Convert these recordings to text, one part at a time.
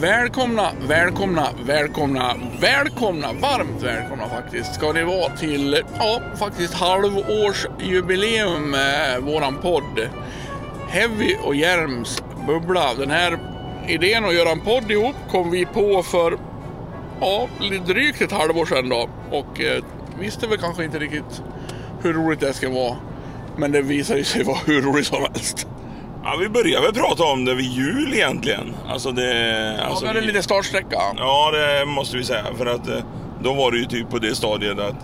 Välkomna, välkomna, välkomna, välkomna, varmt välkomna faktiskt ska ni vara till, ja, faktiskt halvårsjubileum med våran podd. Heavy och Järms bubbla. Den här idén att göra en podd ihop kom vi på för, ja, lite drygt ett halvår sedan då. Och eh, visste väl kanske inte riktigt hur roligt det ska vara. Men det visade ju sig vara hur roligt som helst. Ja, vi började väl prata om det vid jul egentligen. Alltså det... Alltså, ja, det är vi- lite startsträcka. Ja, det måste vi säga. För att eh, då var det ju typ på det stadiet att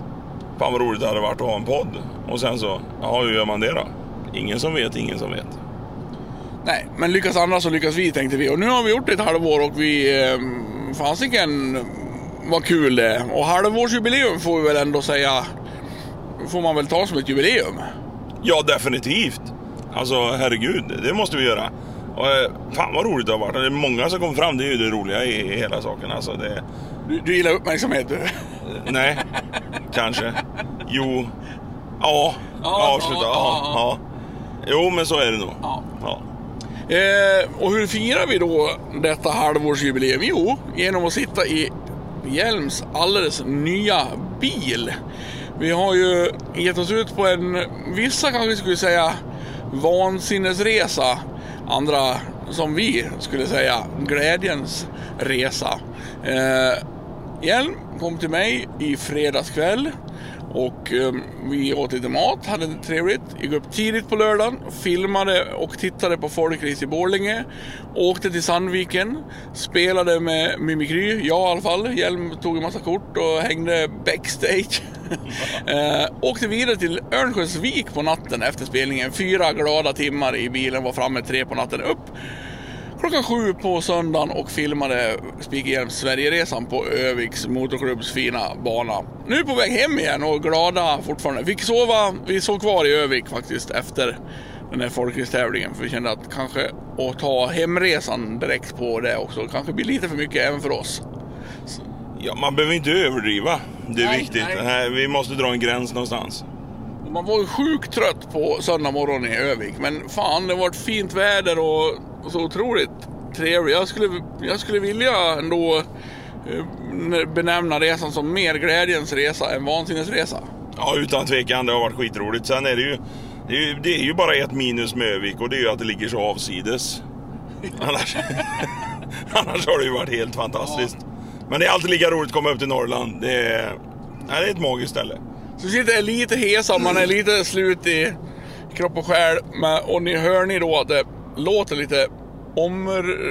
fan vad roligt det hade varit att ha en podd. Och sen så, ja hur gör man det då? Ingen som vet, ingen som vet. Nej, men lyckas andra så lyckas vi tänkte vi. Och nu har vi gjort det ett halvår och vi... Eh, fasiken vad kul det är. Och halvårsjubileum får vi väl ändå säga... Får man väl ta som ett jubileum. Ja, definitivt. Alltså herregud, det måste vi göra. Och, eh, fan vad roligt det har varit. Det är många som kom fram, det är ju det roliga i hela saken. Alltså, det, Du, du gillar uppmärksamhet du. nej, kanske. Jo. Ja. Ja, Avsluta. ja, Ja, ja. ja. Jo, men så är det nog. Ja. Ja. Eh, och hur firar vi då detta halvårsjubileum? Jo, genom att sitta i Hjelms alldeles nya bil. Vi har ju gett oss ut på en, vissa kanske skulle säga vansinnesresa. Andra, som vi skulle säga, glädjens resa. Eh, Hjelm kom till mig i fredags kväll och eh, vi åt lite mat, hade det trevligt. Gick upp tidigt på lördagen, filmade och tittade på Folkrace i Borlänge. Åkte till Sandviken, spelade med Mimikry, jag i alla fall. Hjelm tog en massa kort och hängde backstage. eh, åkte vidare till Örnsköldsvik på natten efter spelningen. Fyra glada timmar i bilen, var framme tre på natten upp klockan sju på söndagen och filmade Spikerhjelms Sverigeresan på Öviks motorklubbs fina bana. Nu på väg hem igen och glada fortfarande. Fick sova, vi sov kvar i Övik faktiskt efter den här folkracetävlingen för vi kände att kanske att ta hemresan direkt på det också kanske blir lite för mycket även för oss. Ja, man behöver inte överdriva. Det är Nej, viktigt. nej. Nej, vi måste dra en gräns någonstans. Man var ju sjukt trött på söndag morgon i Övik men fan det var ett fint väder och så otroligt trevligt. Jag skulle, jag skulle vilja ändå eh, benämna resan som mer glädjens resa än vansinnesresa. Ja, utan tvekan. Det har varit skitroligt. Sen är det ju, det är ju, det är ju bara ett minus med Övik och det är ju att det ligger så avsides. Annars, annars har det ju varit helt fantastiskt. Men det är alltid lika roligt att komma upp till Norrland. Det är, nej, det är ett magiskt ställe. Så sitter jag lite hesa, man är lite slut i kropp och själ. Men, och ni hör ni då att det låter lite om,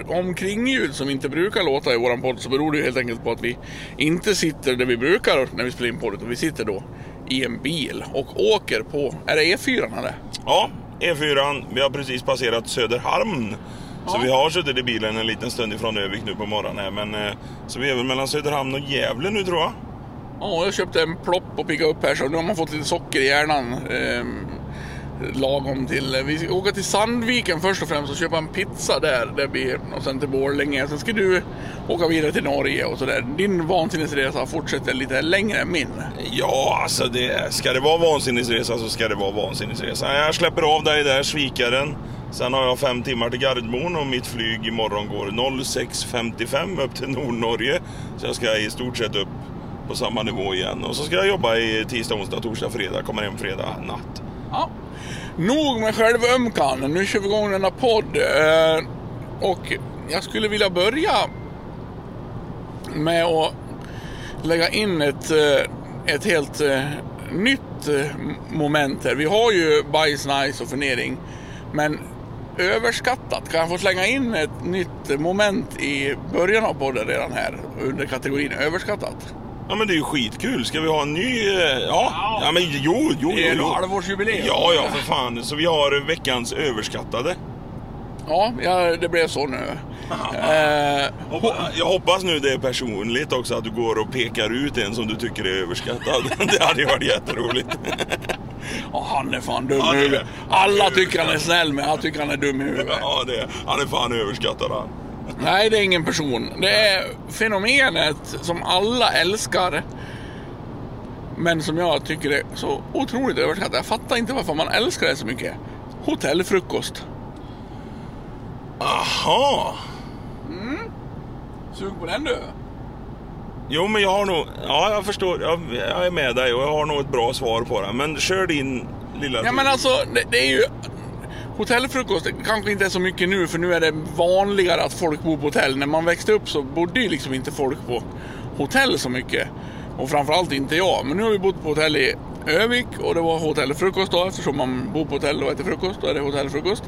omkringljud som inte brukar låta i våran podd så beror det ju helt enkelt på att vi inte sitter där vi brukar när vi spelar in podd utan vi sitter då i en bil och åker på, är det E4 eller? Ja, E4. Vi har precis passerat Söderhamn. Så Ja. vi har suttit i bilen en liten stund ifrån Övik nu på morgonen. Men, eh, så vi är väl mellan Söderhamn och Gävle nu tror jag. Ja, jag köpte en plopp och picka upp här så nu har man fått lite socker i hjärnan. ehm, lagom till... Eh, vi ska åka till Sandviken först och främst och köpa en pizza där. där blir, och sen till Borlänge. Sen ska du åka vidare till Norge och sådär. Din vansinnesresa fortsätter lite längre än min. Ja, alltså det, ska det vara vansinnesresa så ska det vara vansinnesresa. Jag släpper av dig där, svikaren. Sen har jag fem timmar till Gardermoen och mitt flyg imorgon går 06.55 upp till Nordnorge. Så jag ska i stort sett upp på samma nivå igen. Och så ska jag jobba i tisdag, onsdag, torsdag, fredag. Kommer hem fredag natt. Ja. Nog med självömkan. Nu kör vi igång denna podd. Eh, och jag skulle vilja börja med att lägga in ett, eh, ett helt eh, nytt eh, moment här. Vi har ju bajs, nice och fundering. Men överskattat. Kan jag få slänga in ett nytt moment i början av podden redan här under kategorin överskattat? Ja men det är ju skitkul. Ska vi ha en ny... eh, Ja, ja men jo, jo, jo. Det är jo. halvårsjubileum. Ja, ja för fan. Så vi har veckans överskattade. Ja, ja, det blev så nu. Eh, Jag hoppas nu det är personligt också att du går och pekar ut en som du tycker är överskattad. Det hade ju varit jätteroligt. Ja, han är fan dum i det är- huvudet. Alla tycker han är snäll, men jag tycker han är dum i huvudet. Ja, det, han är fan överskattad han. Nej, det är ingen person. Det är fenomenet som alla älskar. Men som jag tycker är så otroligt överskattat. Jag fattar inte varför man älskar det så mycket. Hotellfrukost. Aha! sugen på den du? Jo, men jag har nog... Ja, jag förstår. Jag, jag är med dig och jag har nog ett bra svar på det. Men kör din lilla... Ja men alltså, det, det är ju... Hotellfrukost kanske inte är så mycket nu för nu är det vanligare att folk bor på hotell. När man växte upp så bodde ju liksom inte folk på hotell så mycket. Och framförallt inte jag. Men nu har vi bott på hotell i Övik och det var hotellfrukost då eftersom man bor på hotell och äter frukost. Då är det hotellfrukost.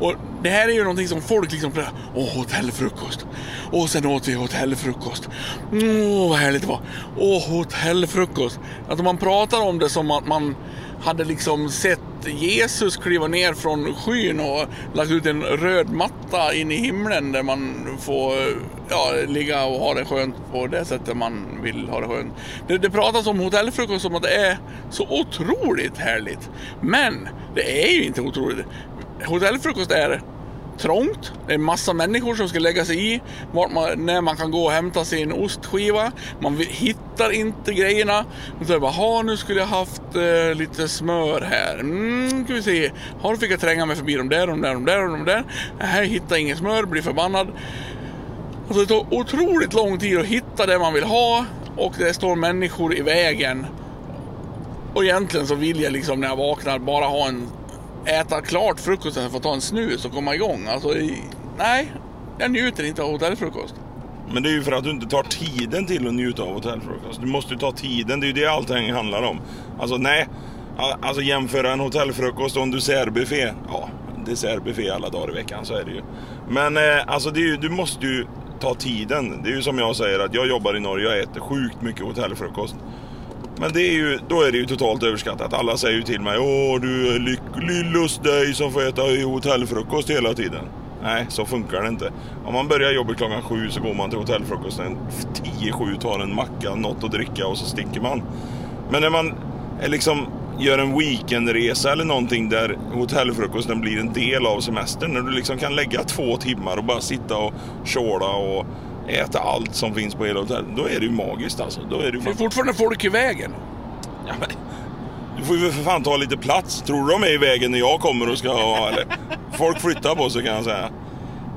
Och det här är ju någonting som folk liksom Åh, hotellfrukost. Och sen åt vi hotellfrukost. Åh, vad härligt det var. Åh, hotellfrukost. Att man pratar om det som att man hade liksom sett Jesus kliva ner från skyn och lagt ut en röd matta in i himlen där man får ja, ligga och ha det skönt på det sättet man vill ha det skönt. Det, det pratas om hotellfrukost som att det är så otroligt härligt. Men det är ju inte otroligt. Hotellfrukost är trångt. Det är massa människor som ska lägga sig i vart man, när man kan gå och hämta sin ostskiva. Man hittar inte grejerna. Man säger bara, nu skulle jag haft eh, lite smör här. Mm, ska vi se. Har fick jag tränga mig förbi de där, de där, de där och de där. Nej, hittar inget smör, blir förbannad. Alltså det tar otroligt lång tid att hitta det man vill ha och det står människor i vägen. Och egentligen så vill jag liksom när jag vaknar bara ha en äta klart frukosten för att ta en snus och komma igång. Alltså, nej, jag njuter inte av hotellfrukost. Men det är ju för att du inte tar tiden till att njuta av hotellfrukost. Du måste ju ta tiden, det är ju det allting handlar om. Alltså nej, alltså jämföra en hotellfrukost och en dessertbuffé. Ja, dessertbuffé alla dagar i veckan, så är det ju. Men eh, alltså det är ju, du måste ju ta tiden. Det är ju som jag säger att jag jobbar i Norge och äter sjukt mycket hotellfrukost. Men det är ju, då är det ju totalt överskattat. Alla säger ju till mig Åh du är lycklig lust dig som får äta hotellfrukost hela tiden. Nej, så funkar det inte. Om man börjar jobbet klockan sju så går man till hotellfrukosten 10-7, tar en macka, något att dricka och så sticker man. Men när man är liksom gör en weekendresa eller någonting där hotellfrukosten blir en del av semestern. När du liksom kan lägga två timmar och bara sitta och tjåla och äta allt som finns på hela hotellet. Då är det ju magiskt alltså. Då är det, det är fortfarande folk i vägen. Ja, men, du får ju för fan ta lite plats. Tror du de är i vägen när jag kommer och ska ha... Eller, folk flyttar på sig kan jag säga.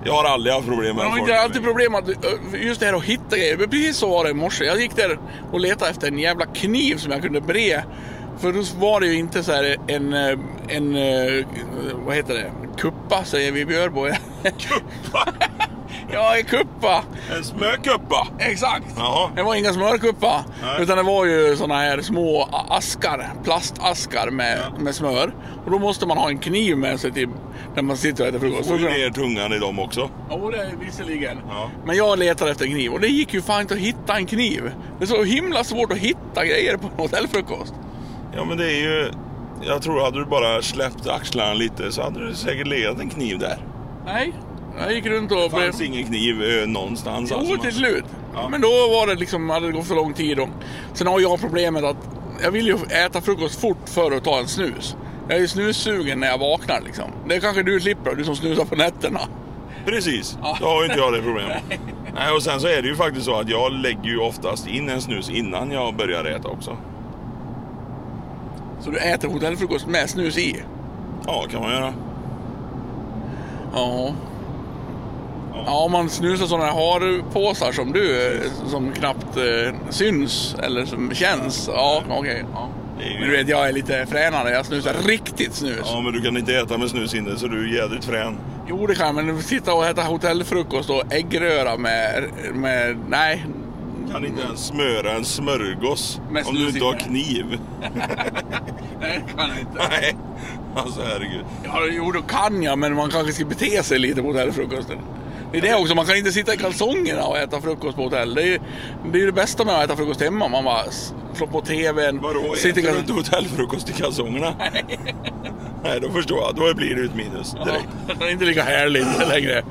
Jag har aldrig haft problem med Jag har inte alltid problem med just det här att hitta grejer. Men precis så var det i morse. Jag gick där och letade efter en jävla kniv som jag kunde bre. För då var det ju inte så här en, en, en vad heter det, kuppa säger vi i Björbo. Kuppa? Ja, en kuppa. En smörkuppa? Exakt. Jaha. Det var inga smörkuppa. Nej. Utan det var ju såna här små askar, plastaskar med, Ja. med smör. Och då måste man ha en kniv med sig till när man sitter och äter frukost. Får ju ner tungan i dem också. Jo, det är visserligen. Ja. Men jag letade efter en kniv och det gick ju fan inte att hitta en kniv. Det är så himla svårt att hitta grejer på en hotellfrukost. Ja men det är ju... Jag tror hade du bara släppt axlarna lite så hade du säkert legat en kniv där. Nej, jag gick runt och... Det fanns ingen kniv eh, någonstans. Jo, alltså. till slut. Ja. Men då var det liksom, hade det gått för lång tid. Och... Sen har jag problemet att jag vill ju äta frukost fort för att ta en snus. Jag är ju snussugen när jag vaknar liksom. Det kanske du slipper, du som snusar på nätterna. Precis, Ja. då har ju inte jag det problemet. Nej, och sen så är det ju faktiskt så att jag lägger ju oftast in en snus innan jag börjar äta också. Så du äter hotellfrukost med snus i? Ja, kan man göra. Ja. Ja, om man snusar sådana här harpåsar som du, som knappt eh, syns eller som känns. Ja, okej. ja. Är ju- Men du vet, jag är lite fränare. Jag snusar riktigt snus. Ja, men du kan inte äta med snus inne så du är jädrigt frän. Jo, det kan jag, men sitta och äta hotellfrukost och äggröra med... med nej. Kan inte ens smöra en smörgås Med om du inte har kniv. Nej, det kan jag inte. Nej, alltså herregud. Ja, jo, då kan jag, men man kanske ska bete sig lite på hotellfrukosten. Det är det också, man kan inte sitta i kalsongerna och äta frukost på hotell. Det är ju det, är det bästa med att äta frukost hemma. Man bara slår på TVn. Vadå, sitter äter du inte hotellfrukost i kalsongerna? Nej, då förstår jag. Då blir det ett minus direkt. Ja, det är inte lika härligt längre.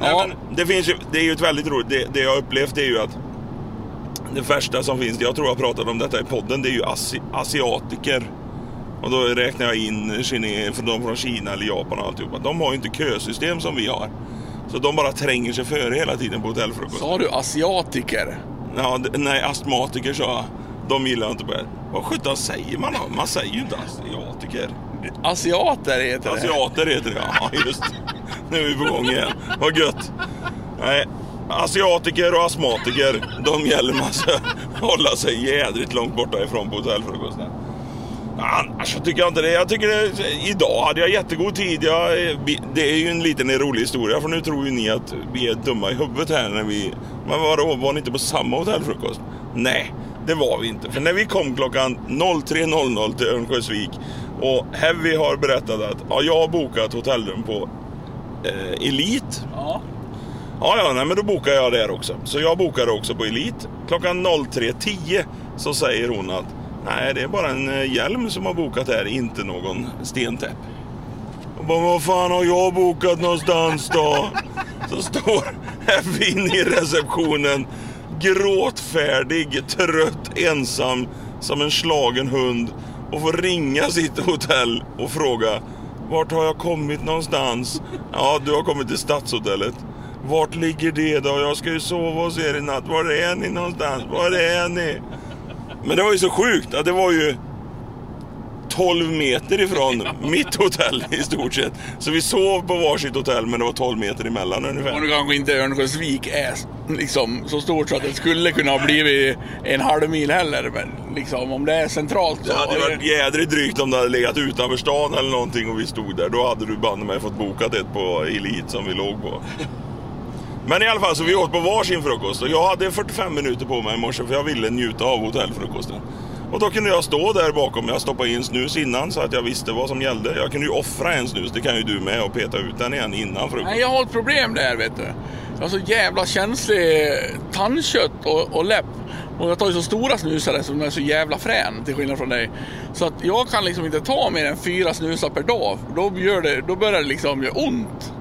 Nej, Ja, men det, finns ju, det är ju ett väldigt roligt, det, det jag har upplevt är ju att det värsta som finns, jag tror jag pratade om detta i podden, det är ju asi, asiatiker. Och då räknar jag in kine, för de från Kina eller Japan och alltihopa. De har ju inte kösystem som vi har. Så de bara tränger sig före hela tiden på hotellfrukost. sa du asiatiker? Ja, nej, astmatiker sa jag. De gillar inte det. Vad sjutton säger man då? Man säger ju inte asiatiker. Asiater heter det. Asiater heter det, ja just. Nu är vi på gång igen. Vad gött. Nej, asiatiker och astmatiker, de gäller man ska hålla sig jädrigt långt borta ifrån på hotellfrukosten. Annars så tycker jag inte det. Jag tycker det, idag hade jag jättegod tid. Jag, det är ju en liten rolig historia för nu tror ju ni att vi är dumma i huvudet här när vi... Men vadå, var ni inte på samma hotellfrukost? Nej, det var vi inte. För när vi kom klockan 03.00 till Örnsköldsvik och Heavy har berättat att ja, jag har bokat hotellrum på eh, Elite. Ja. Ja, ja, nej, men då bokar jag där också. Så jag bokade också på Elite. Klockan 03.10 så säger hon att nej, det är bara en eh, hjälm som har bokat här, inte någon stentäpp. Och bara, vad fan har jag bokat någonstans då? Så står Evin i receptionen, gråtfärdig, trött, ensam, som en slagen hund och får ringa sitt hotell och fråga vart har jag kommit någonstans? Ja, du har kommit till Stadshotellet. Vart ligger det då? Jag ska ju sova hos er i natt. Var är ni någonstans? Var är ni? Men det var ju så sjukt att det var ju 12 meter ifrån mitt hotell i stort sett. Så vi sov på varsitt hotell men det var 12 meter emellan Och ungefär. nu kanske inte Örnsköldsvik är liksom så stort så att det skulle kunna ha blivit en halv mil heller. Men liksom om det är centralt så... Det hade varit jädrigt drygt om det hade legat utanför stan eller någonting och vi stod där. Då hade du banne mig fått bokat ett på Elite som vi låg på. Men i alla fall så vi åt på varsin frukost och jag hade 45 minuter på mig i morse för jag ville njuta av hotellfrukosten. Och då kunde jag stå där bakom. Jag stoppade in snus innan så att jag visste vad som gällde. Jag kunde ju offra en snus, det kan ju du med, och peta ut den igen innan frukost. Nej, jag har ett problem där vet du. Jag har så jävla känslig tandkött och, och läpp. Och jag tar ju så stora snusare som är så jävla frän till skillnad från dig. Så att jag kan liksom inte ta mer än fyra snusar per dag. Då, gör det, då börjar det liksom göra ont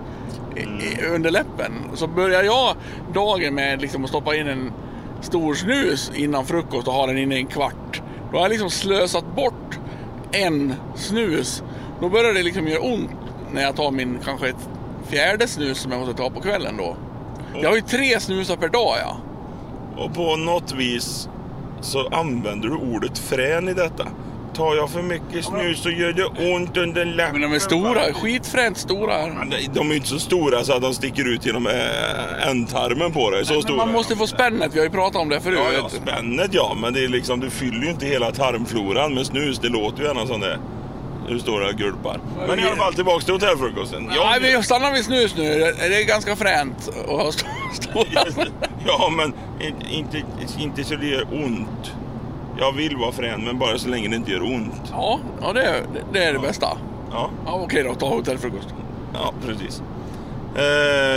under läppen. Så börjar jag dagen med liksom att stoppa in en stor snus innan frukost och ha den inne i en kvart. Då har jag liksom slösat bort en snus. Då börjar det liksom göra ont när jag tar min kanske ett fjärde snus som jag måste ta på kvällen då. Jag har ju tre snusar per dag ja. Och på något vis så använder du ordet frän i detta. Tar jag för mycket snus så gör det ont under läppen. Men de är stora, skitfränt stora. Men de- De är inte så stora så att de sticker ut genom äh, ändtarmen på dig. Så Men stora. man måste få spännet, vi har ju pratat om det förut. Ja, ja, spännet ja, men det är liksom, du fyller ju inte hela tarmfloran med snus. Det låter ju gärna som det. Det och gulpar. Men i alla fall tillbaks till hotellfrukosten. Nej, vi stannar vid snus nu. Det är ganska fränt att ha st- stora. Ja, men in- inte, inte så det gör ont. Jag vill vara frän, men bara så länge det inte gör ont. Ja, ja det, är- det är det bästa. Ja, Ja, okej då, ta hotellfrukost. ja precis. Eh,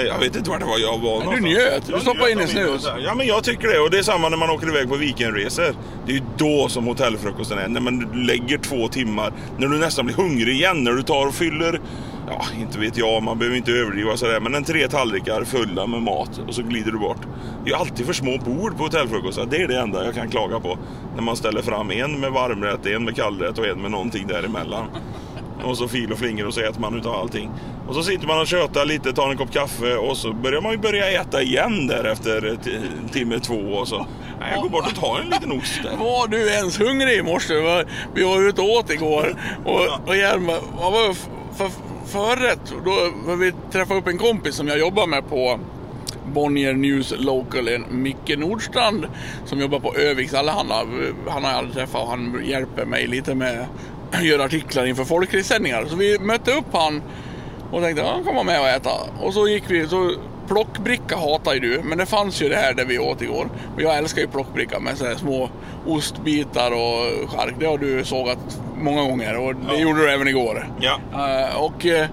jag vet inte vart det var jag var någonstans. njöt. Du stoppade in en min- snus. Ja, men jag tycker det. Och det är samma när man åker iväg på weekendresor. Det är ju då som hotellfrukosten är. När man lägger två timmar. När du nästan blir hungrig igen. När du tar och fyller, ja, inte vet jag, man behöver inte överdriva sådär. Men en tre tallrikar fulla med mat och så glider du bort. Det är ju alltid för små bord på hotellfrukostar. Det är det enda jag kan klaga på. När man ställer fram en med varmrätt, en med kallrätt och en med någonting däremellan. Och så fil och flingor och så äter man utav allting. Och så sitter man och tjötar lite, tar en kopp kaffe och så börjar man ju börja äta igen där efter timme två och så. Nej, jag går bort och tar en liten ost där. Var du ens hungrig i morse? Vi var- ute och åt igår. Och, och Hjelm, vad var för förrätt? Då vi träffade upp en kompis som jag jobbar med på Bonnier News Local, en Micke Nordstrand som jobbar på Öviks Allehanda. Han har jag aldrig träffat och han hjälper mig lite med att göra artiklar inför folkracesändningar. Så vi mötte upp han och tänkte att han kan vara med och äta. Och så gick vi, så plockbricka hatar ju du, men det fanns ju det här där vi åt igår. Och jag älskar ju plockbricka med så små ostbitar och chark. Det har du sågat många gånger och det Ja. gjorde du även igår. Ja, Eh, och eh,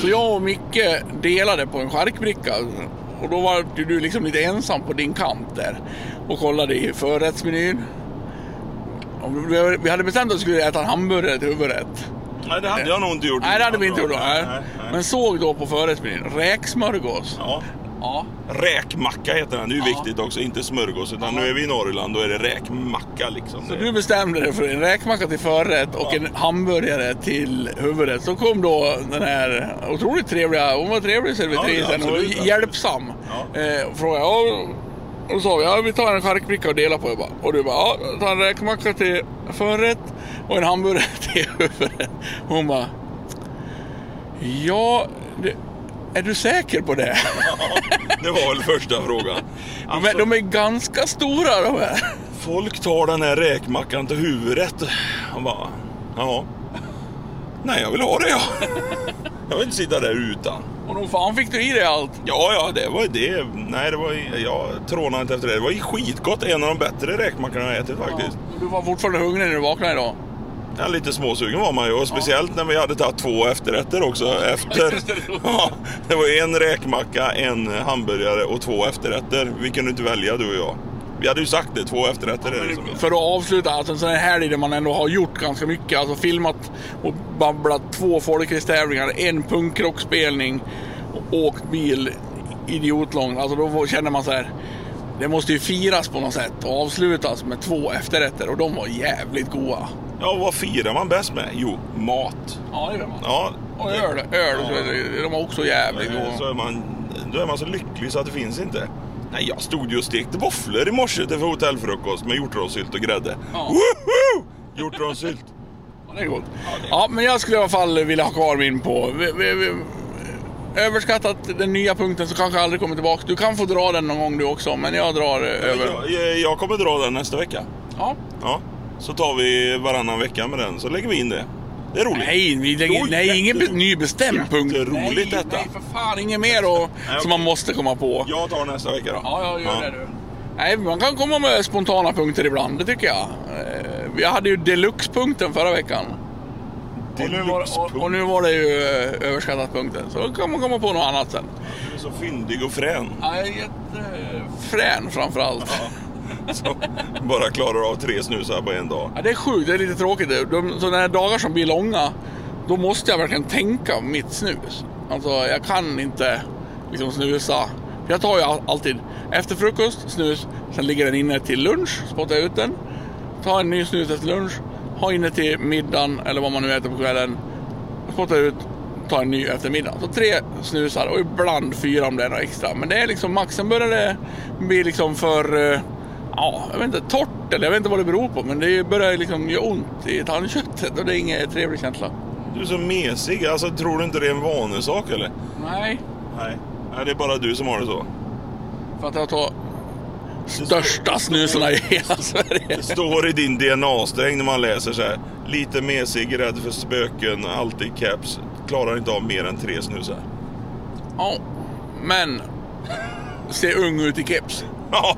Så jag och Micke delade på en charkbricka. Och då var du liksom lite ensam på din kant där. Och kollade i förrättsmenyn. Vi hade bestämt att vi skulle äta en hamburgare till huvudrätt. Nej det hade jag nog inte gjort. Nej, det hade vi inte gjort då. Nej, Nej. nej, nej. Men såg då på förrättsmenyn, räksmörgås. Ja. Ja. Räkmacka heter den, det är ju Ja. viktigt också. Inte smörgås, utan Ja. nu är vi i Norrland, då är det räkmacka liksom. Så du bestämde dig för en räkmacka till förrätt och en hamburgare till huvudrätt. Så kom då den här otroligt trevliga, hon var trevlig servitrisen Ja, och hjälpsam. Ja. Eh, frågade, ja, och då sa vi, ja vi tar en charkbricka och delar på det bara. Och du bara, ja, ta en räkmacka till förrätt och en hamburgare till huvudrätt. Hon bara, ja, det, Är du säker på det? Det var väl första frågan. De Alltså, är, de är ganska stora de här. Folk tar den här räkmackan till huvudet. Och bara, ja. Nej, jag vill ha det ja. Jag vill inte sitta där utan. Och nog fan fick du i dig allt. Ja, ja, det var det. Nej, det var jag trånade inte efter det. Det var skitgott. En av de bättre räkmackorna jag ätit faktiskt. Ja, du var fortfarande hungrig när du vaknade idag. Ja, lite småsugen var man ju. Och speciellt när vi hade tagit två efterrätter också. Efter. Ja, det var en räkmacka, en hamburgare och två efterrätter. Vi kunde inte välja du och jag. Vi hade ju sagt det, två efterrätter är det som är. För att avsluta, alltså en sån här helg där man ändå har gjort ganska mycket. Alltså filmat och babblat två folkracetävlingar, en punkrockspelning och åkt bil idiotlångt. Alltså då känner man så här. Det måste ju firas på något sätt och avslutas med två efterrätter och de var jävligt goda. Ja, vad firar man bäst med? Jo, mat. Ja, det gör man. Ja, Och öl, öl Ja. de var också jävligt Så goda. är man, då är man så lycklig så att det finns inte. Nej, jag stod ju och stekte våfflor i morse till hotellfrukost med hjortronsylt och grädde. Ja. Woho! Hjortronsylt. Ja, det är gott. Ja, men jag skulle i alla fall vilja ha kvar min på. Vi, vi, vi, överskattat den nya punkten så kanske aldrig kommer tillbaka. Du kan få dra den någon gång du också, men jag drar eh, över. Jag, jag kommer dra den nästa vecka. Ja. Ja, så tar vi varannan vecka med den, så lägger vi in det. Det är roligt. Nej, vi lägger, Jo, nej ingen be, ny bestämd punkt. Jätteroligt nej, detta. Nej, för fan, inget mer och, Nej, som man måste komma på. Jag tar nästa vecka då. Ja, jag gör det du. Nej, man kan komma med spontana punkter ibland, det tycker jag. Eh, Vi hade ju deluxe-punkten förra veckan. Och nu, var, och, och nu var det ju eh, överskattat punkten. Så då kan man komma på något annat sen. Du är så fyndig och frän. Ja, jag är jättefrän framförallt. Som bara klarar av tre snusar på en dag. Ja, det är sjukt, det är lite tråkigt. De, sådana här dagar som blir långa, då måste jag verkligen tänka mitt snus. Alltså, jag kan inte liksom snusa. För Jag tar ju alltid efter frukost, snus, sen ligger den inne till lunch, spottar jag ut den. Tar en ny snus efter lunch, har inne till middagen eller vad man nu äter på kvällen. Spottar ut, tar en ny efter middagen. Så tre snusar och ibland fyra om det är något extra. Men det är liksom maxen börjar det bli liksom för, eh, ja, jag vet inte, torrt eller jag vet inte vad det beror på. Men det börjar liksom göra ont i tandköttet och det är ingen trevlig känsla. Du är så mesig. Alltså, tror du inte det är en vanesak eller? Nej, Nej. Nej, det är bara du som har det så. för att jag tar största snusarna i hela Sverige. Det står i din DNA-sträng när man läser så här. Lite mesig, rädd för spöken, alltid caps. Klarar inte av mer än tre snusar. Ja, men ser ung ut i keps. Ja,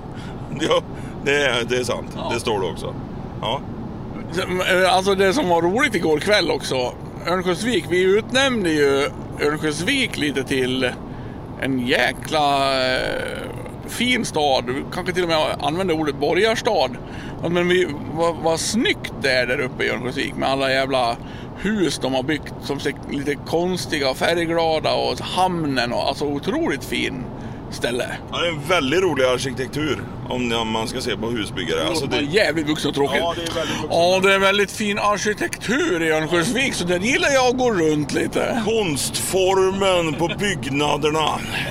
ja det, det är sant. Ja. Det står det också. Ja. Alltså det som var roligt igår kväll också. Örnsköldsvik, vi utnämnde ju Örnsköldsvik lite till en jäkla eh, fin stad. Kanske till och med använde ordet borgarstad. Men vi, vad, vad snyggt det är där uppe i Örnsköldsvik med alla jävla hus de har byggt som ser lite konstiga och färgglada och hamnen och alltså otroligt fin ställe. ja, det är en väldigt rolig arkitektur om man ska se på husbyggare. Alltså det är det, jävligt vuxet och tråkigt. Ja, det är väldigt vuxet. Ja, det är väldigt fin arkitektur i Örnsköldsvik så där gillar jag att gå runt lite. konstformen på byggnaderna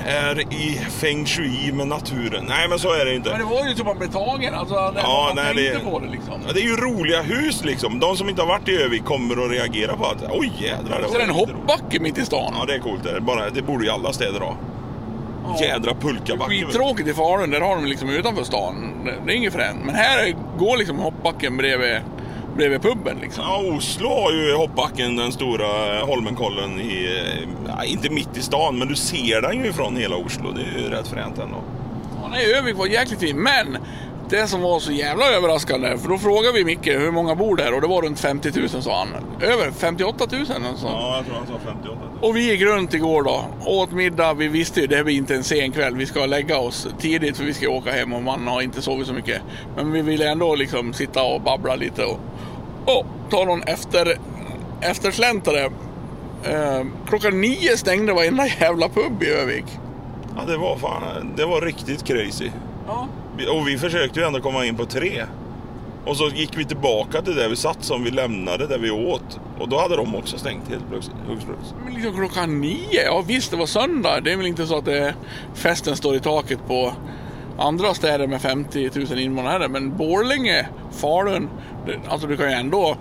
är i feng shui med naturen. Nej, men så är det inte. Men det var ju som man blev tagen, alltså det, Ja, man nej, tänkte det- på det liksom. Ja, Det är ju roliga hus liksom. De som inte har varit i Övik kommer att reagera på att oj jädrar. det Så var är det en jätteroligt." hoppbacke mitt i stan. Ja, det är coolt. Det, är bara, det borde ju alla städer ha. Jädra pulkabacke. Skittråkigt i Falun, där har de liksom utanför stan. Det, är inget fränt. Men här går liksom hoppbacken bredvid, bredvid puben liksom. Ja, Oslo har ju hoppbacken, den stora Holmenkollen, i, eh, inte mitt i stan, men du ser den ju från hela Oslo. Det är ju rätt fränt ändå. Ja, nej, Övik var jäkligt fin. Men det som var så jävla överraskande, för då frågade vi Micke hur många bor där och det var runt 50 000 sa han. Över 58 000 eller något sånt. Ja, jag tror han sa 58. Och vi gick runt igår då, åt middag. Vi visste ju det blir inte en sen kväll. Vi ska lägga oss tidigt för vi ska åka hem och man har inte sovit så mycket. Men vi ville ändå liksom sitta och babbla lite och, och ta någon efter, eftersläntare. Eh, klockan nio stängde varenda jävla pub i Övik. Ja, det var fan, det var riktigt crazy. Ja. Och vi försökte ju ändå komma in på tre. Och så gick vi tillbaka till där vi satt som vi lämnade, där vi åt. Och då hade de också stängt helt plötsligt. Men liksom klockan nio? Ja visst, det var söndag. Det är väl inte så att det, festen står i taket på andra städer med 50 000 invånare. Men Borlänge, Falun, alltså du kan ju ändå...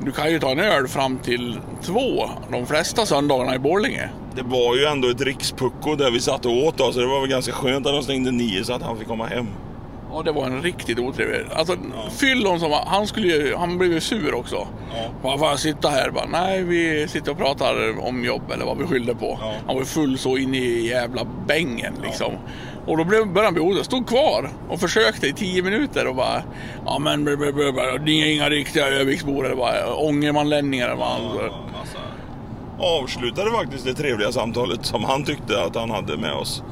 Du kan ju ta en öl fram till två de flesta söndagarna i Borlänge. det var ju ändå ett rikspucko där vi satt och åt då, så det var väl ganska skönt att de stängde nio så att han fick komma hem. Ja, det var en riktigt otrevlig. Alltså, fyllon som var, han skulle ju, han blev ju sur också. Ja. Bara, får jag sitta här? Bara, Nej, vi sitter och pratar om jobb eller vad vi skyllde på. Ja. Han var full så in i jävla bängen liksom. Och då blev, började han bli orolig. Stod kvar och försökte i tio minuter och bara, ja men bla, bla, bla, bla, ni är inga riktiga Öviksbor eller bara ångermanlänningar. eller vad han- massa. Avslutade faktiskt det trevliga samtalet som han tyckte att han hade med oss.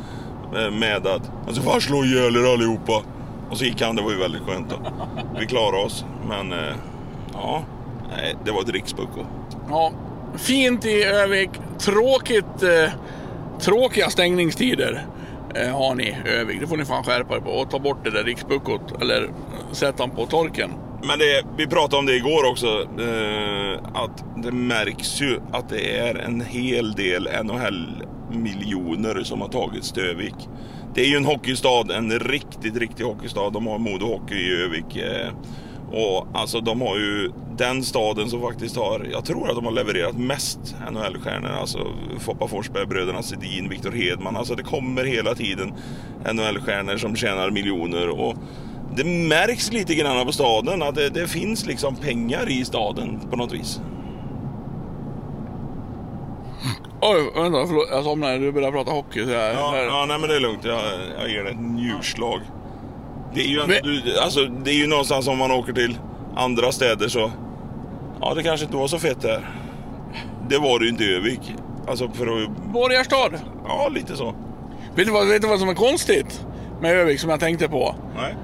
eh, Med att han ska fan slå ihjäl er allihopa. Och så gick han, det var ju väldigt skönt då. Vi klarade oss. Men eh, ja, nej, det var ett rikspucko. Ja, fint i Övik. Tråkigt, eh, tråkiga stängningstider eh, har ni Övik. Det får ni fan skärpa er på och ta bort det där rikspuckot eller sätta den på torken. Men det, vi pratade om det igår också, eh, att det märks ju att det är en hel del NHL-miljoner som har tagits till Övik. Det är ju en hockeystad, en riktigt, riktig hockeystad. De har Modo Hockey i Övik. Eh, och alltså de har ju den staden som faktiskt har, jag tror att de har levererat mest NHL-stjärnor. Alltså Foppa Forsberg, bröderna Sedin, Viktor Hedman. Alltså det kommer hela tiden NHL-stjärnor som tjänar miljoner. Och det märks lite grann på staden att det, det finns liksom pengar i staden på något vis. Oj, vänta, förlåt. Jag somnade. Du började prata hockey. Så jag, Ja, ja nej men det är lugnt. Jag, jag ger det ett njurslag. Det är, ju en, Men- du, alltså, det är ju någonstans om man åker till andra städer så... Ja, det kanske inte var så fett där. Det var det ju inte i Övik. Alltså för att... Borgarstad. Ja, lite så. Vet du, vad, vet du vad som är konstigt med Övik som jag tänkte på? Nej.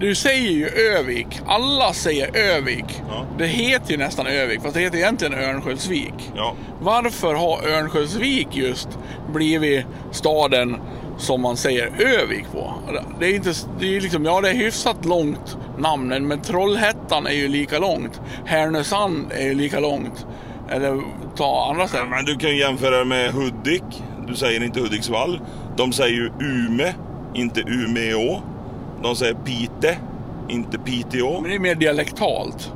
Du säger ju Övik. Alla säger Övik. Ja. Det heter ju nästan Övik, fast det heter egentligen Örnsköldsvik. Ja. Varför har Örnsköldsvik just blivit staden som man säger Övik på? Det är inte, det är liksom, ja det är hyfsat långt namnen, men Trollhättan är ju lika långt. Härnösand är ju lika långt. Eller ta andra Ja, ställen. Men du kan jämföra med Hudik. Du säger inte Hudiksvall. De säger ju Ume, inte Umeå. De säger Pite, inte Piteå. Men det är mer dialektalt.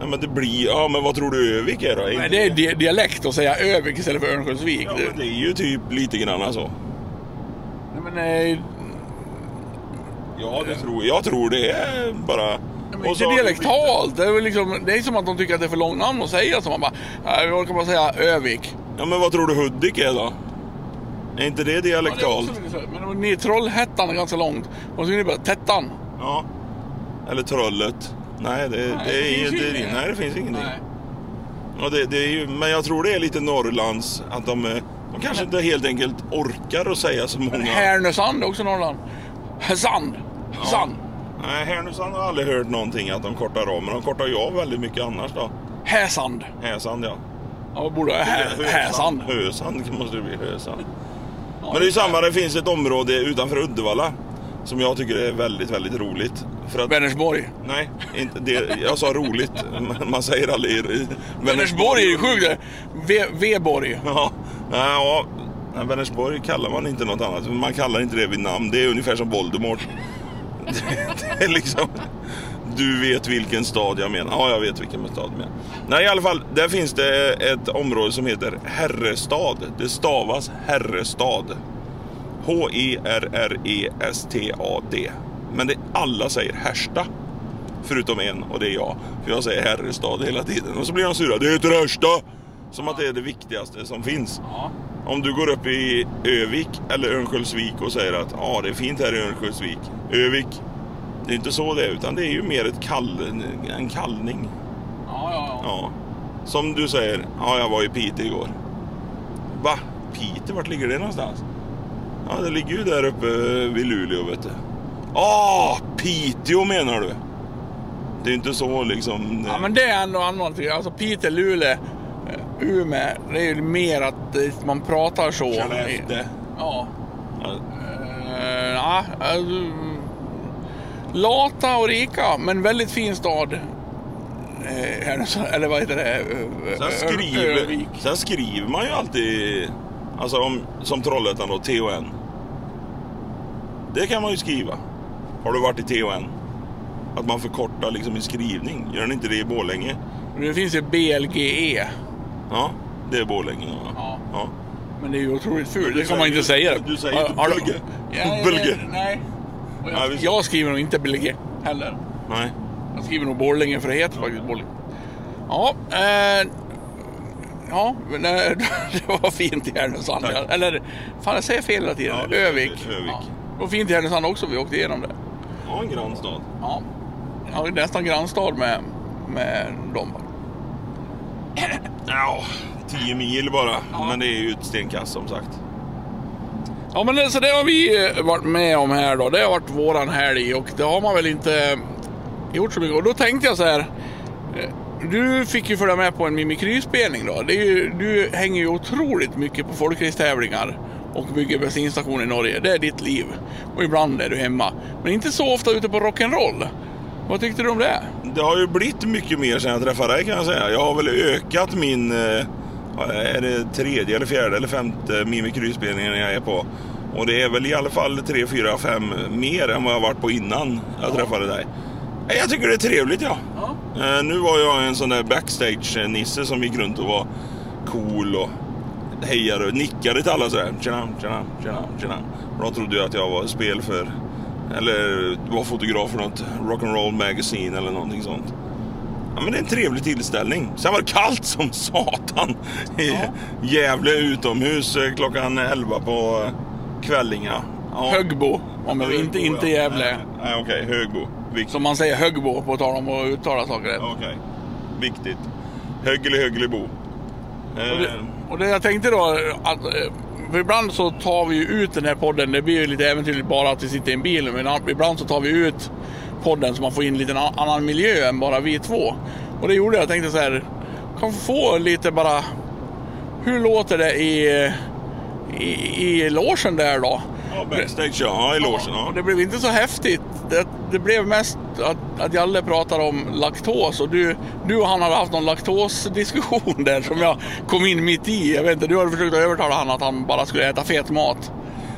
Ja, men det blir... Ja, men vad tror du Övik är då? Men det är di- dialekt att säga Övik istället för Örnsköldsvik. Ja, men det är ju typ lite grann så. Nej, men, eh, Ja, det tror jag. tror det är bara... men inte dialektalt. Det är, liksom, det är som att de tycker att det är för långt namn att säga. Så man bara, nej, vi orkar bara säga Övik. Ja, men vad tror du Hudik är då? Är inte det Ja, det är dialektalt? också. Men Trollhättan är ganska långt. Och så är ni bara Tättan. Ja. Eller Trollet? Nej, det, Nej, det, det är finns ju inte... Nej, det finns ingenting. Nej. Ja, det, det är ju, men jag tror det är lite Norrlands, att de, eh, de kanske inte helt enkelt orkar att säga så många. Härnösand är också Norrland. Sand. Sand. Nej, Härnösand har aldrig hört någonting att de kortar av, men de kortar ju av väldigt mycket annars då. Häsand. Häsand ja. Ja, borde hä, Häsand. Hösand måste det bli, Hösand. Men det är ju samma, det finns ett område utanför Uddevalla som jag tycker är väldigt, väldigt roligt. För att, Vänersborg. nej, inte det, jag sa roligt. Man säger aldrig... Vänersborg är ju sjukt det. V- V-borg. Ja, ja, Vänersborg kallar man inte något annat. Man kallar inte det vid namn. Det är ungefär som Voldemort. Det är liksom... Du vet vilken stad jag menar. Ja, jag vet vilken stad jag menar. Nej, i alla fall. Där finns det ett område som heter Herrestad. Det stavas Herrestad. H-E-R-R-E-S-T-A-D. Men det alla säger Härsta. Förutom en och det är jag. För jag säger Herrestad hela tiden. Och så blir de sura. Det heter Härsta! Som att det är det viktigaste som finns. Ja. Om du går upp i Övik eller Örnsköldsvik och säger att ja, det är fint här i Örnsköldsvik. Övik. Det är inte så det är, utan det är ju mer ett kall, en kallning. Ja, ja, ja. Ja. Som du säger, ja, jag var i Piteå igår. Va? Piteå, vart ligger det någonstans? Ja, det ligger ju där uppe vid Luleå, vet du. Ah, Piteå menar du? Det är inte så liksom... Ja men det är ändå annat. Alltså Piteå, Luleå, eh, Umeå. Det är ju mer att eh, man pratar så. Skellefteå. Ja. Ja, Uh, ja, alltså, lata och rika, men väldigt fin stad. Eh, eller vad heter det? Eh, Sen skriver, sen skriver man ju alltid, alltså om, som Trollhättan då, THN. Det kan man ju skriva. Har du varit i THN? Att man förkortar liksom i skrivning. Gör den inte det i Borlänge? Det finns ju BLGE. Ja, det är Borlänge. Ja. Ja. Ja. Men det är ju otroligt fult, det kan man inte säga. Du säger inte Bulge. Ja. Nej. Ja, Jag, visst. jag skriver nog inte Bilge heller. Nej. Jag skriver nog Borlänge för det heter faktiskt Borlänge. Ja, eh, ja men, eh, det var fint i Härnösand. Tack. Eller, fan jag säger fel hela tiden. Ja, det är Övik. Övik. Ja. Det var fint i Härnösand också, vi åkte igenom det. Ja, en grannstad. Ja, ja nästan grannstad med, med dem. Ja, 10 mil bara. Men det är ju ett stenkast som sagt. Ja men det- så det har vi eh, varit med om här då. Det har varit våran helg och det har man väl inte gjort så mycket. Och då tänkte jag så här. Eh, du fick ju följa med på en Mimikry-spelning då. Det är ju, du hänger ju otroligt mycket på folkracetävlingar och bygger bensinstationer i Norge. Det är ditt liv. Och ibland är du hemma. Men inte så ofta ute på rock'n'roll. Vad tyckte du om det? Det har ju blivit mycket mer sedan jag träffade dig kan jag säga. Jag har väl ökat min... Eh, är det tredje eller fjärde eller femte Mimikry-spelningen jag är på. Och det är väl i alla fall tre, fyra, fem mer än vad jag varit på innan jag träffade dig. Jag tycker det är trevligt ja. Eh, Nu var jag en sån där backstage-nisse som gick runt och var cool och hejade och nickade till alla sådär. Tjena, tjena, tjena, tjena. Och de trodde ju att jag var spel för, eller var fotograf för något rock'n'roll magazine eller någonting sånt. Ja, men det är en trevlig tillställning. Sen var det kallt som satan i Gävle utomhus eh, klockan 11 på eh, kvällinga. Ja. Högbo. Om jag inte, Högbo, inte ja. Gävle. Nej, Nej, okej. Högbo. Viktigt. Som man säger Högbo på tal om att uttala saker rätt. Okej. Viktigt. Högli, Höglibo. Eh, Och det, och det jag tänkte då, att, eh, för ibland så tar vi ju ut den här podden, det blir ju lite äventyrligt bara att vi sitter i en bil, men an- ibland så tar vi ut podden så man får in lite en annan miljö än bara vi två. Och det gjorde jag, jag tänkte så här, kan få lite bara, hur låter det i, i, i logen där då? ja, backstage ja. i logen. Och Ja. det blev inte så häftigt. Det, det blev mest att, att Jalle pratar om laktos och du, du och han hade haft någon laktosdiskussion där som jag kom in mitt i. Jag vet inte, du hade försökt övertala han att han bara skulle äta fet mat.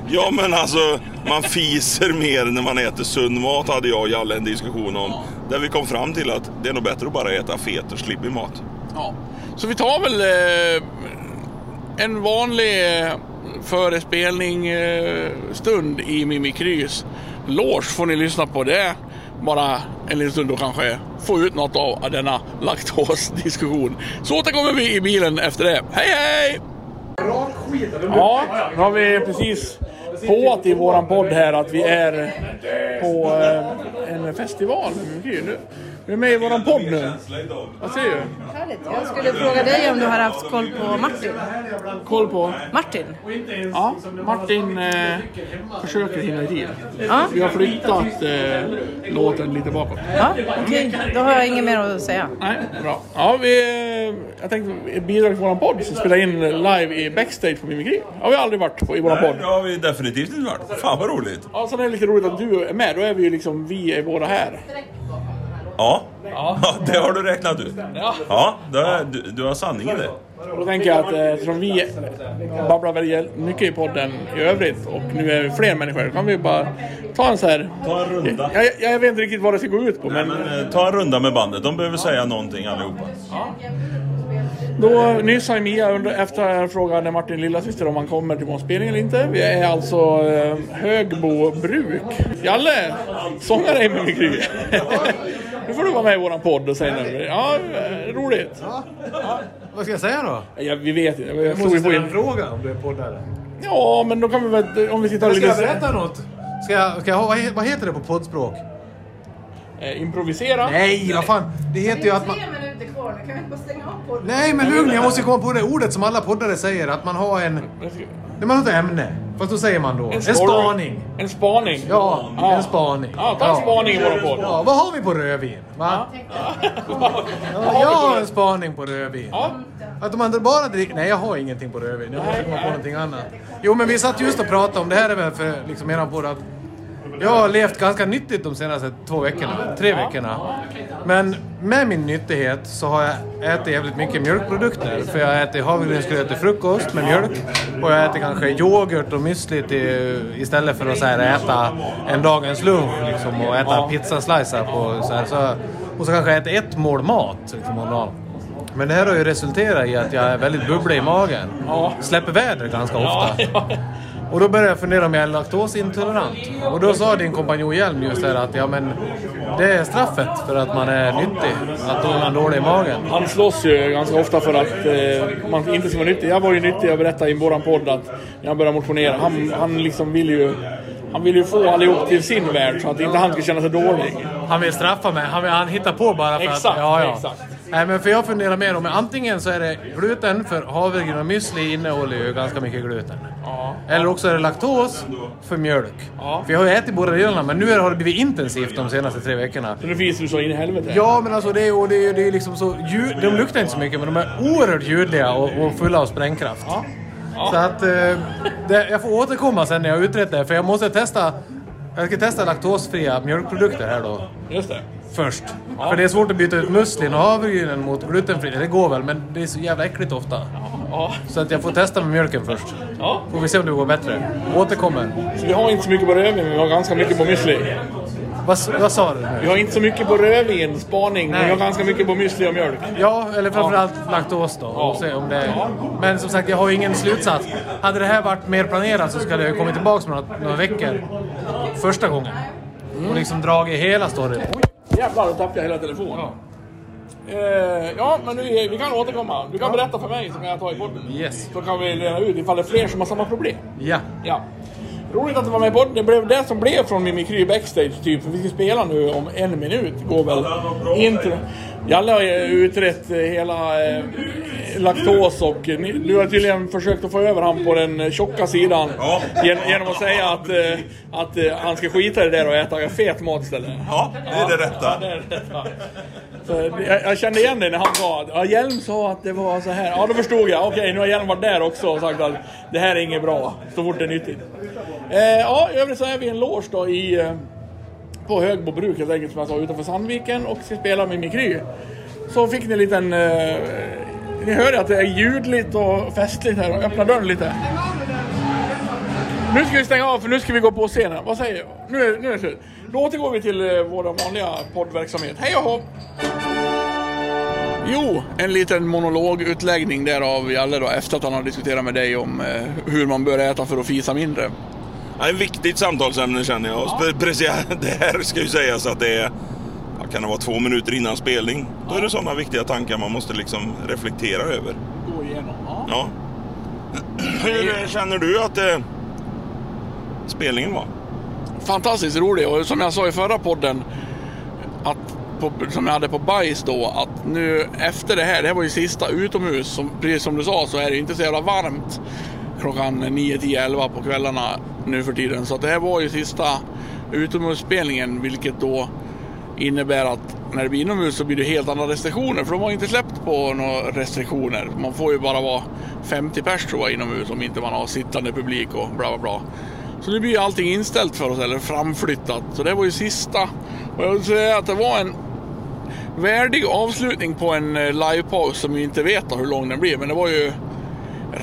Ja, men alltså man fiser mer när man äter sund mat hade jag och Jalle en diskussion om. Där vi kom fram till att det är nog bättre att bara äta fet och slippig mat. Ja. Så vi tar väl eh, en vanlig eh, förespelning eh, stund i Mimikrys loge får ni lyssna på det bara en liten stund och kanske få ut något av denna laktosdiskussion. Så återkommer vi i bilen efter det. Hej hej! Ja, nu har vi precis påat i våran podd här att vi är på eh, en festival. Med nu- Vi är med i våran podd nu. Vad säger du? Härligt. Jag skulle fråga dig om du har haft koll på Martin. Koll på? Martin? Ja, Martin eh, försöker hinna i tid. Ja, Vi har flyttat eh, låten lite bakåt. ja okej. Då har jag inget mer att säga. Nej, bra. Ja, vi, eh, jag tänkte ett bidrag till våran podd som spelar in live i backstage på Mimikry. har vi aldrig varit på i våran podd. det har vi definitivt inte varit. Fan vad roligt. Ja, sen är det lite roligt att du är med. Då är vi ju liksom, vi är båda här. Ja. ja, det har du räknat ut. Ja. Ja, det är, du, du har sanning i det. Och då tänker jag att eh, eftersom vi babblar väldigt mycket i podden i övrigt och nu är vi fler människor, kan vi bara ta en så här... Ta en runda. Jag, jag, jag vet inte riktigt vad det ska gå ut på, men... Men eh, ta en runda med bandet. De behöver säga någonting allihopa. Då nyss har Mia under, efter frågade Martin lillasyster om han kommer till vår spelning eller inte. Vi är alltså eh, Högbo bruk. Jalle, sångare i Mimikry. nu får du vara med i våran podd och säga något. Ja, eh, roligt. Vad ska jag säga då? Ja, vi vet inte. Jag Jag måste ställa en fråga om du är poddare. Ja, men då kan vi väl... Om vi tittar Ska jag lite... berätta något? Ska jag, ska jag vad heter det på poddspråk? Eh, improvisera. Nej, vad fan. Det heter ju att man... minuter kvar nu. Kan vi inte bara stänga av podden? Nej, men lugn. Jag måste komma på det ordet som alla poddare säger. Att man har en... När man har ett ämne. Fast då säger man då. En, story. spaning. En spaning. Ja, Ja. en spaning. Ja, ta en spaning i våran podd. Ja, vad har vi på rödvin? Va? Ja, jag har en spaning på rödvin. Ja. Att om man bara dricker... Nej, jag har ingenting på rödvin. Jag måste komma på någonting annat. Jo, men vi satt just och pratade om det här är väl för liksom eran podd att jag har levt ganska nyttigt de senaste två veckorna, tre veckorna. Men med min nyttighet så har jag ätit jävligt mycket mjölkprodukter. För jag äter havregrynsgröt till frukost med mjölk. Och jag äter kanske yoghurt och müsli till, istället för att så här, äta en dagens lunch liksom, och äta pizzaslicer på så här. Så, och så kanske jag äter ett mål mat liksom, om dagen. Men det här har ju resulterat i att jag är väldigt bubblig i magen. Släpper väder ganska ofta. Och då började jag fundera om jag är laktosintolerant. Och då sa din kompanjon Hjelm just där att ja men det är straffet för att man är nyttig. Att man dålig i magen. Han slåss ju ganska ofta för att eh, man inte ska vara nyttig. Jag var ju nyttig, jag berättade i våran podd att när jag började motionera, han, han liksom vill ju han vill ju få allihop till sin värld så att inte han ska känna sig dålig. Han vill straffa mig. Han, vill, han hittar på bara för Exakt, att... Ja, ja. exakt. Nej, men för jag funderar mer om antingen så är det gluten, för havregryn och müsli innehåller ju ganska mycket gluten. Ja. Eller också är det laktos för mjölk. Ja. För jag har ju ätit båda delarna, men nu har det blivit intensivt de senaste tre veckorna. Så nu finns du så in i helvete. Ja, men alltså det är, och det är, det är liksom så... Ljud, de luktar inte så mycket, men de är oerhört ljudliga och, och fulla av sprängkraft. Ja. Så att... Eh, det, jag får återkomma sen när jag har utrett det, för jag måste testa... Jag ska testa laktosfria mjölkprodukter här då. Just det. Först. För det är svårt att byta ut muslin och havregrynen mot glutenfri. Det går väl, men det är så jävla äckligt ofta. Ja. Så att jag får testa med mjölken först. ja. Får vi se om det går bättre. Återkommer. Så vi har inte så mycket på rödvin, men vi har ganska mycket på müsli. Vad, vad sa du Vi har inte så mycket på rödvin, spaning, men Nej. vi har ganska mycket på müsli och mjölk. Ja, eller framförallt laktos då. Och se om det... Men som sagt, jag har ingen slutsats. Hade det här varit mer planerat så skulle jag kommit tillbaka med några, några veckor. Första gången. Och liksom dragit hela storyn. Jävlar, då tappade jag hela telefonen. Eh, ja, men nu, vi kan återkomma. Du kan berätta för mig så kan jag ta i podden. Yes. Så kan vi reda ut ifall det är fler som har samma problem. Ja. Ja. Roligt att du var med i podden. Det blev det som blev från Mimikry Backstage typ. För vi ska spela nu om en minut. Går väl intro. Jalle har utrett eh, hela eh, laktos och ni, du har tydligen försökt att få över han på den tjocka sidan. Ja. Gen, genom att säga att, eh, att eh, han ska skita i det där och äta fet mat istället. Ja, det är det rätta. Ja, det är det rätta. Så, jag, jag kände igen det när han sa ja, Hjelm sa att det var så här. Ja, då förstod jag. Okej, nu har Hjelm varit där också och sagt att det här är inget bra. Så fort det är nyttigt. Eh, ja, i övrigt så är vi en loge då i, eh, på Högbo bruk helt enkelt som jag sa utanför Sandviken och ska spela med Mikry. Så fick ni en liten... Eh, ni hör ju att det är ljudligt och festligt här. Öppna dörren lite. Nu ska vi stänga av för nu ska vi gå på scenen. Vad säger jag? Nu är, nu är det slut. Då återgår vi till eh, vår vanliga poddverksamhet. Hej och hopp! Jo, en liten monologutläggning där av Jalle då efter att han har diskuterat med dig om eh, hur man bör äta för att fisa mindre. Ja, ett viktigt samtalsämne känner jag. Spe- Precis, det här ska ju sägas att det är, ja, kan det vara två minuter innan spelning? Då är det sådana viktiga tankar man måste liksom reflektera över. Gå igenom. Ja. Ja. Hur känner du att eh, spelningen var? Fantastiskt rolig och som jag sa i förra podden att på, som jag hade på bajs då att nu efter det här, det här var ju sista utomhus, som, precis som du sa så är det inte så jävla varmt klockan 9, 10, 11 på kvällarna nu för tiden. Så det här var ju sista utomhusspelningen vilket då innebär att när det blir inomhus så blir det helt andra restriktioner för de har inte släppt på några restriktioner. Man får ju bara vara 50 pers tror jag inomhus om inte man har sittande publik och bla bla bla. Så nu blir ju allting inställt för oss eller framflyttat. Så det var ju sista. Och jag vill säga att det var en värdig avslutning på en eh, livepaus som vi inte vet hur lång den blir. Men det var ju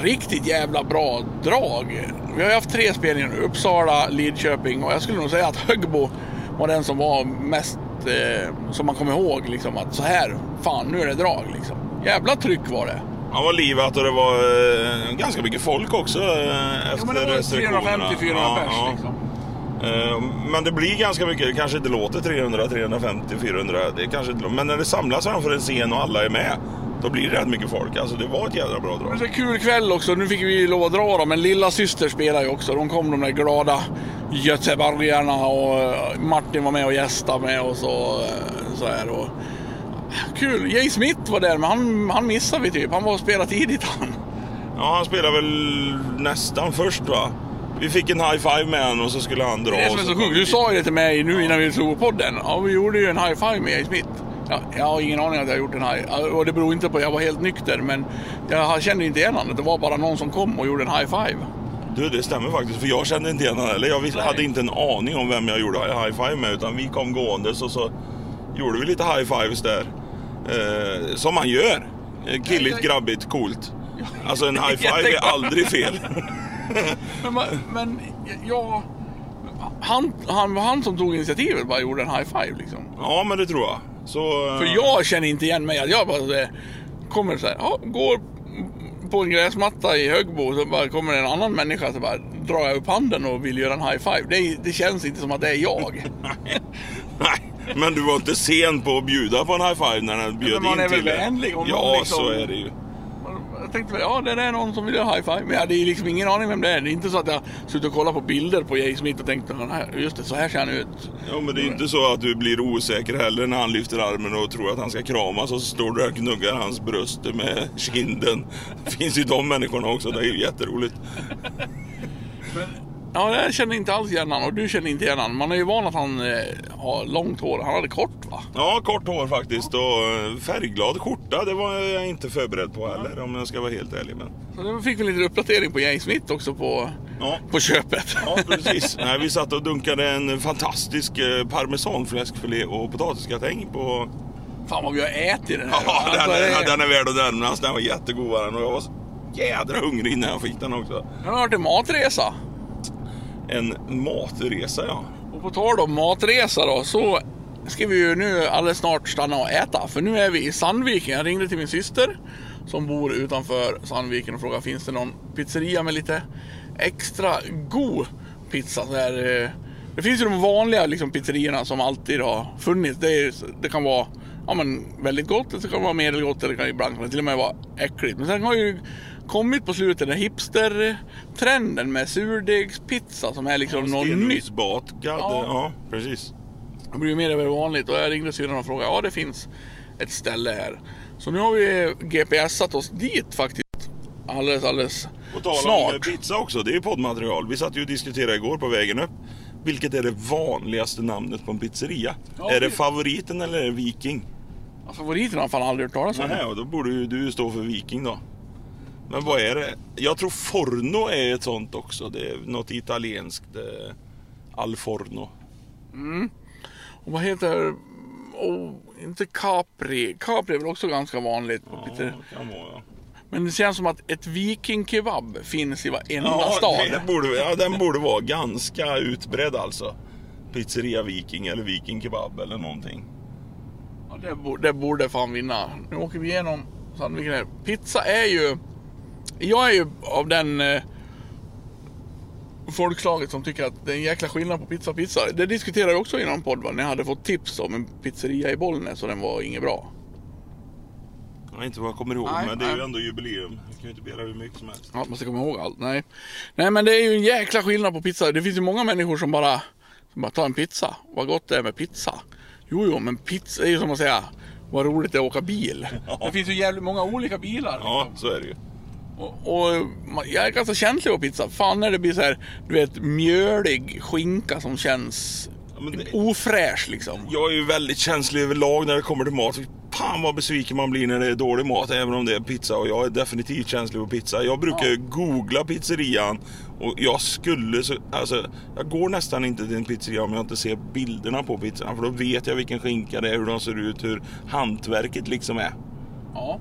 riktigt jävla bra drag. Vi har ju haft tre spelningar nu. Uppsala, Lidköping och jag skulle nog säga att Högbo var den som var mest eh, som man kommer ihåg. Liksom, att så här, fan nu är det drag liksom. Jävla tryck var det. Det var livat och det var eh, ganska mycket folk också eh, efter men det var restriktionerna. 350-400 Ja, pers ja. liksom. Eh, Men det blir ganska mycket, det kanske inte låter 300, 350, 400. Det kanske inte, men när det samlas framför en scen och alla är med, då blir det rätt mycket folk. Alltså det var ett jävla bra Det drag. var en kul kväll också. Nu fick vi lov att dra dem. Men lilla syster spelar ju också. De kom de där glada göteborgarna och eh, Martin var med och gästade med och så, eh, så här. Och, kul. Jay Smith var där men han, han missade vi typ. Han var och spelade tidigt han. Ja, han spelade väl nästan först va? Vi fick en high five med honom och så skulle han dra. Det är det som är och så så sjukt. Du sa ju det till mig nu innan vi slog på podden. Ja, vi gjorde ju en high five med Jay Smith. Ja, jag har ingen aning att jag har gjort en high. Ja, Och det beror inte på jag var helt nykter men jag kände inte igen honom. Det var bara någon som kom och gjorde en high five. Du, det stämmer faktiskt. För jag kände inte igen honom heller. Jag Nej. hade inte en aning om vem jag gjorde high five med. Utan vi kom gåendes och så gjorde vi lite high fives där. Eh, som man gör. Eh, Killigt, grabbigt, coolt. Alltså en high five är aldrig fel. Men, men jag... Han, han han som tog initiativet bara gjorde en high five liksom. Ja, men det tror jag. Så, eh, För jag känner inte igen mig. Jag bara eh, kommer så här, ja, går på en gräsmatta i Högbo så bara kommer en annan människa så bara drar jag upp handen och vill göra en high five. Det, det känns inte som att det är jag. Nej, men du var inte sen på att bjuda på en high five när den bjöd men man in är väl till det. vänlig om Ja, någon liksom- så är det ju. Jag tänkte väl, ja det är någon som vill göra high five. Men jag hade liksom ingen aning vem det är. Det är inte så att jag suttit och kollat på bilder på Jay Smith och tänkt, "Ja, nej, just det, så här ser han ut. Ja, men det är inte så att du blir osäker heller när han lyfter armen och tror att han ska kramas och så står du där och gnuggar hans bröst med kinden. Det finns ju de människorna också, det är ju jätteroligt. Ja, jag känner inte alls igen han och du känner inte igen han. Man är ju van att han eh, har långt hår. Han hade kort va? Ja, kort hår faktiskt och eh, färgglad skjorta. Det var jag inte förberedd på heller om jag ska vara helt ärlig. Men... Så det fick vi en liten uppdatering på Jay Smith också på, Ja. på köpet. Ja, precis. Nej, vi satt och dunkade en fantastisk eh, parmesanfläskfilé och potatisgratäng på... Fan vad vi har ätit den här. Ja, den Alltså, är, det- den är värd att nämnas. Den var jättegod var den och jag var så jädra hungrig innan jag fick den också. Den har varit en matresa. En matresa, ja. Och på tal om matresa då så ska vi ju nu alldeles snart stanna och äta. För nu är vi i Sandviken. Jag ringde till min syster som bor utanför Sandviken och frågade finns det någon pizzeria med lite extra god pizza. Så här, eh, det finns ju de vanliga liksom, pizzerierna som alltid har funnits. Det, är, det kan vara ja, men, väldigt gott, det kan vara medelgott eller det kan ibland kan det till och med vara äckligt. Men sen har ju kommit på slutet den hipster-trenden med surdegspizza som är liksom något nytt. Stenugnsbakad. Ja. Ja. ja, precis. Det blir ju mer över vanligt och jag ringde syrran och frågade, ja det finns ett ställe här. Så nu har vi GPSat oss dit faktiskt. Alldeles, alldeles På tal om snart. pizza också, det är ju poddmaterial. Vi satt ju och diskuterade igår på vägen upp. Vilket är det vanligaste namnet på en pizzeria? Ja, är det det- favoriten eller är det Viking? Ja, Favoriten har jag fan aldrig hört talas om. Nej, och då borde ju du stå för Viking då. Men vad är det? Jag tror Forno är ett sånt också. Det är något italienskt. eh, Al Forno. Och vad heter... Oh, inte Capri. Capri är väl också ganska vanligt Ja, pizzerior. kan vara, ja. Men det känns som att ett vikingkebab finns i varenda Ja, stad. det borde, ja, den borde vara ganska utbredd alltså. Pizzeria Viking eller Viking Kebab eller någonting. Ja, det, borde, det borde fan vinna. Nu åker vi igenom Sandviken här. Pizza är ju... Jag är ju av den eh, folkslaget som tycker att det är en jäkla skillnad på pizza och pizza. Det diskuterade jag också i någon podd va? när jag hade fått tips om en pizzeria i Bollnäs och den var inget bra. Jag vet inte vad jag kommer ihåg, Nej, men det är ju nej. ändå jubileum. Jag kan ju inte begära hur mycket som helst. Ja, man måste komma ihåg allt. Nej. Nej men det är ju en jäkla skillnad på pizza. Det finns ju många människor som bara, som bara tar en pizza. Vad gott det är med pizza. Jo, jo, men pizza är ju som att säga vad roligt det är att åka bil. Det finns ju jävligt många olika bilar. Ja, så är det ju. Och, och jag är ganska känslig på pizza. Fan när det blir så här, du vet, mjölig skinka som känns men det- ofräsch liksom. Jag är ju väldigt känslig överlag när det kommer till mat. Fan vad besviken man blir när det är dålig mat, även om det är pizza. Och jag är definitivt känslig på pizza. Jag brukar googla pizzerian och jag skulle så, alltså, jag går nästan inte till en pizzeria om jag inte ser bilderna på pizzan. För då vet jag vilken skinka det är, hur de ser ut, hur hantverket liksom är. Ja.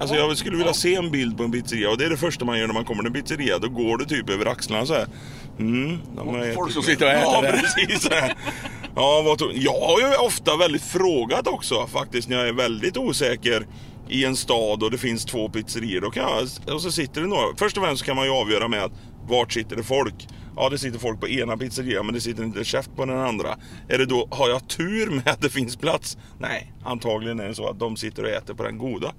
Alltså jag skulle vilja se en bild på en pizzeria och det är det första man gör när man kommer till en pizzeria. Då går du typ över axlarna så här. Mm, Folk som det. sitter och äter Ja, det. precis. Ja, vad tog... Jag har ju ofta väldigt frågat också faktiskt när jag är väldigt osäker i en stad och det finns två pizzerior. Då kan jag... Och så sitter det några. Först och främst kan man ju avgöra med att vart sitter det folk? Ja, det sitter folk på ena pizzerian men det sitter inte käft på den andra. Är det då, har jag tur med att det finns plats? Nej, antagligen är det så att de sitter och äter på den goda.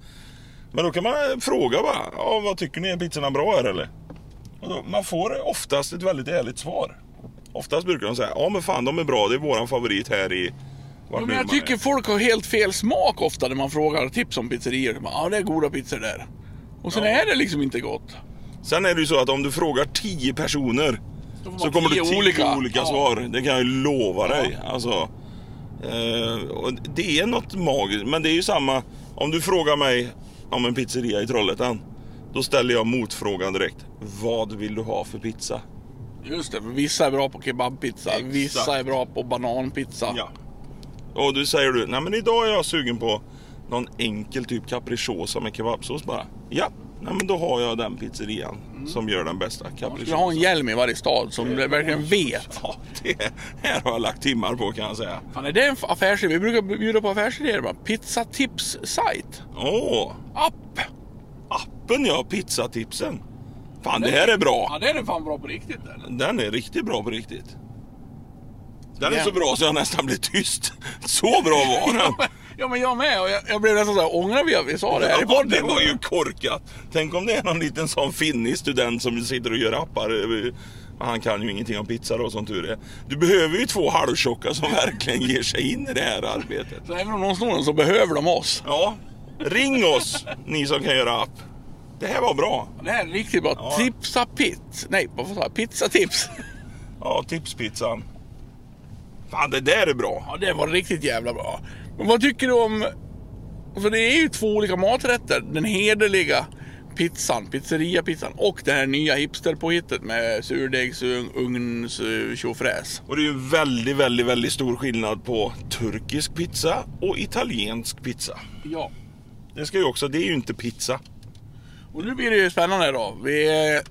Men då kan man fråga bara, ja, vad tycker ni, är pizzorna bra här eller? Då, man får oftast ett väldigt ärligt svar. Oftast brukar de säga, ja men fan de är bra, det är våran favorit här i... Ja, men jag man är." tycker folk har helt fel smak ofta när man frågar tips om pizzerior. Ja, det är goda pizzor där. Och sen är det liksom inte gott. Sen är det ju så att om du frågar 10 personer så kommer du tio 10 olika, olika. Ja. svar. Det kan jag ju lova dig. Alltså, eh, det är något magiskt. Men det är ju samma, om du frågar mig om en pizzeria i Trollhättan. Då ställer jag motfrågan direkt. Vad vill du ha för pizza? Just det, vissa är bra på kebabpizza, Exakt. vissa är bra på bananpizza. Ja. Och du säger du, nej men idag är jag sugen på någon enkel typ capricciosa med kebabsås bara. Ja, Nej, men då har jag den pizzerian som gör den bästa Man skulle ha en hjälm i varje stad som verkligen vet. Ja, det här har jag lagt timmar på kan jag säga. Fan, är det en affärsidé? Vi brukar bjuda på affärsidéer. bara. Pizza tips sajt. Åh, App. appen ja, pizzatipsen. Fan, det här är bra. Ja, den är fan bra på riktigt. Eller? Den är riktigt bra på riktigt. Den är Ja. så bra så jag nästan blir tyst. Så bra var den. Ja, men jag med. Och jag, jag blev nästan så här, ångrar vi att vi sa det här i Ja, podden? det var ju korkat. Tänk om det är någon liten sån finnig student som sitter och gör appar. Han kan ju ingenting om pizza då som tur är. Du behöver ju två halvtjocka som verkligen ger sig in i det här arbetet. Så även om någon snor så behöver de oss. Ja, ring oss ni som kan göra app. Det här var bra. Det här är riktigt bra. Ja. Tipsa pizz. Nej, vad sa jag? Pizzatips. Ja, tipspizzan. Fan, det där är bra. Ja, det var riktigt jävla bra. Men vad tycker du om... För det är ju två olika maträtter. Den hederliga pizzan, pizzeria-pizzan och det här nya hipsterpåhittet med surdegsugns tjofräs. Och det är ju väldigt, väldigt, väldigt stor skillnad på turkisk pizza och italiensk pizza. Ja. Det ska ju också, det är ju inte pizza. Och nu blir det ju spännande då. Vi eh,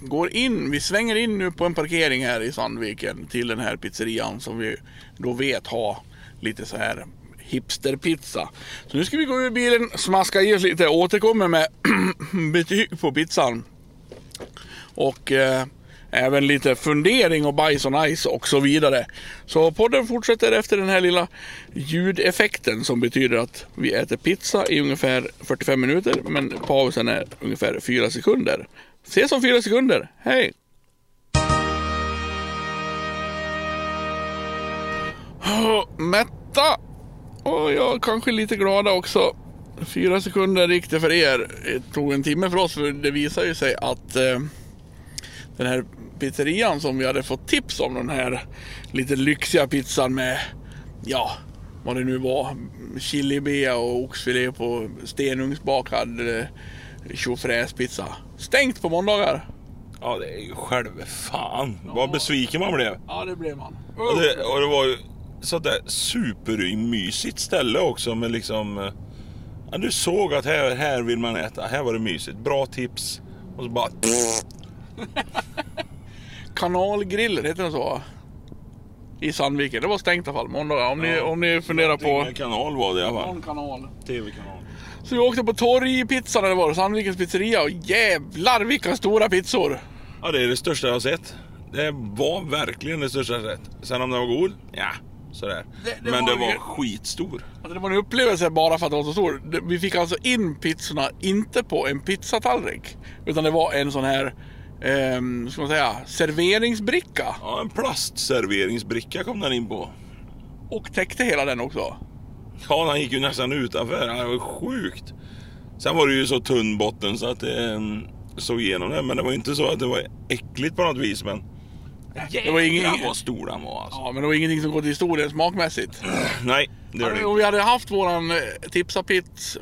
går in, vi svänger in nu på en parkering här i Sandviken till den här pizzerian som vi då vet har lite så här hipsterpizza. Så nu ska vi gå ur bilen, smaska i oss lite, återkommer med betyg på pizzan. Och eh, även lite fundering och bajs och nice och så vidare. Så podden fortsätter efter den här lilla ljudeffekten som betyder att vi äter pizza i ungefär 45 minuter men pausen är ungefär 4 sekunder. Ses om 4 sekunder, hej! Mätta! Och jag kanske lite glada också. Fyra sekunder gick det för er. Det tog en timme för oss för det visar ju sig att eh, den här pizzerian som vi hade fått tips om, den här lite lyxiga pizzan med, ja, vad det nu var, chilibea och oxfilé på stenugnsbakad eh, tjofräspizza. Stängt på måndagar. Ja, det är ju själve fan. Vad besviken man blev. Ja, det blev man. Och det, och det var ju sånt där supermysigt ställe också med liksom... eh, Ja, du såg att här, här vill man äta. Här var det mysigt. Bra tips. Och så bara... Kanalgrillen, heter den så? I Sandviken. Det var stängt i alla fall, måndagar. Om, ni, om ni funderar på Ingen kanal var det i alla fall. någon kanal. TV-kanal. Så vi åkte på Torgpizzan eller var det, Sandvikens pizzeria och jävlar vilka stora pizzor! Ja, det är det största jag har sett. Det var verkligen det största jag har sett. Sen om den var god? Ja, sådär. Det- det Men var det var ju- skitstor. Alltså det var en upplevelse bara för att det var så stor. Vi fick alltså in pizzorna inte på en pizzatallrik. Utan det var en sån här, ehm, ska man säga, serveringsbricka. Ja, en plastserveringsbricka kom den in på. Och täckte hela den också. Ja, den gick ju nästan utanför. Det var sjukt. Sen var det ju så tunn botten så att det um, såg igenom det. Men det var inte så att det var äckligt på något vis. Men Det var ingen- vad stor den var alltså. Ja, men det var ingenting som går till historien smakmässigt. Nej, det är det Om vi hade haft våran eh, tipsapizz...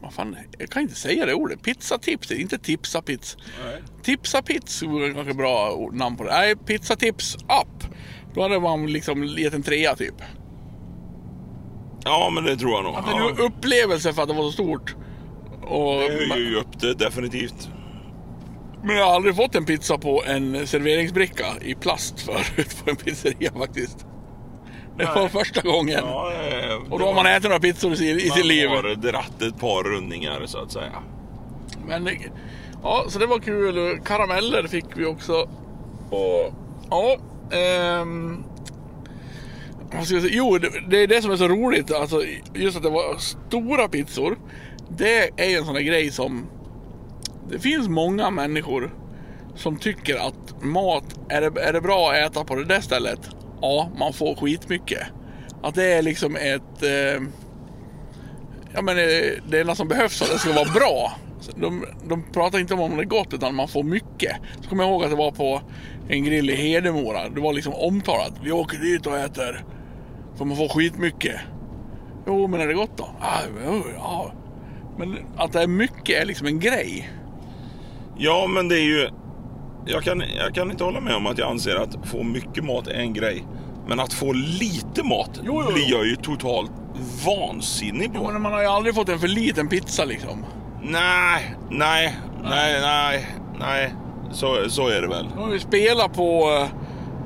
Vad fan, jag kan inte säga det ordet. Är inte tipsapizz. Nej. Tipsapizz vore kanske bra namn på det. Nej, pizzatips app. Då hade man liksom gett en trea typ. Ja, men det tror jag nog. Att det är en upplevelse för att det var så stort. Och, det höjer ju upp det definitivt. Men jag har aldrig fått en pizza på en serveringsbricka i plast förut på en pizzeria faktiskt. Det var första gången. Ja, Och då har man ätit några pizzor i i man sitt liv. har dratt ett par rundningar så att säga. Men ja, så det var kul. Karameller fick vi också. Och ja, ehm? Jo, det, är det som är så roligt. Alltså, just att det var stora pizzor. Det är en sån där grej som det finns många människor som tycker att mat, är det, är det bra att äta på det där stället? Ja, man får skitmycket. Att det är liksom ett... Eh, ja men det enda som behövs för att det ska vara bra. De, de pratar inte om om det är gott utan man får mycket. Så kommer jag ihåg att det var på en grill i Hedemora. Det var liksom omtalat. Vi åker dit och äter. För man får skitmycket. Jo men är det gott då? Ah, ja, ja. Men att det är mycket är liksom en grej. Ja, men det är ju... Jag kan, jag kan inte hålla med om att jag anser att få mycket mat är en grej. Men att få lite mat Jo, jo, blir jag ju totalt vansinnig på. Jo, men man har ju aldrig fått en för liten pizza liksom. Nej, nej, nej, nej, nej. Så, så är det väl. Nu har vi spelat på,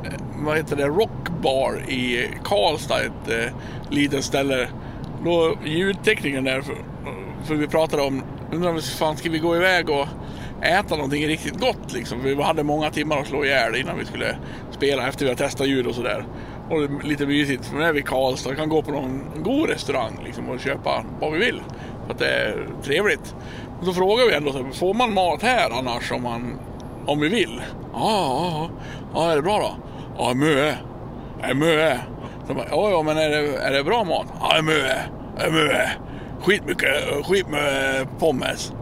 eh, vad heter det, Rockbar i Karlstad, ett eh, litet ställe. Då ljudteknikern där, för, för vi pratade om, undrar om fan ska vi gå iväg och äta någonting riktigt gott liksom. Vi hade många timmar att slå ihjäl innan vi skulle spela efter vi har testat ljud och sådär. Och det är lite mysigt, för nu är vi i Karlstad och kan gå på någon god restaurang liksom, och köpa vad vi vill. För att det är trevligt. Och så frågar vi ändå, får man mat här annars om, man, om vi vill? Ja, ja, ja, är det bra då? Ja, mö. Ja, mö. Så bara, ja, ja, men är det, är det bra mat? Ja, mö. Ja, mycket. Skitmycket, skitmycket pommes.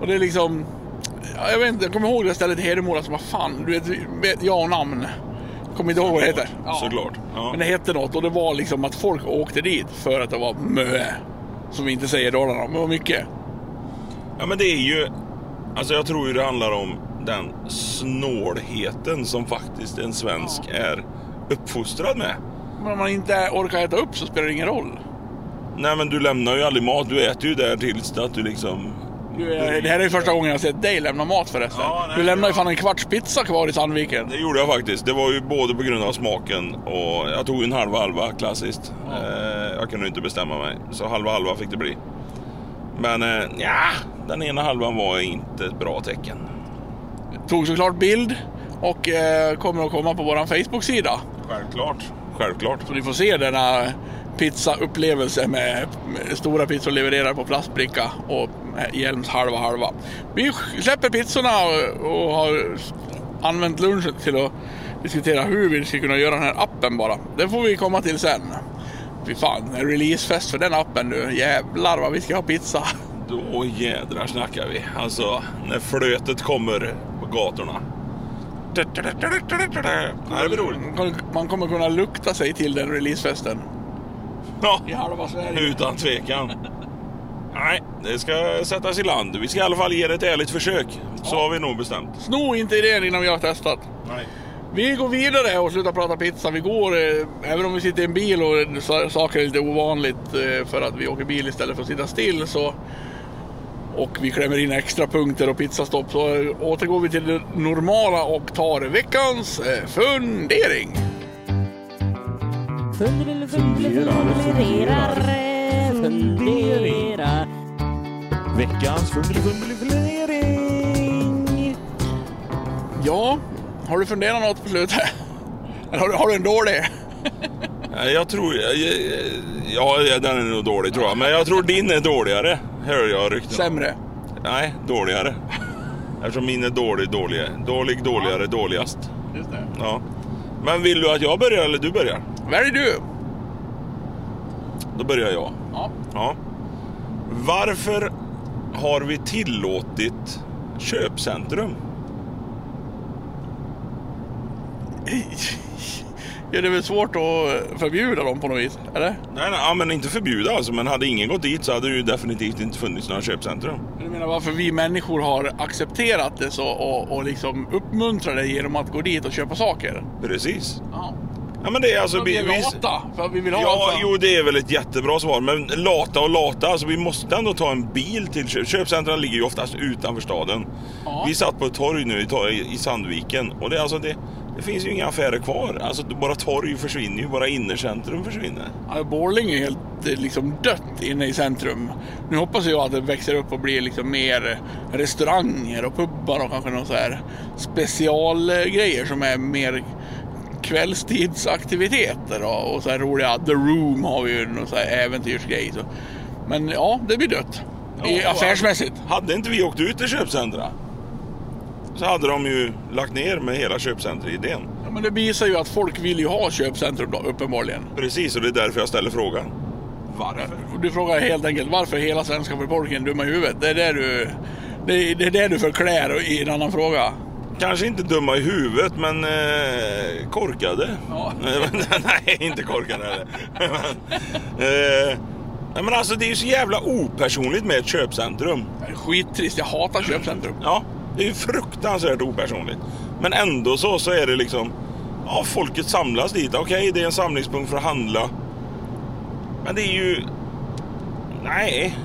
Och det är liksom, jag vet inte, jag kommer ihåg det stället i Hedemora som var fan, du vet, jag och namn. Kommer inte ihåg vad det heter. Ja. Såklart. Ja. Men det hette något och det var liksom att folk åkte dit för att det var mö. Som vi inte säger i Dalarna, men det var mycket. Ja men det är ju, alltså jag tror ju det handlar om den snålheten som faktiskt en svensk är uppfostrad med. Men om man inte orkar äta upp så spelar det ingen roll. Nej men du lämnar ju aldrig mat, du äter ju där tills att du liksom... Du, det här är ju första gången jag sett dig lämna mat förresten. Ja, nej, du lämnar ju ja. fan en kvarts pizza kvar i Sandviken. Det gjorde jag faktiskt. Det var ju både på grund av smaken och jag tog en halva halva klassiskt. Eh, jag kunde inte bestämma mig. Så halva halva fick det bli. Men eh, ja, den ena halvan var inte ett bra tecken. Tog såklart bild och eh, kommer att komma på vår Facebook-sida. Självklart. Självklart. Så ni får se denna pizzaupplevelse med stora pizzor levererade på plastbricka och Hjelms halva halva. Vi släpper pizzorna och, och har använt lunchen till att diskutera hur vi ska kunna göra den här appen bara. Det får vi komma till sen. Fy fan, releasefest för den appen nu. Jävlar vad vi ska ha pizza. Då jädrar snackar vi. Alltså, när flötet kommer på gatorna. Det blir roligt. Man kommer- Man kommer kunna lukta sig till den releasefesten. Ja, I halva Sverige. utan tvekan. Nej, det ska sättas i land. Vi ska i alla fall ge det ett ärligt försök. Så har vi nog bestämt. Sno inte idén innan vi har testat. Nej. Vi går vidare och slutar prata pizza. Vi går, eh, även om vi sitter i en bil och sa- saker är lite ovanligt eh, för att vi åker bil istället för att sitta still så och vi klämmer in extra punkter och pizzastopp så eh, återgår vi till det normala och tar veckans eh, fundering. Funderar, funderar, funderar. Veckans fundering. Ja, har du funderat något på slutet? Eller har du, har du en dålig? Nej, Jag tror... Ja, den är nog dålig tror jag. Men jag tror din är dåligare. Hör jag rykten. Sämre? Nej, dåligare. Eftersom min är dålig, dålig. Dålig, dåligare, dåligast. Just det. Ja. Men vill du att jag börjar eller du börjar? Välj du! Då börjar jag. Ja. Ja. Varför har vi tillåtit köpcentrum? Ja, det är väl svårt att förbjuda dem på något vis, eller? Nej, nej, ja, men inte förbjuda alltså. Men hade ingen gått dit så hade det ju definitivt inte funnits några köpcentrum. Du menar varför vi människor har accepterat det så och, och liksom uppmuntrar det genom att gå dit och köpa saker? Precis. Ja. Ja, men det är alltså... vi är lata, för vi vill ha Ja, alltså. jo det är väl ett jättebra svar. Men lata och lata, alltså vi måste ändå ta en bil till köp. Köpcentren ligger ju oftast utanför staden. Ja. Vi satt på ett torg nu i, Sandviken och det, är alltså det, det finns ju inga affärer kvar. Alltså bara torg försvinner ju, bara innercentrum försvinner. Ja, Borlänge är helt eh, liksom dött inne i centrum. Nu hoppas jag att det växer upp och blir liksom mer restauranger och pubbar och kanske någon så här specialgrejer som är mer kvällstidsaktiviteter och, och så här roliga The Room har vi ju någon så här äventyrsgrej. Så. Men ja, det blir dött. I, Ja, affärsmässigt. Hade inte vi åkt ut till köpcentra så hade de ju lagt ner med hela köpcenteridén. Ja, men det visar ju att folk vill ju ha köpcentrum då, uppenbarligen. Precis, och det är därför jag ställer frågan. Varför? Du frågar helt enkelt varför hela svenska befolkningen är dumma i huvudet. Det är det du, det är, det är det du förklär i en annan fråga. Kanske inte dumma i huvudet, men eh, korkade. Ja. nej, inte korkade. heller. men, eh, men alltså det är ju så jävla opersonligt med ett köpcentrum. Det är skittrist, jag hatar köpcentrum. Ja, det är ju fruktansvärt opersonligt. Men ändå så, så är det liksom... Ja, folket samlas dit. Okej, det är en samlingspunkt för att handla. Men det är ju... Nej.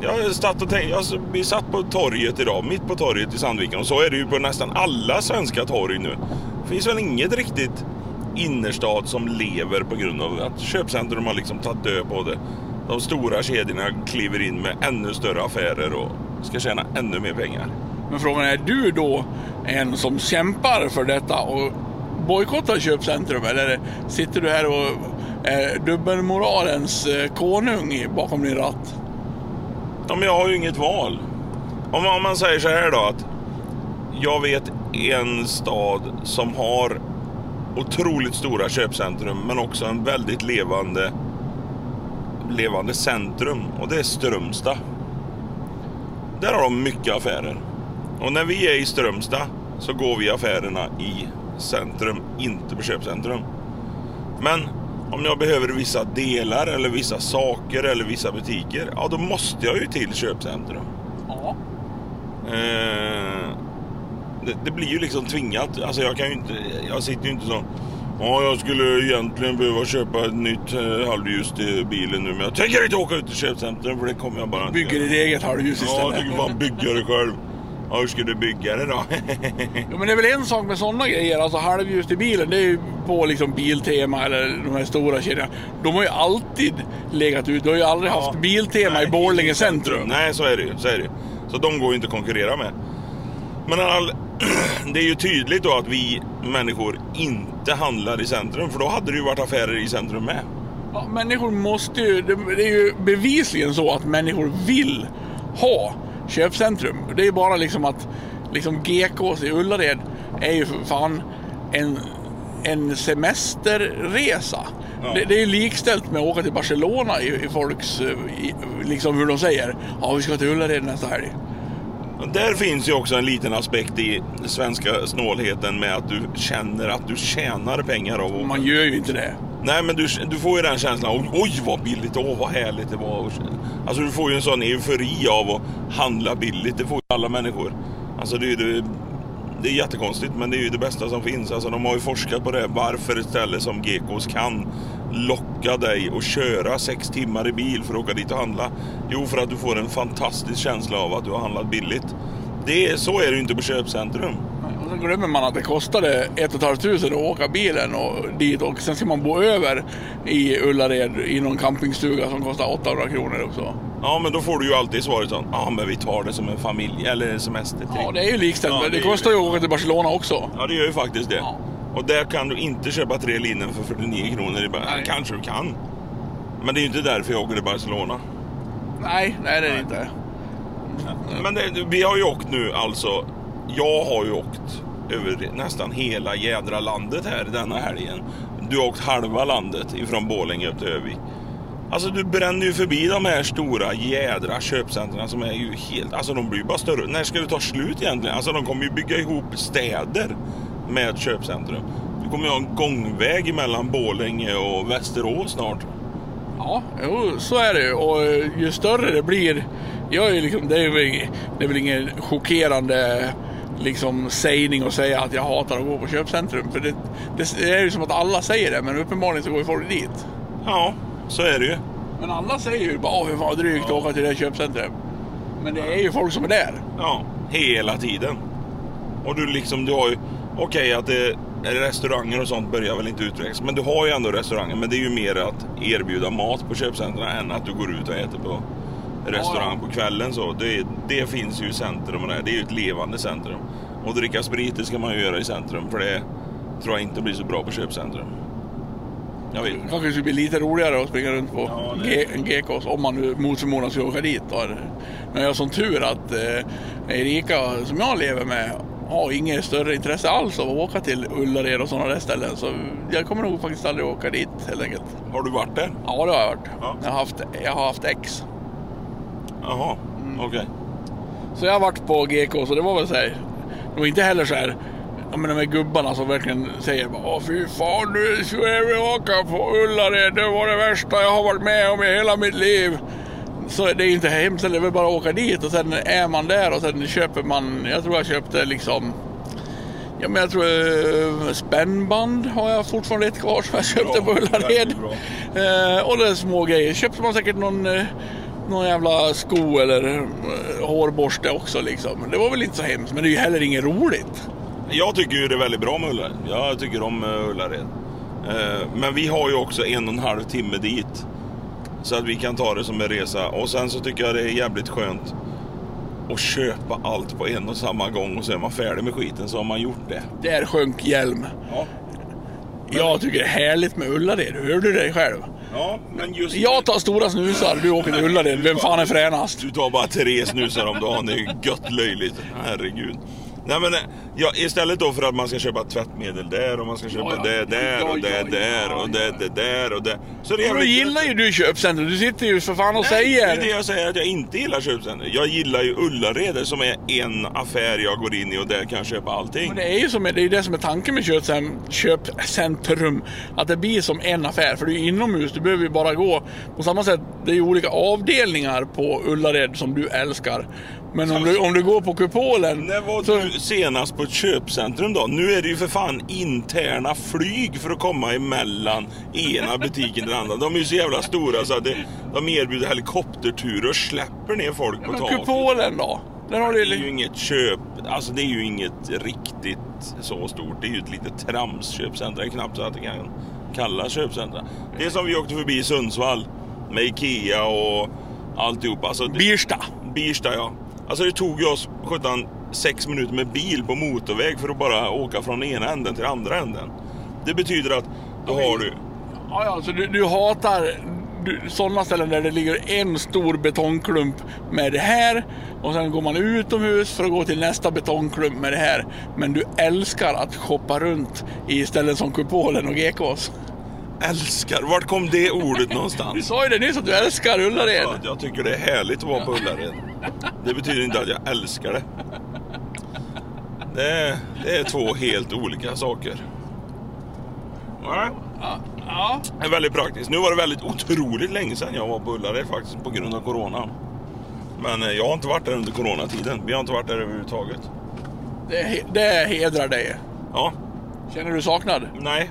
Jag satt och tänkte, alltså, vi satt på torget idag, mitt på torget i Sandviken och så är det ju på nästan alla svenska torg nu. Det finns väl inget riktigt innerstad som lever på grund av att köpcentrum har liksom tagit död på det. De stora kedjorna kliver in med ännu större affärer och ska tjäna ännu mer pengar. Men frågan är, är du då en som kämpar för detta och bojkottar köpcentrum? Eller sitter du här och är dubbelmoralens eh, konung bakom din ratt? Ja, men jag har ju inget val. Om man, om man säger så här då att jag vet en stad som har otroligt stora köpcentrum men också en väldigt levande levande centrum och det är Strömstad. Där har de mycket affärer. Och när vi är i Strömstad så går vi affärerna i centrum, inte på köpcentrum. Men om jag behöver vissa delar eller vissa saker eller vissa butiker, ja då måste jag ju till köpcentrum. Ja. Eh, det, det blir ju liksom tvingat. Alltså jag kan ju inte, jag sitter ju inte så. Ja, jag skulle egentligen behöva köpa ett nytt eh, halvljus till bilen nu, men jag tänker inte åka ut till köpcentrum för det kommer jag bara inte Bygger ditt eget halvljus Ja, jag istället. tycker fan bygga det själv. Ja, hur ska du bygga det då? Ja, men det är väl en sak med sådana grejer, alltså halvljus till bilen, det är ju på liksom Biltema eller de här stora kedjorna. De har ju alltid legat ut, du har ju aldrig haft Biltema Nej, i Borlänge i centrum. Nej, så är det ju. Så, är det. så de går ju inte att konkurrera med. Men all, det är ju tydligt då att vi människor inte handlar i centrum, för då hade det ju varit affärer i centrum med. Ja, människor måste ju, det är ju bevisligen så att människor vill ha köpcentrum. Det är ju bara liksom att liksom GKs i Ullared är ju för fan en, en semesterresa. Ja. Det, det är likställt med att åka till Barcelona i, i folks, eh, i, liksom hur de säger. Ja, vi ska till Ullared nästa helg. Där finns ju också en liten aspekt i svenska snålheten med att du känner att du tjänar pengar av att Man gör ju inte det. Nej men du, du får ju den känslan, oj, oj vad billigt, åh vad härligt det var. Alltså du får ju en sån eufori av att handla billigt, det får ju alla människor. Alltså det är ju det, det är jättekonstigt men det är ju det bästa som finns. Alltså de har ju forskat på det, varför ett ställe som Gekos kan locka dig och köra sex timmar i bil för att åka dit och handla. Jo, för att du får en fantastisk känsla av att du har handlat billigt. Det är, så är det ju inte på köpcentrum. Nej sen glömmer man att det kostade 1 500 att åka bilen och dit och sen ska man bo över i Ullared i någon campingstuga som kostar 800 kronor också. Ja, men då får du ju alltid svaret sånt. Ja, men vi tar det som en familj eller en semestertripp. Ja, det är ju likställt. Ja, det det kostar ju att åka till Barcelona också. Ja, det gör ju faktiskt det. Ja. Och där kan du inte köpa tre linnen för 49 kronor. i Nej. Kanske du kan. Men det är ju inte därför jag åker till Barcelona. Nej, nej det är det inte. Men det, vi har ju åkt nu alltså. Jag har ju åkt över nästan hela jädra landet här denna helgen. Du har åkt halva landet ifrån Borlänge upp till Övik. Alltså du bränner ju förbi de här stora jädra köpcentren som är ju helt... Alltså de blir ju bara större. När ska det ta slut egentligen? Alltså de kommer ju bygga ihop städer med köpcentrum. Du kommer ju ha en gångväg mellan Borlänge och Västerås snart. Ja, jo, så är det ju. Och eh, ju större det blir, jag är ju liksom, det, är väl, det är väl ingen chockerande liksom, sägning att säga att jag hatar att gå på köpcentrum. För det, det är ju som att alla säger det, men uppenbarligen så går ju folk dit. Ja, så är det ju. Men alla säger ju bara åh, hur fan drygt att åka till det här köpcentrum. Men det är ju folk som är där. Ja, hela tiden. Och du liksom, du har ju... Okej att det, restauranger och sånt börjar väl inte utvecklas. Men du har ju ändå restauranger. Men det är ju mer att erbjuda mat på köpcentren än att du går ut och äter på restaurang på kvällen. Så det, det finns ju i centrum och det, det är ju ett levande centrum. Och dricka sprit det ska man ju göra i centrum. För det tror jag inte blir så bra på köpcentrum. Jag vet inte. kanske skulle bli lite roligare att springa runt på Ja, det- GKs om man nu mot förmodan skulle åka dit. Då. Men jag har sån tur att eh, Erika som jag lever med har inget större intresse alls av att åka till Ullared och sådana där ställen. Så jag kommer nog faktiskt aldrig åka dit helt enkelt. Har du varit där? Ja, det har jag varit. Ja. Jag, har haft, jag har haft ex. Jaha, okej. Så jag har varit på GK så det var väl så här. Det var inte heller så här. Ja men de här gubbarna som verkligen säger bara Åh fy fan nu ska vi åka på Ullared. Det var det värsta jag har varit med om i hela mitt liv. Så det är inte hemskt, det är väl bara att åka dit och sen är man där och sen köper man, jag tror jag köpte liksom Ja men jag tror eh, spännband har jag fortfarande ett kvar som jag köpte Bra, på Ullared. Eh, och det är små grejer. Köpte man säkert någon, eh, någon jävla sko eller eh, hårborste också liksom. Det var väl inte så hemskt, men det är ju heller inget roligt. Jag tycker ju det är väldigt bra med Ullared. Jag tycker om eh, Ullared. Eh, Men vi har ju också en och en halv timme dit. Så att vi kan ta det som en resa. Och sen så tycker jag det är jävligt skönt att köpa allt på en och samma gång och så är man färdig med skiten så har man gjort det. Där sjönk hjälm. Ja, Jag tycker det är härligt med Ullared. Hör du dig själv? Ja men just Jag tar stora snusar, du åker till Ullared. Vem fan är fränast? Du tar bara tre snusar om dagen, det är gött löjligt. Herregud. Nej men ja, istället då för att man ska köpa tvättmedel där och man ska köpa Ja, ja. det där och det där och det, det där och det. Så det Men då gillar ju du köpcentrum. Du sitter ju för fan och Nej, Det är det säger... jag säger att jag inte gillar köpcenter. Jag gillar ju Ullared som är en affär jag går in i och där kan jag köpa allting. Men det är ju som, det är det som är tanken med köpcentrum, köpcentrum. Att det blir som en affär. För det är inomhus. Du behöver ju bara gå. På samma sätt, det är ju olika avdelningar på Ullared som du älskar. Men om du, om du går på kupolen... När var så- du senast på ett köpcentrum då? Nu är det ju för fan interna flyg för att komma emellan ena butiken till den andra. De är ju så jävla stora så att det, de erbjuder helikopterturer och släpper ner folk på Men taket. kupolen då? Där har Det är ju inget köp, alltså det är ju inget riktigt så stort. Det är ju ett litet tramsköpcenter. Det är knappt så att det kan kallas köpcenter. Det är som vi åkte förbi i Sundsvall med Ikea och alltihop. Alltså, det- Birsta. Birsta ja. Alltså det tog ju oss 17, sex minuter med bil på motorväg för att bara åka från ena änden till andra änden. Det betyder att då har du... Ja, ja, så du, du hatar sådana ställen där det ligger en stor betongklump med det här och sen går man utomhus för att gå till nästa betongklump med det här. Men du älskar att shoppa runt i ställen som Kupolen och Gekås. Älskar! Vart kom det ordet Du någonstans? sa ju det nyss att du älskar Ullared. Ja, jag tycker det är härligt att vara på Ullared. Det betyder inte att jag älskar det. Det är, det är två helt olika saker. Nej, Ja. Det är väldigt praktiskt. Nu var det väldigt otroligt länge sedan jag var på Ullared faktiskt på grund av Corona. Men eh, jag har inte varit där under coronatiden. Vi har inte varit där överhuvudtaget. Det, det hedrar dig. Ja, Känner du saknad? nej.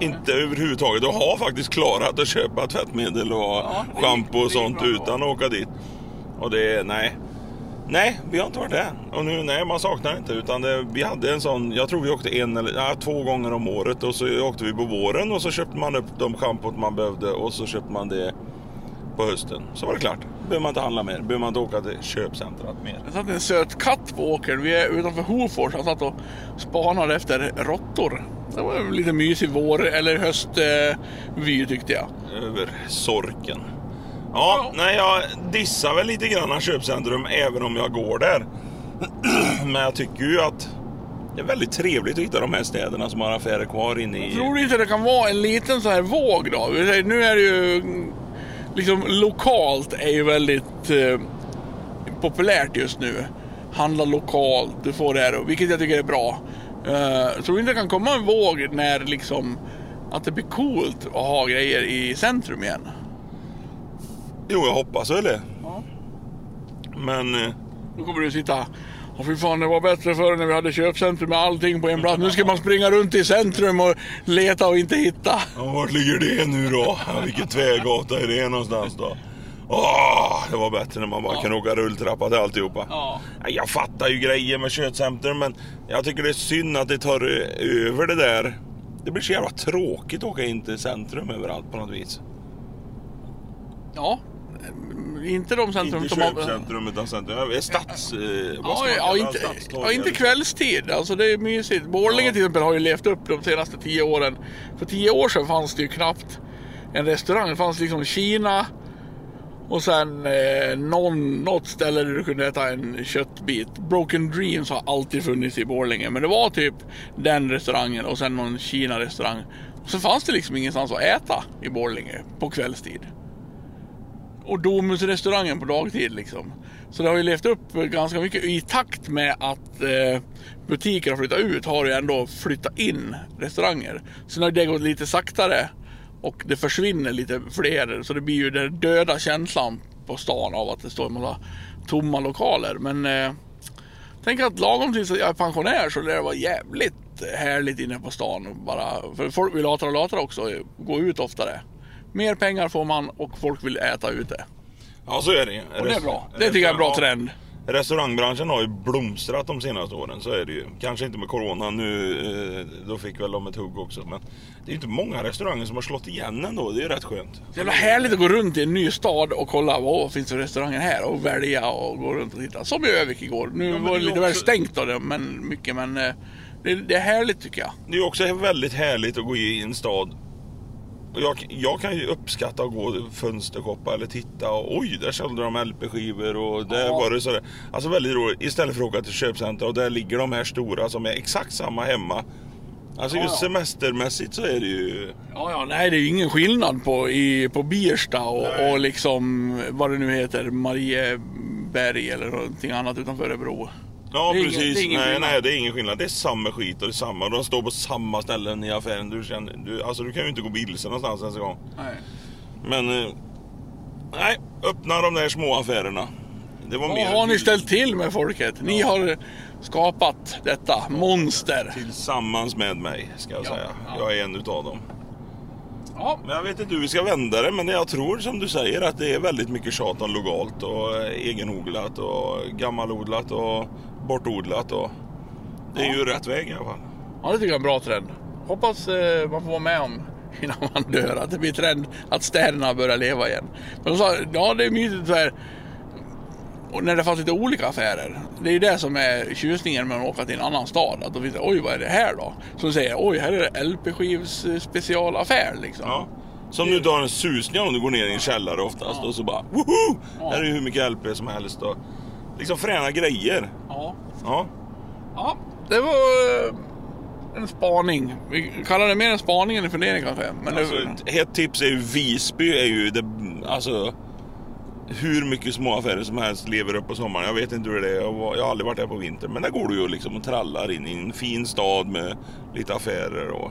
Inte överhuvudtaget. Jag har faktiskt klarat att köpa tvättmedel och Ja, schampo och sånt utan att åka dit. Och det är, nej. Nej, vi har inte varit där. Och nu, nej, man saknar inte. Utan det, vi hade en sån, jag tror vi åkte en eller ja, två gånger om året. Och så åkte vi på våren och så köpte man upp de schampot man behövde. Och så köpte man det på hösten. Så var det klart. Behöver man inte handla mer. Behöver man inte åka till köpcentret mer. Det satt en söt katt på åkern. Vi är utanför Hofors. Han satt och spanade efter råttor. Det var en lite mysig vår eller höstvy tyckte jag. över sorken. Ja, nej, jag dissar väl lite grann köpcentrum även om jag går där. Men jag tycker ju att det är väldigt trevligt att hitta de här städerna som har affärer kvar inne i... Tror du inte det kan vara en liten sån här våg då? Nu är det ju liksom lokalt är ju väldigt eh, populärt just nu. Handla lokalt, du får det här, vilket jag tycker är bra. Uh, tror inte det kan komma en våg när liksom att det blir coolt att ha grejer i centrum igen? Jo, jag hoppas väl det. Men... eh, Då kommer du sitta Åh fy fan det var bättre förr när vi hade köpcentrum med allting på en plats. Nu ska man springa runt i centrum och leta och inte hitta. Ja, vart ligger det nu då? Ja, vilken tvärgata är det någonstans då? Åh, det var bättre när man bara kunde åka rulltrappa till alltihopa. Ja. Jag fattar ju grejer med köpcentrum men jag tycker det är synd att det tar över det där. Det blir så jävla tråkigt att åka in till centrum överallt på något vis. Ja. Inte de centrum Inte som har... köpcentrum utan centrum. Ja, Stads... Eh, Ja, man ja, inte, ja, inte kvällstid. Alltså det är mysigt. Borlänge Ja. till exempel har ju levt upp de senaste tio åren. För tio år sedan fanns det ju knappt en restaurang. Det fanns liksom Kina och sen eh, någon, något ställe där du kunde äta en köttbit. Broken Dreams har alltid funnits i Borlänge. Men det var typ den restaurangen och sen någon Kina-restaurang. Så fanns det liksom ingenstans att äta i Borlänge på kvällstid och Domusrestaurangen på dagtid liksom. Så det har ju levt upp ganska mycket. I takt med att eh, butiker har flyttat ut har det ändå flyttat in restauranger. Sen har det gått lite saktare och det försvinner lite fler. Så det blir ju den döda känslan på stan av att det står en massa tomma lokaler. Men eh, tänk att lagom tills jag är pensionär så lär det vara jävligt härligt inne på stan. Bara, för folk vill latare och latare också. Gå ut oftare. Mer pengar får man och folk vill äta ute. Ja, så är det. Och det är bra. Det tycker jag är en bra trend. Restaurangbranschen har ju blomstrat de senaste åren, så är det ju. Kanske inte med Corona nu, eh, då fick väl de ett hugg också. Men det är ju inte många restauranger som har slått igen ändå, det är ju rätt skönt. Det är jävla härligt att gå runt i en ny stad och kolla vad finns för restauranger här och välja och gå runt och titta. Som i Övik igår. Nu men var det lite väl också- stängt av det, men mycket. Men eh, det, är härligt tycker jag. Det är också väldigt härligt att gå i en stad. Jag, jag kan ju uppskatta att gå fönstershoppa eller titta och oj, där sålde de LP-skivor och där Ja. var det sådär. Alltså väldigt roligt. Istället för att åka till köpcenter och där ligger de här stora som är exakt samma hemma. Alltså just ja. semestermässigt så är det ju... Ja, ja, nej det är ju ingen skillnad på, i, på Biersta och, och liksom vad det nu heter, Marieberg eller någonting annat utanför Örebro. Ja Det precis. ingen nej, skillnad. nej, det är ingen skillnad. Det är samma skit och det är samma. De står på samma ställen i affären. Du, känner, du, alltså, du kan ju inte gå vilse någonstans nästa gång. Nej. Men... Eh, nej, öppna de där små affärerna. Det var Vad mer har ni ställt till med folket? Ni har skapat detta monster. Tillsammans med mig, ska jag Ja, säga. ja. Jag är en utav dem. Ja, Men jag vet inte hur vi ska vända det, men jag tror som du säger att det är väldigt mycket tjat om legalt och eh, egenodlat och gammalodlat och bortodlat och... Det är ju rätt väg i alla fall. ja det tycker jag är en bra trend. Hoppas eh, man får vara med om innan man dör att det blir trend att städerna börjar leva igen. Men de sa, ja det är mysigt så här. Och när det fanns lite olika affärer. Det är ju det som är tjusningen med att åka till en annan stad. Att då finns det, oj vad är det här då? De säger, oj här är det LP-skivs eh, specialaffär liksom. Ja. Som du tar en susning om du går ner i en källare oftast och så bara woho! Ja. Här är ju hur mycket LP som helst och liksom fräna grejer. Ja. Ja. Ja, det var eh, en spaning. Vi kallar det mer en spaning än en fundering kanske. Men det, Alltså, ett hett tips är ju Visby är ju det, alltså hur mycket små affärer som helst lever upp på sommaren. Jag vet inte hur det är. Jag, var, jag har aldrig varit där på vintern. Men där går du ju liksom och trallar in i en fin stad med lite affärer och...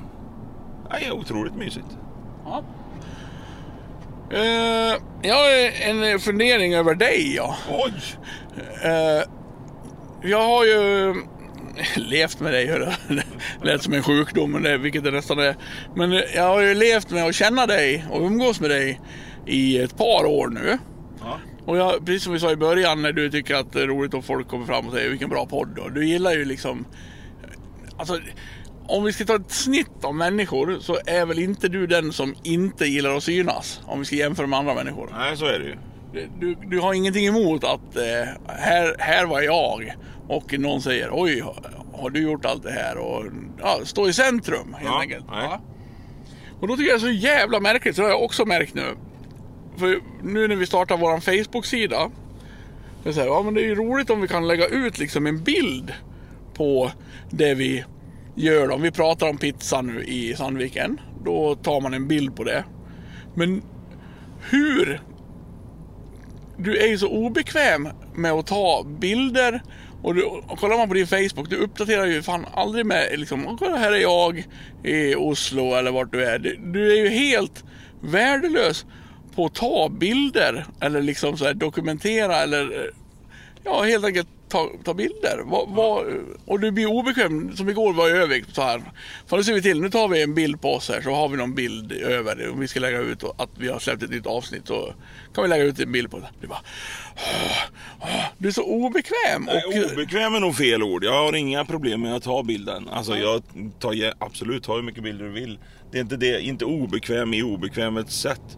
Nej, det är otroligt mysigt. ja. Eh, jag har en fundering över dig ja. Oj! Eh, jag har ju levt med dig, hörru. Det lät som en sjukdom, men det, vilket det nästan är. Men jag har ju levt med att känna dig och umgås med dig i ett par år nu. Ja. Och jag, precis som vi sa i början när du tycker att det är roligt om folk kommer fram och säger vilken bra podd. Och du gillar ju liksom... Alltså, om vi ska ta ett snitt av människor så är väl inte du den som inte gillar att synas. Om vi ska jämföra med andra människor. Nej, så är det ju. Du, du har ingenting emot att eh, här, här var jag och någon säger oj, har, du gjort allt det här? Och ja, stå i centrum helt Ja, enkelt. Ja. Och då tycker jag det är så jävla märkligt, så det har jag också märkt nu. För nu när vi startar vår Facebook-sida. Det är, så här, ja, men det är ju roligt om vi kan lägga ut liksom en bild på det vi gör. Om vi pratar om pizza nu i Sandviken. Då tar man en bild på det. Men hur du är ju så obekväm med att ta bilder. Och, du, och kollar man på din Facebook, du uppdaterar ju fan aldrig med liksom, kolla här är jag i Oslo eller vart du är. Du, du är ju helt värdelös på att ta bilder eller liksom så dokumentera eller ja, helt enkelt ta, ta bilder. Vad- vad- och du blir obekväm, som igår var i Övik så här. För nu ser vi till, nu tar vi en bild på oss här så har vi någon bild över. Om vi ska lägga ut att vi har släppt ett nytt avsnitt så kan vi lägga ut en bild på det. Du bara, du är så obekväm. Nej, Och, obekväm är nog fel ord. Jag har inga problem med att ta bilden. Alltså jag tar absolut, ta hur mycket bilder du vill. Det är inte det, inte obekväm i obekvämt sätt.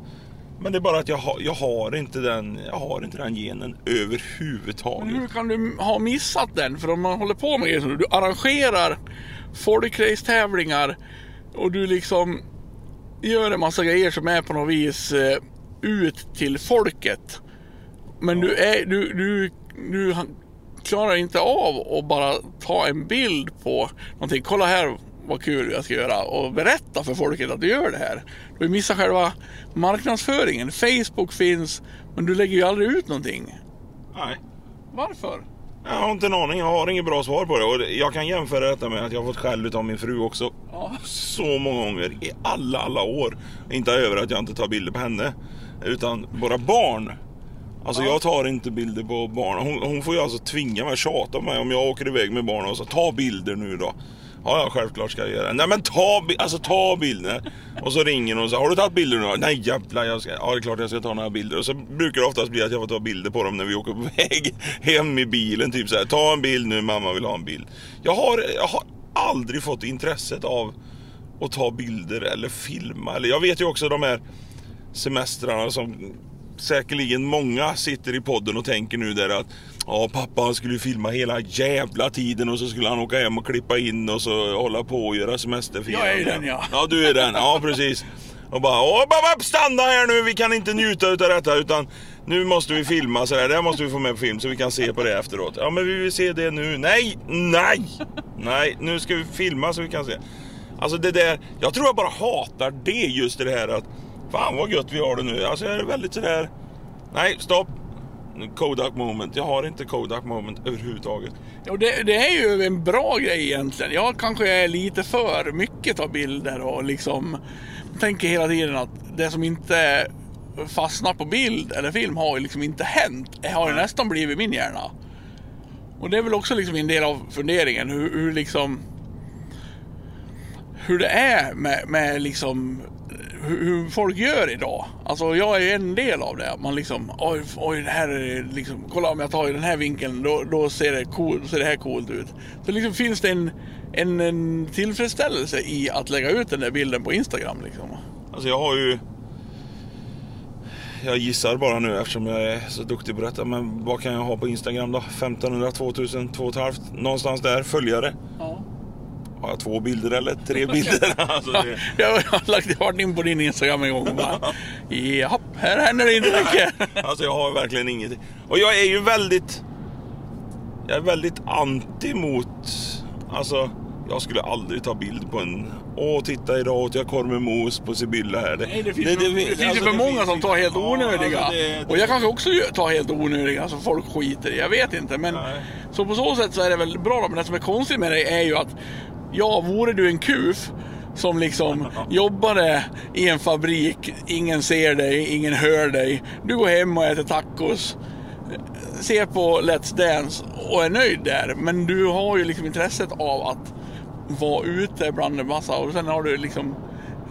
Men det är bara att jag, har- jag har inte den, jag har inte den genen överhuvudtaget. hur kan du ha missat den? För om man håller på med grejer som du, arrangerar folkrace-tävlingar och du liksom gör en massa grejer som är på något vis eh, ut till folket. Men du, är, du, du, du klarar inte av att bara ta en bild på någonting. Kolla här vad kul jag ska göra och berätta för folket att du gör det här. Du missar själva marknadsföringen. Facebook finns men du lägger ju aldrig ut någonting. Nej. Varför? Jag har inte en aning, jag har inget bra svar på det. Och jag kan jämföra detta med att jag har fått skäll av min fru också. Ja. Så många gånger i alla, alla år. Inte över att jag inte tar bilder på henne. Utan våra barn. Alltså jag tar inte bilder på barn. Hon, hon får ju alltså tvinga mig, tjata på mig om jag åker iväg med barnen och så ta bilder nu då. Ja, ja, självklart ska jag göra det. Nej men ta, alltså, ta bilder. Och så ringer hon och säger, har du tagit bilder nu? Nej jävlar, jag ska, ja det är klart jag ska ta några bilder. Och så brukar det oftast bli att jag får ta bilder på dem när vi åker på väg hem i bilen. Typ så här, ta en bild nu, mamma vill ha en bild. Jag har, jag har aldrig fått intresset av att ta bilder eller filma. Eller, jag vet ju också de här semestrarna som säkerligen många sitter i podden och tänker nu där att Ja pappa han skulle ju filma hela jävla tiden och så skulle han åka hem och klippa in och så hålla på och göra semesterfirande. Jag är den, ja. Ja du är den, ja precis. Och bara åh pappa stanna här nu vi kan inte njuta utav detta utan nu måste vi filma så här. Det här måste vi få med på film så vi kan se på det efteråt. Ja men vi vill se det nu. Nej, nej, nej nu ska vi filma så vi kan se. Alltså det där, jag tror jag bara hatar det just det här att Fan vad gött vi har det nu. Alltså jag är väldigt sådär Nej, stopp. Kodak moment. Jag har inte Kodak moment överhuvudtaget. Och det, det är ju en bra grej egentligen. Jag kanske är lite för mycket av bilder och liksom tänker hela tiden att det som inte fastnar på bild eller film har ju liksom inte hänt. Det har ju nästan blivit min hjärna. Och det är väl också liksom en del av funderingen hur, hur liksom hur det är med, med liksom hur, folk gör idag. Alltså jag är en del av det. Man liksom, oj, oj det här är liksom, kolla om jag tar i den här vinkeln då, då ser, det cool, ser det här coolt ut. Så liksom finns det en, en, en tillfredsställelse i att lägga ut den där bilden på Instagram liksom. Alltså jag har ju Jag gissar bara nu eftersom jag är så duktig på detta men vad kan jag ha på Instagram då? 1500, 2000, 2500 någonstans där följare. Ja. Har jag två bilder eller tre bilder? alltså det, Jag har lagt varit in på din Instagram en gång och bara, japp, här händer det inte mycket. alltså jag har verkligen ingenting. Och jag är ju väldigt Jag är väldigt anti mot Alltså jag skulle aldrig ta bild på en Åh titta idag åt jag korv med mos på Sibylla här. Nej, det finns, det, det, finns ju alltså, för det många finns som tar helt Ja, onödiga. alltså, det- Och jag kanske också tar helt onödiga som folk skiter i. Jag vet inte. Men Nej. så på så sätt så är det väl bra. Men det som är konstigt med det är ju att ja, vore du en kuf som liksom jobbade i en fabrik, ingen ser dig, ingen hör dig. Du går hem och äter tacos, ser på Let's Dance och är nöjd där. Men du har ju liksom intresset av att vara ute bland en massa och sen har du liksom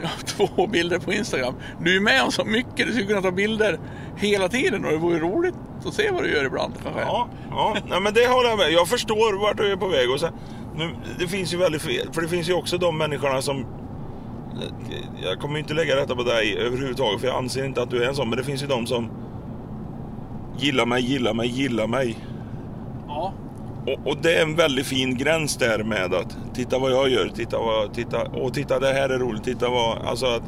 två bilder på Instagram. Du är med om så mycket, du skulle kunna ta bilder hela tiden och det vore roligt att se vad du gör ibland kanske. Ja, ja. Nej, men det håller jag med. Jag förstår vart du är på väg. Och sen, nu, det finns ju väldigt fel, för det finns ju också de människorna som jag kommer inte lägga detta på dig överhuvudtaget för jag anser inte att du är en sån. Men det finns ju de som gillar mig, gillar mig, gillar mig. Ja. Och, och det är en väldigt fin gräns där med att titta vad jag gör, titta vad, titta, och titta det här är roligt, titta vad, alltså att,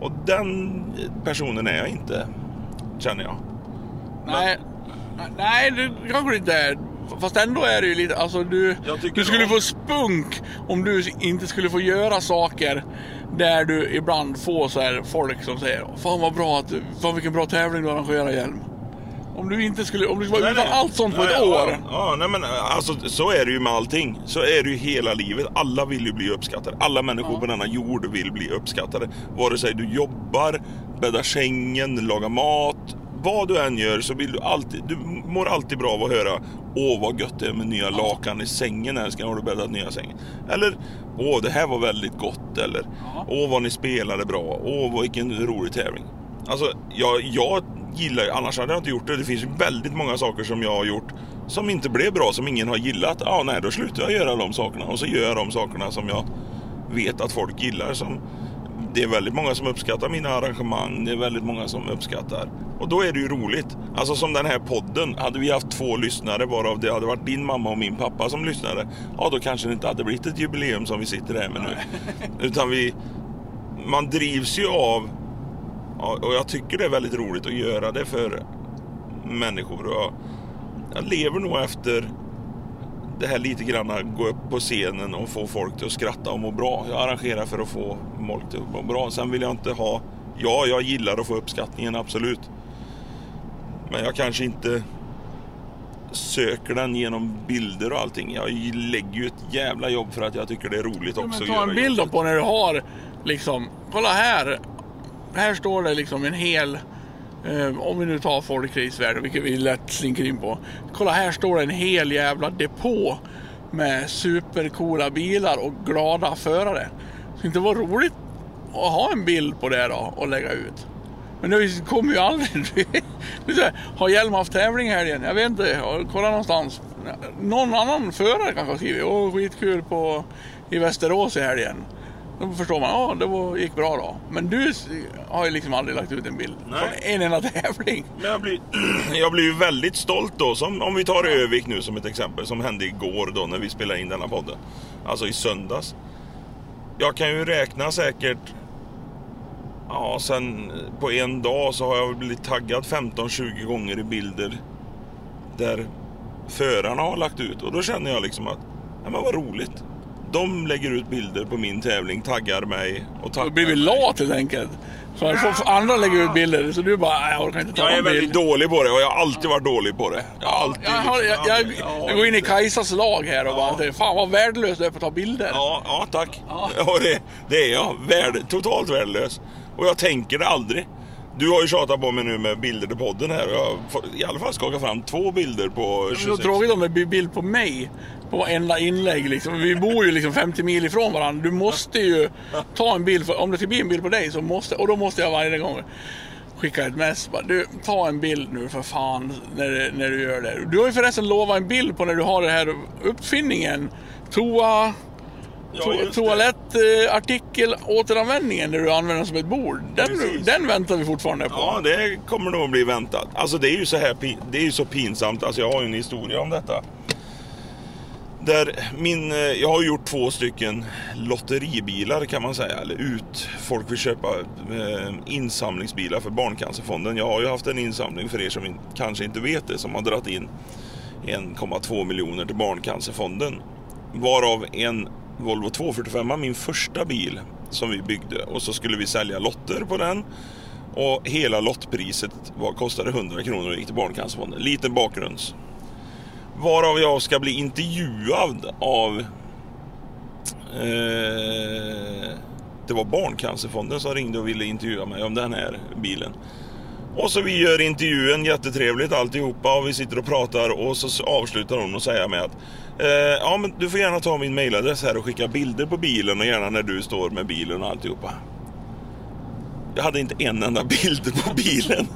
och den personen är jag inte, känner jag. Nej, nej det kanske det inte är. Fast ändå är det ju lite, alltså du, du skulle få spunk om du inte skulle få göra saker där du ibland får så här folk som säger Fan vad bra att fan vilken bra tävling du arrangerar Hjelm. Om du inte skulle, om du skulle vara utan allt sånt på Nej, ett ja, år. Ja, nej men alltså så är det ju med allting. Så är det ju hela livet. Alla vill ju bli uppskattade. Alla människor på denna jord vill bli uppskattade. Vare sig du jobbar, bäddar sängen, lagar mat. Vad du än gör så vill du alltid, du mår alltid bra av att höra Åh vad gött det är med nya lakan i sängen älskling, har du bäddat nya sängen? Eller Åh det här var väldigt gott eller Åh vad ni spelade bra, åh vilken rolig tävling. Alltså jag, jag gillar annars hade jag inte gjort det. Det finns ju väldigt många saker som jag har gjort som inte blev bra, som ingen har gillat. Ja, nej, då slutar jag göra de sakerna och så gör jag de sakerna som jag vet att folk gillar. Som, det är väldigt många som uppskattar mina arrangemang, det är väldigt många som uppskattar. Och då är det ju roligt. Alltså som den här podden, hade vi haft två lyssnare varav det hade varit din mamma och min pappa som lyssnade. Ja, då kanske det inte hade blivit ett jubileum som vi sitter här med nu. Utan vi, man drivs ju av och jag tycker det är väldigt roligt att göra det för människor. Och jag, jag lever nog efter det här lite grann gå upp på scenen och få folk till att skratta och må bra. Jag arrangerar för att få folk till att må bra. Sen vill jag inte ha... Ja, jag gillar att få uppskattningen, absolut. Men jag kanske inte söker den genom bilder och allting. Jag lägger ju ett jävla jobb för att jag tycker det är roligt Ja, också. men att ta en bild då jobbet. på när du har liksom, kolla här. Här står det liksom en hel, Ehm, om vi nu tar folkracevärlden, vilket vi lätt slinker in på. Kolla här står det en hel jävla depå med supercoola bilar och glada förare. Så inte vara roligt att ha en bild på det då och lägga ut. Men det kommer ju aldrig... Har Hjelm haft tävling i helgen? Jag vet inte. Kolla någonstans. Någon annan förare kanske har skrivit Åh, skitkul på, i Västerås i helgen. Då förstår man, ja det var, gick bra då. Men du har ju liksom aldrig lagt ut en bild Nej. från en enda tävling. Men jag blir, jag blir ju väldigt stolt då. Som, om vi tar Övik nu som ett exempel. Som hände igår då när vi spelade in denna podden. Alltså i söndags. Jag kan ju räkna säkert... Ja, sen på en dag så har jag blivit taggad 15-20 gånger i bilder. Där förarna har lagt ut. Och då känner jag liksom att, ja men vad roligt. De lägger ut bilder på min tävling, taggar mig och Då taggar blir vi lat helt enkelt. Så får får andra lägga ut bilder så du bara, "Nej, jag orkar inte ta Jag är bild. väldigt dålig på det och jag har alltid varit dålig på det. Jag alltid Jag, har, jag, jag, Ja, jag går in i Kajsas lag här och bara, fan vad värdelös du är på att ta bilder. Ja, ja tack. Ja. det, det är jag. Värd, totalt värdelös. Och jag tänker det aldrig. Du har ju tjatat på mig nu med bilder till podden här och jag har i alla fall skakat fram två bilder på Det är så 26. tråkigt om det blir bild på mig på varenda inlägg. Liksom. Vi bor ju liksom 50 mil ifrån varandra. Du måste ju ta en bild. För, om det ska bli en bild på dig så måste, och då måste jag varje gång skicka ett mess. Bara, Du, ta en bild nu för fan när, du- när du gör det. Du har ju förresten lovat en bild på när du har den här uppfinningen. Toa... Ja, To det. toalettartikel återanvändningen när du använder den som ett bord. Den, Precis. den väntar vi fortfarande på. Ja, det kommer nog att bli väntat. Alltså det är ju så här det är ju så pinsamt. Alltså jag har ju en historia om detta. Där min, eh, jag har gjort två stycken lotteribilar kan man säga. Eller ut. Folk vill köpa eh, insamlingsbilar för Barncancerfonden. Jag har ju haft en insamling för er som in, kanske inte vet det. Som har dragit in 1,2 miljoner till Barncancerfonden. Varav en Volvo 245, min första bil som vi byggde. Och så skulle vi sälja lotter på den. Och hela lottpriset var, kostade 100 kronor och gick till Barncancerfonden. Liten bakgrunds. Varav jag ska bli intervjuad av... Eh, det var Barncancerfonden som ringde och ville intervjua mig om den här bilen. Och så vi gör intervjun, jättetrevligt alltihopa och vi sitter och pratar och så avslutar hon och säger med att eh, Ja men du får gärna ta min mailadress här och skicka bilder på bilen och gärna när du står med bilen och alltihopa. Jag hade inte en enda bild på bilen.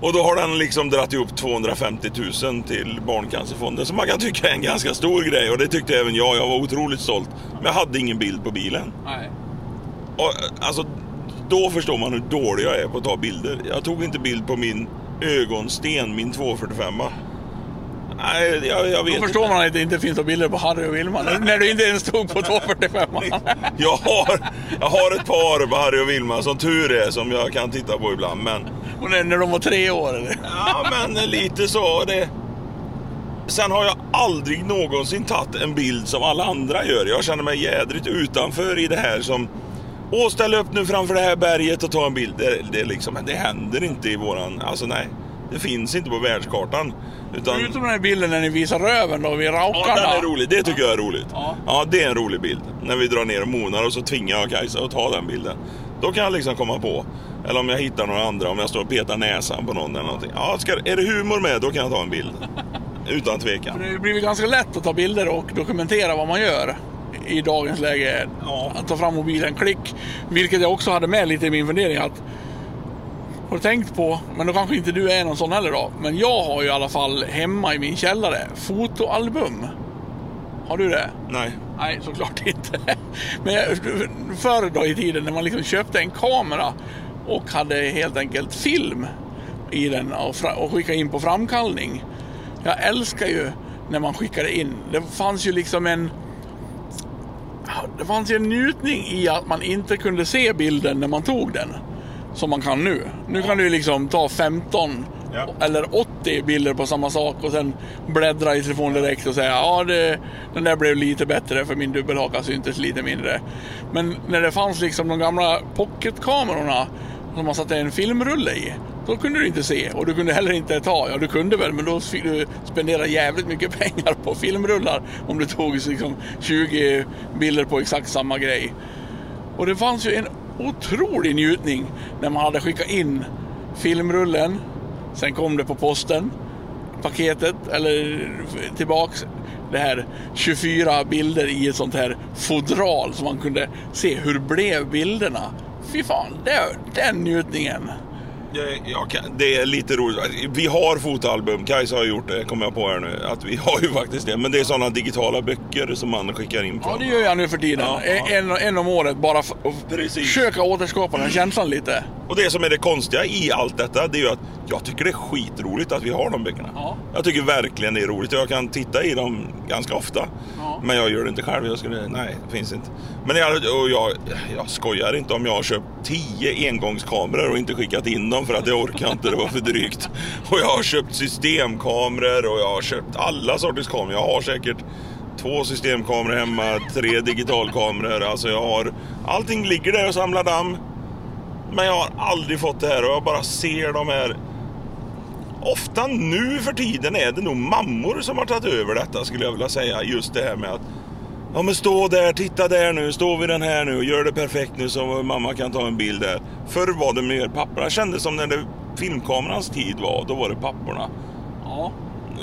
Och då har den liksom dragit ihop 250 000 till Barncancerfonden som man kan tycka är en ganska stor grej och det tyckte även jag. Jag var otroligt stolt. Men jag hade ingen bild på bilen. Nej. Och, alltså, då förstår man hur dålig jag är på att ta bilder. Jag tog inte bild på min ögonsten, min 245. Nej, jag, jag vet Då förstår inte. man att det inte finns några bilder på Harry och Wilma. när- du inte ens stod på 245 Jag har, jag har ett par på Harry och Vilma som tur är som jag kan titta på ibland. Men Och när, när de var tre år eller? Ja, men lite så. Det... Sen har jag aldrig någonsin tagit en bild som alla andra gör. Jag känner mig jädrigt utanför i det här som... Åh, ställ upp nu framför det här berget och ta en bild. Det, det, liksom, det händer inte i våran... Alltså nej, det finns inte på världskartan. Utan... Förutom den här bilden när ni visar röven då vid Ja, raukarna. den är rolig. Det tycker jag är roligt. Ja. Ja, det är en rolig bild. När vi drar ner och monar och så tvingar jag Kajsa att ta den bilden. Då kan jag liksom komma på. Eller om jag hittar några andra, om jag står och petar näsan på någon eller någonting. Ja, ska, är det humor med, då kan jag ta en bild. Utan tvekan. Det blir ganska lätt att ta bilder och dokumentera vad man gör i dagens läge. Ja. Att ta fram mobilen, klick. Vilket jag också hade med lite i min fundering att har tänkt på, men då kanske inte du är någon sån heller då. Men jag har ju i alla fall hemma i min källare fotoalbum. Har du det? Nej. Nej, såklart inte. Men förr då i tiden när man liksom köpte en kamera och hade helt enkelt film i den och, och skickade in på framkallning. Jag älskar ju när man skickade in. Det fanns ju liksom en... Det fanns ju en njutning i att man inte kunde se bilden när man tog den. Som man kan nu. Nu kan du liksom ta 15 Ja. eller 80 bilder på samma sak och sen bläddra i telefonen direkt och säga ja det, den där blev lite bättre för min dubbelhaka syntes lite mindre. Men när det fanns liksom de gamla pocketkamerorna som man satte en filmrulle i. Då kunde du inte se och du kunde heller inte ta, ja du kunde väl men då fick du spendera jävligt mycket pengar på filmrullar om du tog liksom 20 bilder på exakt samma grej. Och det fanns ju en otrolig njutning när man hade skickat in filmrullen. Sen kom det på posten. paketet eller tillbaks det här 24 bilder i ett sånt här fodral så man kunde se hur blev bilderna. Fy fan, det, den njutningen. Jag, jag det är lite roligt. Vi har fotoalbum. Kajsa har gjort det, kommer jag på här nu. Att vi har ju faktiskt det. Men det är sådana digitala böcker som man skickar in på. Ja, det gör jag nu för tiden. Ja, ja. En, en om året bara för att Precis. försöka återskapa den känslan lite. Och det som är det konstiga i allt detta, det är ju att jag tycker det är skitroligt att vi har de böckerna. Ja. Jag tycker verkligen det är roligt. Jag kan titta i dem ganska ofta. Men jag gör det inte själv. Jag skulle, nej, det finns inte. Men jag, och jag, jag skojar inte om jag har köpt 10 engångskameror och inte skickat in dem för att jag orkar inte, det var för drygt. Och jag har köpt systemkameror och jag har köpt alla sorters kameror. Jag har säkert två systemkameror hemma, tre digitalkameror. Alltså jag har, allting ligger där och samlar damm. Men jag har aldrig fått det här och jag bara ser de här Ofta nu för tiden är det nog mammor som har tagit över detta skulle jag vilja säga. Just det här med att Ja men stå där, titta där nu, stå vid den här nu och gör det perfekt nu så mamma kan ta en bild där. Förr var det mer papporna. Kändes som när det filmkamerans tid var, då var det papporna. Ja.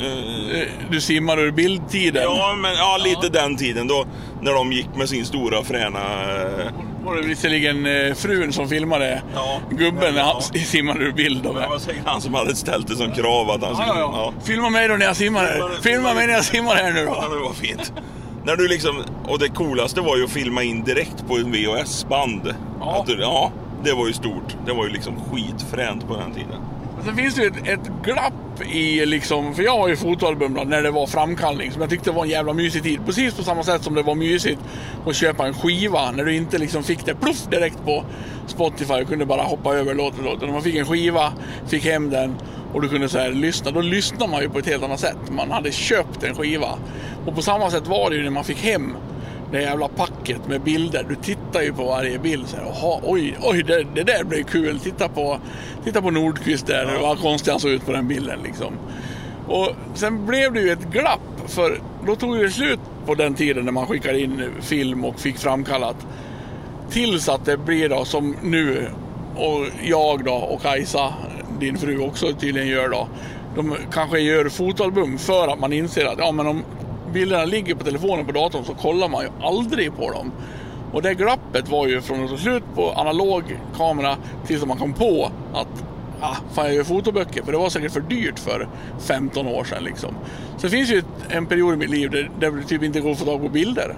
Eh, Du simmar ur bildtiden. Ja, men ja, lite den tiden då när de gick med sin stora fräna... eh, var det visserligen eh, frun som filmade Ja. gubben när han Ja. simmar ur bild. Då, Det var säkert han som hade ställt det som krav att han Ja, skulle... ja, ja. Filma mig då när jag simmar här. Filma mig när jag simmar här nu Ja, då. det var fint. När du liksom, och det coolaste var ju att filma in direkt på en VHS-band. Ja. Du, ja, det var ju stort. Det var ju liksom skitfränt på den tiden. Sen finns det ju ett, ett glapp i liksom, för jag har ju fotoalbum när det var framkallning som jag tyckte var en jävla mysig tid. Precis på samma sätt som det var mysigt att köpa en skiva när du inte liksom fick det pluff direkt på Spotify och kunde bara hoppa över låt för låt. När man fick en skiva, fick hem den och du kunde så här lyssna. Då lyssnar man ju på ett helt annat sätt. Man hade köpt en skiva. Och på samma sätt var det ju när man fick hem det jävla packet med bilder. Du tittar ju på varje bild. Så här, Jaha, oj, oj, det, det där blev kul. Titta på, titta på Nordqvist där. Vad konstigt han såg ut på den bilden liksom. Och sen blev det ju ett glapp. För då tog det slut på den tiden när man skickade in film och fick framkallat. Tills att det blir då som nu. Och jag då och Kajsa, din fru också tydligen gör då. De kanske gör fotoalbum för att man inser att ja, men om bilderna ligger på telefonen på datorn så kollar man ju aldrig på dem. Och det glappet var ju från att ta slut på analog kamera tills man kom på att ah, fan jag gör fotoböcker. För det var säkert för dyrt för 15 år sedan liksom. Så det finns ju en period i mitt liv där, där det typ inte går att få tag på bilder.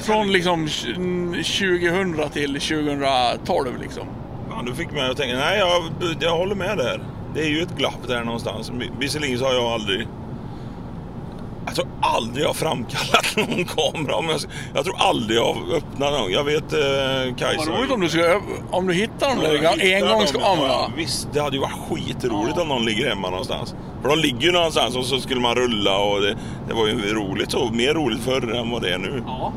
Från liksom 2000 till 2012 liksom. Ja, du fick mig att tänka, nej jag, jag håller med där. Det är ju ett glapp där någonstans. Visserligen så har jag aldrig... Jag tror aldrig jag har framkallat någon kamera. Om jag, jag tror aldrig jag har öppnat någon. Jag vet eh, Kajsa... Vad roligt om du, ska, om du hittar de Ja, jag där hittar dem. engångskamerorna. Ja, Visst, det hade ju varit skitroligt om någon ligger hemma någonstans. För de ligger ju någonstans och så skulle man rulla och det, det var ju roligt så. Mer roligt förr än vad det är nu. Ja.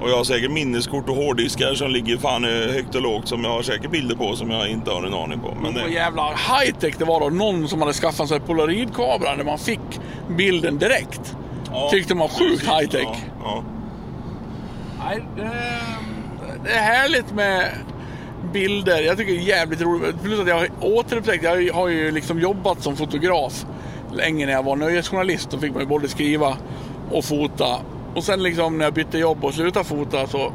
Och jag har säkert minneskort och hårddiskar som ligger fan eh, högt och lågt som jag har säkert bilder på som jag inte har en aning på. Men Vad det, jävla high-tech det var då. Någon som hade skaffat sig polaroidkamera där man fick bilden direkt. Ja, Tyckte man var sjukt precis. high-tech. Ja, ja. Nej, det, det är härligt med bilder. Jag tycker det är jävligt roligt. Plus att jag har återupptäckt, jag har ju liksom jobbat som fotograf länge när jag var nöjesjournalist. Då fick man ju både skriva och fota. Och sen liksom när jag bytte jobb och slutade fota så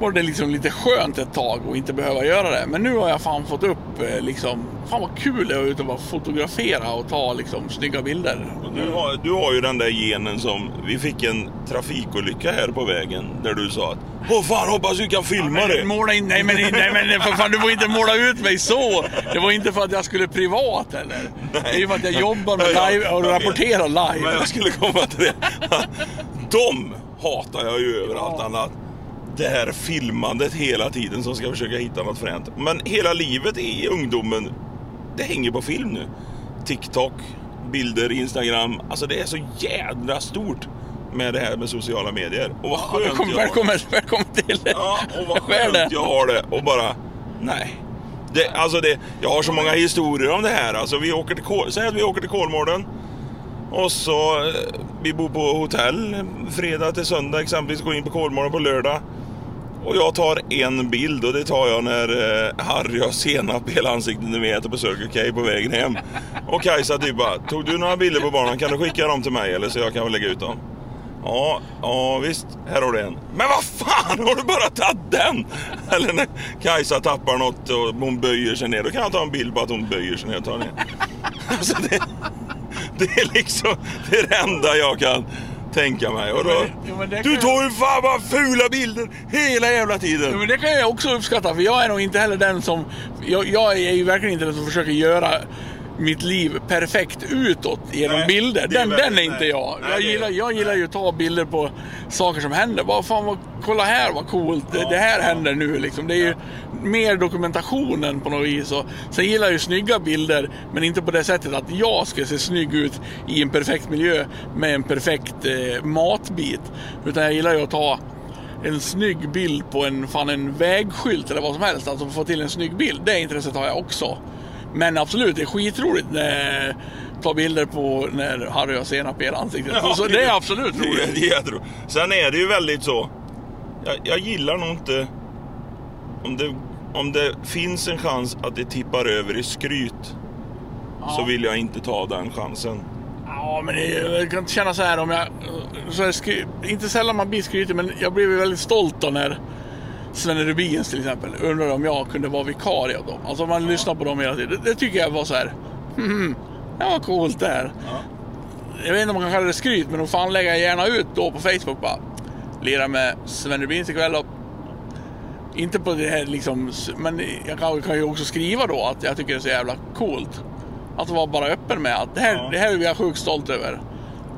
var det liksom lite skönt ett tag att inte behöva göra det. Men nu har jag fan fått upp eh, liksom, fan vad kul det är att ut och bara fotografera och ta liksom snygga bilder. Du, har, du har ju den där genen som... Vi fick en trafikolycka här på vägen där du sa att Åh fan hoppas vi kan filma det. Måla in, nej men, nej men för fan du får inte måla ut mig så. Det var inte för att jag skulle privat eller. Det är ju för att jag jobbar med Ja, live och rapporterar live. Men jag skulle komma till det. De hatar jag ju över allt annat. Det här filmandet hela tiden som ska försöka hitta något fränt. Men hela livet i ungdomen, det hänger på film nu. TikTok, bilder, Instagram. Alltså det är så jädra stort med det här med sociala medier. Och vad skönt Välkommen, jag välkommen, välkommen till det. Ja, och vad skönt jag har det. Och bara, nej. Det, alltså det, jag har så många historier om det här. Alltså vi åker till, säg att vi åker till Kolmården. Och så, eh, vi bor på hotell fredag till söndag exempelvis, går in på Kolmården på lördag. Och jag tar en bild och det tar jag när eh, Harry har senap i hela ansiktet när vi äter på Circle K på vägen hem. Och Kajsa typ bara, tog du några bilder på barnen? Kan du skicka dem till mig eller så jag kan väl lägga ut dem? Ja, ja visst, här har du en. Men vad fan, har du bara tagit den? Eller när Kajsa tappar något och hon böjer sig ner, då kan jag ta en bild på att hon böjer sig ner och tar ner. Alltså det, det är liksom det, det enda jag kan tänka mig. Och då, Ja, men du tar ju fan bara fula bilder hela jävla tiden. Ja, men det kan jag också uppskatta, för jag är nog inte heller den som... Jag, jag är ju verkligen inte den som försöker göra mitt liv perfekt utåt genom Nej, bilder. Den, den är inte jag. Nej, Jag gillar, jag gillar ju att ta bilder på saker som händer. Bara fan, vad, kolla här vad coolt, det, det här händer nu liksom. Det är ju mer dokumentationen på något vis. Och sen gillar jag ju snygga bilder, men inte på det sättet att jag ska se snygg ut i en perfekt miljö med en perfekt eh, matbit. Utan jag gillar ju att ta en snygg bild på en, fan, en vägskylt eller vad som helst. Alltså få till en snygg bild. Det intresset har jag också. Men absolut, det är skitroligt när tar bilder på när Harry har senap i hela ansiktet. Ja, så det är absolut det roligt. det är jätteroligt. Sen är det ju väldigt så. Jag, jag gillar nog inte om det, om det finns en chans att det tippar över i skryt. Så vill jag inte ta den chansen. Ja, men det, jag kan känna så här om jag... Så är skry, inte sällan man blir skrytig, men jag ju väldigt stolt då när Svenne Rubins till exempel undrade om jag kunde vara vikarie åt dem. Alltså man lyssnar på dem hela tiden. Det, det tycker jag var så här. Hmm, det var coolt det här. Jag vet inte om man kan kalla det skryt, men då fan lägger jag gärna ut då på Facebook bara. Lira med Sven Rubins ikväll och inte på det här liksom, men jag kan, kan ju också skriva då att jag tycker det är så jävla coolt. Att vara bara öppen med att det här, Ja. det här är jag sjukt stolt över.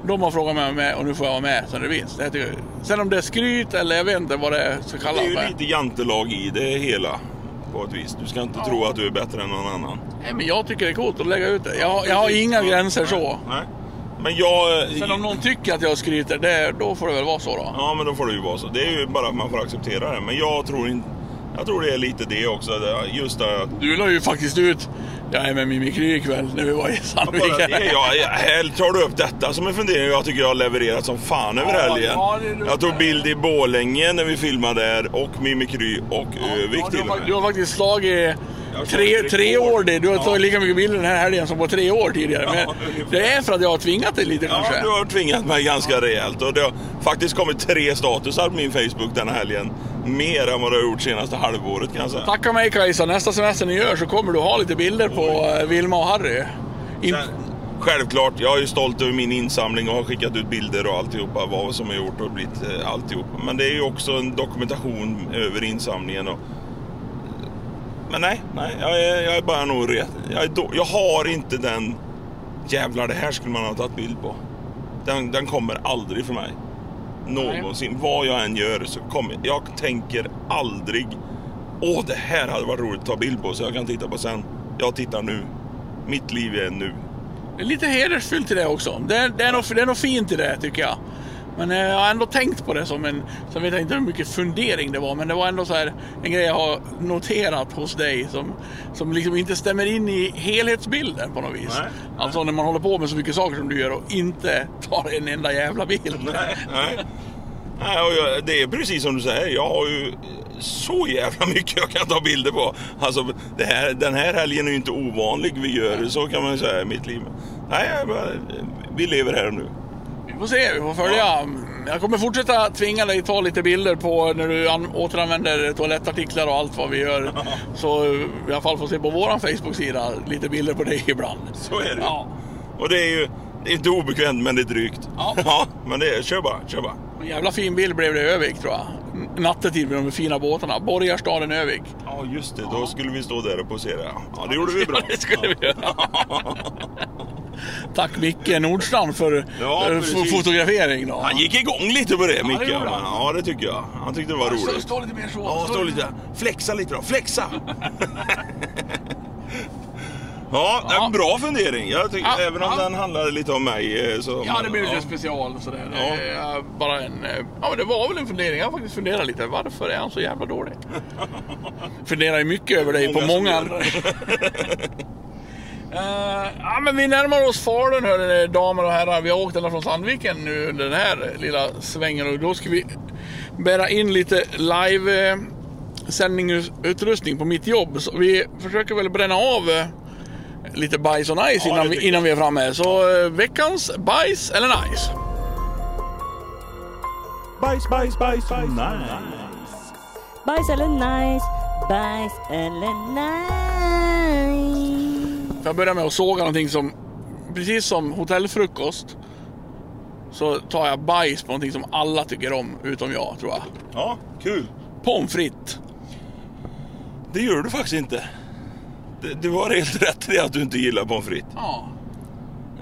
De har frågat mig om med och nu får jag vara med sen det vinst. Det tycker jag. Sen om det är skryt eller jag vet inte vad det ska Det kallas är ju för. lite jantelag i det hela. På ett vis. Du ska inte tro att du är bättre än någon annan. Nej, men jag tycker det är coolt att lägga ut det. Jag, har- jag har inga gränser så. Nej. Men jag... Sen om någon tycker att jag skryter, det, då får det väl vara så då. Ja, men då får det ju vara så. Det är ju bara att man får acceptera det. Men jag tror inte... Jag tror det är lite det också. det- Just det att Du la ju faktiskt ut, jag är med Mimikry ikväll när vi var i Sandviken. det, jag, tar du upp detta som en fundering jag tycker jag har levererat som fan över Ja, helgen. ja, jag tog bild i Borlänge när vi filmade där och Mimikry och Övik Ja, till du, har, du har faktiskt slagit tre, tre år. Det. Du har Ja. tagit lika mycket bilder den här helgen som på tre år tidigare. Men Ja, det är för att jag har tvingat dig lite Ja, kanske. du har tvingat mig ganska rejält och det har faktiskt kommit tre statusar på min Facebook den här helgen. Mer än vad det har gjort senaste halvåret kan jag säga. Tacka mig Kajsa, nästa semester ni gör så kommer du ha lite bilder på eh, Vilma och Harry. In, Självklart, jag är stolt över min insamling och har skickat ut bilder och alltihopa, vad som är gjort och blivit eh, alltihop. Men det är ju också en dokumentation över insamlingen. Och... Men nej, nej jag, är, jag är bara nog ret. Jag, är jag har inte den jävlar det här skulle man ha tagit bild på. Den, den kommer aldrig för mig. Någonsin. Vad jag än gör så kommer jag tänker aldrig Åh, det här hade varit roligt att ta bild på så jag kan titta på sen. Jag tittar nu. Mitt liv är nu. det är lite hedersfyllt i det också. Det, det, är något, det är något fint i det tycker jag. Men eh, jag har ändå tänkt på det som en... Sen vet jag inte hur mycket fundering det var, men det var ändå så här en grej jag har noterat hos dig som, som liksom inte stämmer in i helhetsbilden på något vis. Nej, Alltså när man håller på med så mycket saker som du gör och inte tar en enda jävla bild. Nej, nej. nej och jag, det är precis som du säger. Jag har ju så jävla mycket jag kan ta bilder på. Alltså, det här, den här helgen är ju inte ovanlig vi gör. Så kan man ju säga i mitt liv. Nej, vi lever här och nu. Får se, vi får följa. Jag kommer fortsätta tvinga dig ta lite bilder på när du an- återanvänder toalettartiklar och allt vad vi gör. Så i alla fall får se på våran Facebook-sida lite bilder på dig ibland. Så är det. Ja. Och det är ju det är inte obekvämt men det är drygt. Ja. men det är, kör bara, kör bara. En jävla fin bild blev det i Övik tror jag. Nattetid med de fina båtarna. Borgarstaden Övik. Ja just det, då skulle vi stå där och posera. Ja det gjorde vi bra. Ja, det skulle vi göra. Tack Micke Nordstrand för, Ja, för precis. fotografering. Då. Han gick igång lite på det det Micke. han. men ja det tycker jag. Han tyckte det var roligt. stå lite mer så. Ja, stå lite. Flexa lite då. Flexa! ja, det Ja. en bra fundering. Jag tycker, Ja, även om ja. den handlade lite om mig. eh, Så, Ja, det blev lite ja. special sådär. Ja. Det är bara en, eh, ja, men det var väl en fundering. Jag har faktiskt funderat lite. Varför är han så jävla dålig? Funderar ju mycket över dig på Många som många andra. Eh, ja, men vi närmar oss Falun hörni, damer och herrar. Vi har åkt ända från Sandviken nu under den här lilla svängen och då ska vi bära in lite live eh, sändningsutrustning på mitt jobb. Så vi försöker väl bränna av eh, lite bajs och nice Ja, innan, vi, innan vi är framme. Så veckans bajs eller nice? Bajs, bajs, bajs, nice. Bajs eller nice, bajs eller nice. Jag börja med att såga någonting som, precis som hotellfrukost, så tar jag bajs på någonting som alla tycker om, utom jag tror jag. Ja, kul. Pommes frites. Det gör du faktiskt inte. Du- har helt rätt det att du inte gillar pommes frites. Ja.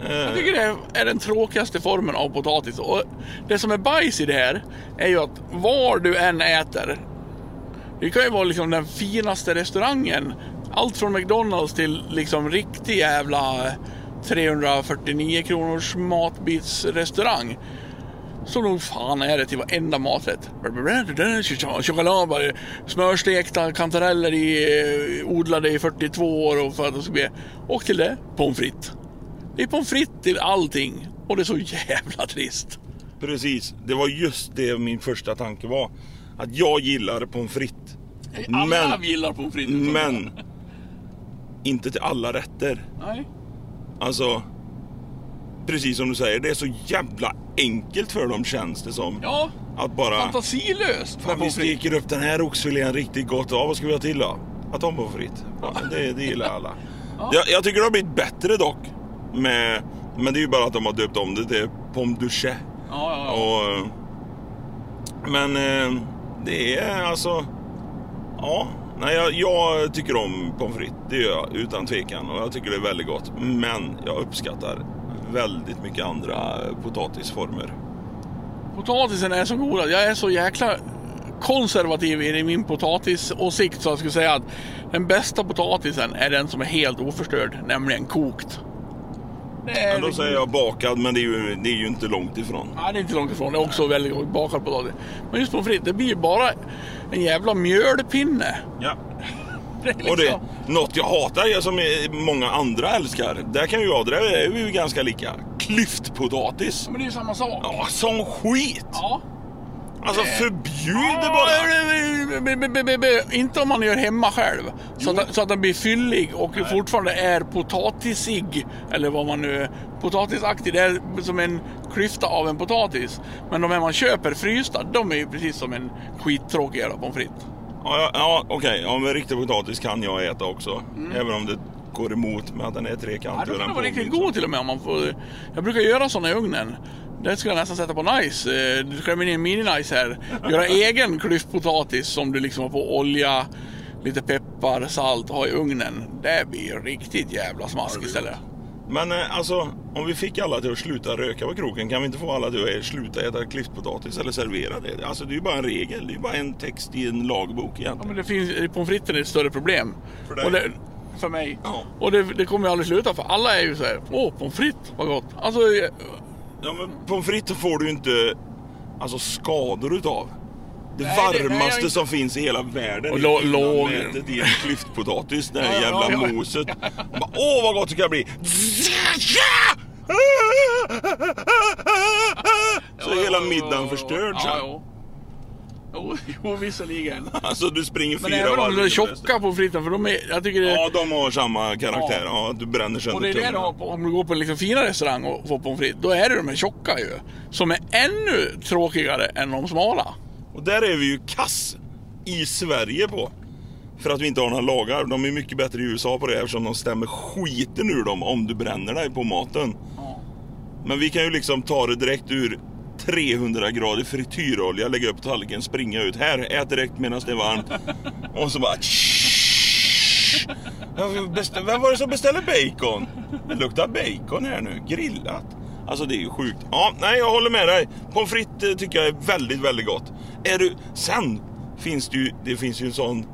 Eh, Jag tycker det är den tråkigaste formen av potatis. Och det som är bajs i det här är ju att var du än äter. Det kan ju vara liksom den finaste restaurangen. Allt från McDonalds till liksom riktig jävla 349 kronors matbitsrestaurang. Så nog fan är det till varenda maträtt. Choklad, smörstekta kantareller i, eh, odlade i 42 år och för att det ska bli... Och till det, pommes frites. Det är pommes frites till allting. Och det är så jävla trist. Precis, det var just det min första tanke var. Att jag gillar pommes frites. Alla Men, gillar pommes frites. men, inte till alla rätter. Nej. Alltså, precis som du säger, det är så jävla enkelt för dem känns det som. Ja, Att bara, fantasilöst fan vi pommes frites. steker upp den här oxfilén riktigt gott. Ja, vad ska vi ha till då? Atompommes frites. Ja, men det, det gillar alla. Jag, jag tycker det har blivit bättre dock. Med, men det är ju bara att de har döpt om det till pommes duché. Ja, ja, ja. Och, eh, men eh, det är alltså... Ja, nej, jag, jag tycker om pommes frites. Det gör jag utan tvekan. Och jag tycker det är väldigt gott. Men jag uppskattar väldigt mycket andra potatisformer. Potatisen är så god. Jag är så jäkla konservativ i min potatisåsikt så jag skulle säga att den bästa potatisen är den som är helt oförstörd, nämligen kokt. Är, Men då säger jag bakad, men det är ju, det är ju inte långt ifrån. Nej, det är inte långt ifrån. Det är också väldigt bakad potatis. Men just pommes frites, det blir ju bara en jävla mjölpinne. Ja. Det liksom... Och det, något jag hatar, som många andra älskar, där kan ju jag, där är vi ju ganska lika. Klyftpotatis. Men det är ju samma sak. Ja, som skit! Ja. Alltså förbjud det bara! Inte om man gör hemma själv. Så att, så att den blir fyllig och fortfarande är potatisig. Eller vad man nu... Potatisaktig. Det är som en klyfta av en potatis. Men de här man köper frysta, de är ju precis som en skittråkig jävla pommes frites. Ja, ja, ja okej, ja, men riktig potatis kan jag äta också. Även om det går emot med att den är Ja, trekantig. då och kan den vara riktigt påminner. god till och med om man får... Jag brukar göra såna i ugnen. Det skulle jag nästan sätta på nice. Eh, Du in en mini-nice här. Göra egen klyftpotatis som du liksom har på olja, lite peppar, salt och ha i ugnen. Det blir riktigt jävla smask istället. Men eh, alltså, om vi fick alla till att sluta röka på kroken, kan vi inte få alla till att sluta äta klyftpotatis eller servera det? Alltså det är ju bara en regel, det är ju bara en text i en lagbok Ja, egentligen. men det finns, pommes fritesen är ett större problem. För dig? Det, för mig. Och det, det kommer ju aldrig sluta för alla är ju så här. Åh, pommes frites, vad gott. Alltså, eh, Ja, men pommes frites får du ju inte alltså, skador utav. Det Nej, det- nej, varmaste jag- som finns i hela världen Och är lo- låg- i en klyftpotatis. Det här Ja, jävla ja, ja. moset. Bara, Åh vad gott det kan bli! Så är hela middagen förstörd sen. jo. Visserligen. Alltså du springer Men fyra även om varv de är tjocka på fritten, för de är, jag tycker det, Ja, de har samma karaktär. Ja. Ja, du bränner sönder och det är det du har tungan. på, om du går på en liksom fina restaurang och får pommes frites, då är det de här tjocka ju. Som är ännu tråkigare än de smala. Och där är vi ju kass i Sverige på. För att vi inte har några lagar. De är mycket bättre i USA på det eftersom de stämmer skiten ur dem om du bränner dig på maten. Men vi kan ju liksom ta det direkt ur 300 grader frityrolja, lägga upp tallriken, springa ut. Här, ät direkt medan det är varmt. Och så bara... Vem var det som beställde bacon? Det luktar bacon här nu, grillat. Alltså det är ju sjukt. Ja, nej jag håller med dig. Pommes frites eh, tycker jag är väldigt, väldigt gott. Är du... Sen finns det ju, det finns ju en sån...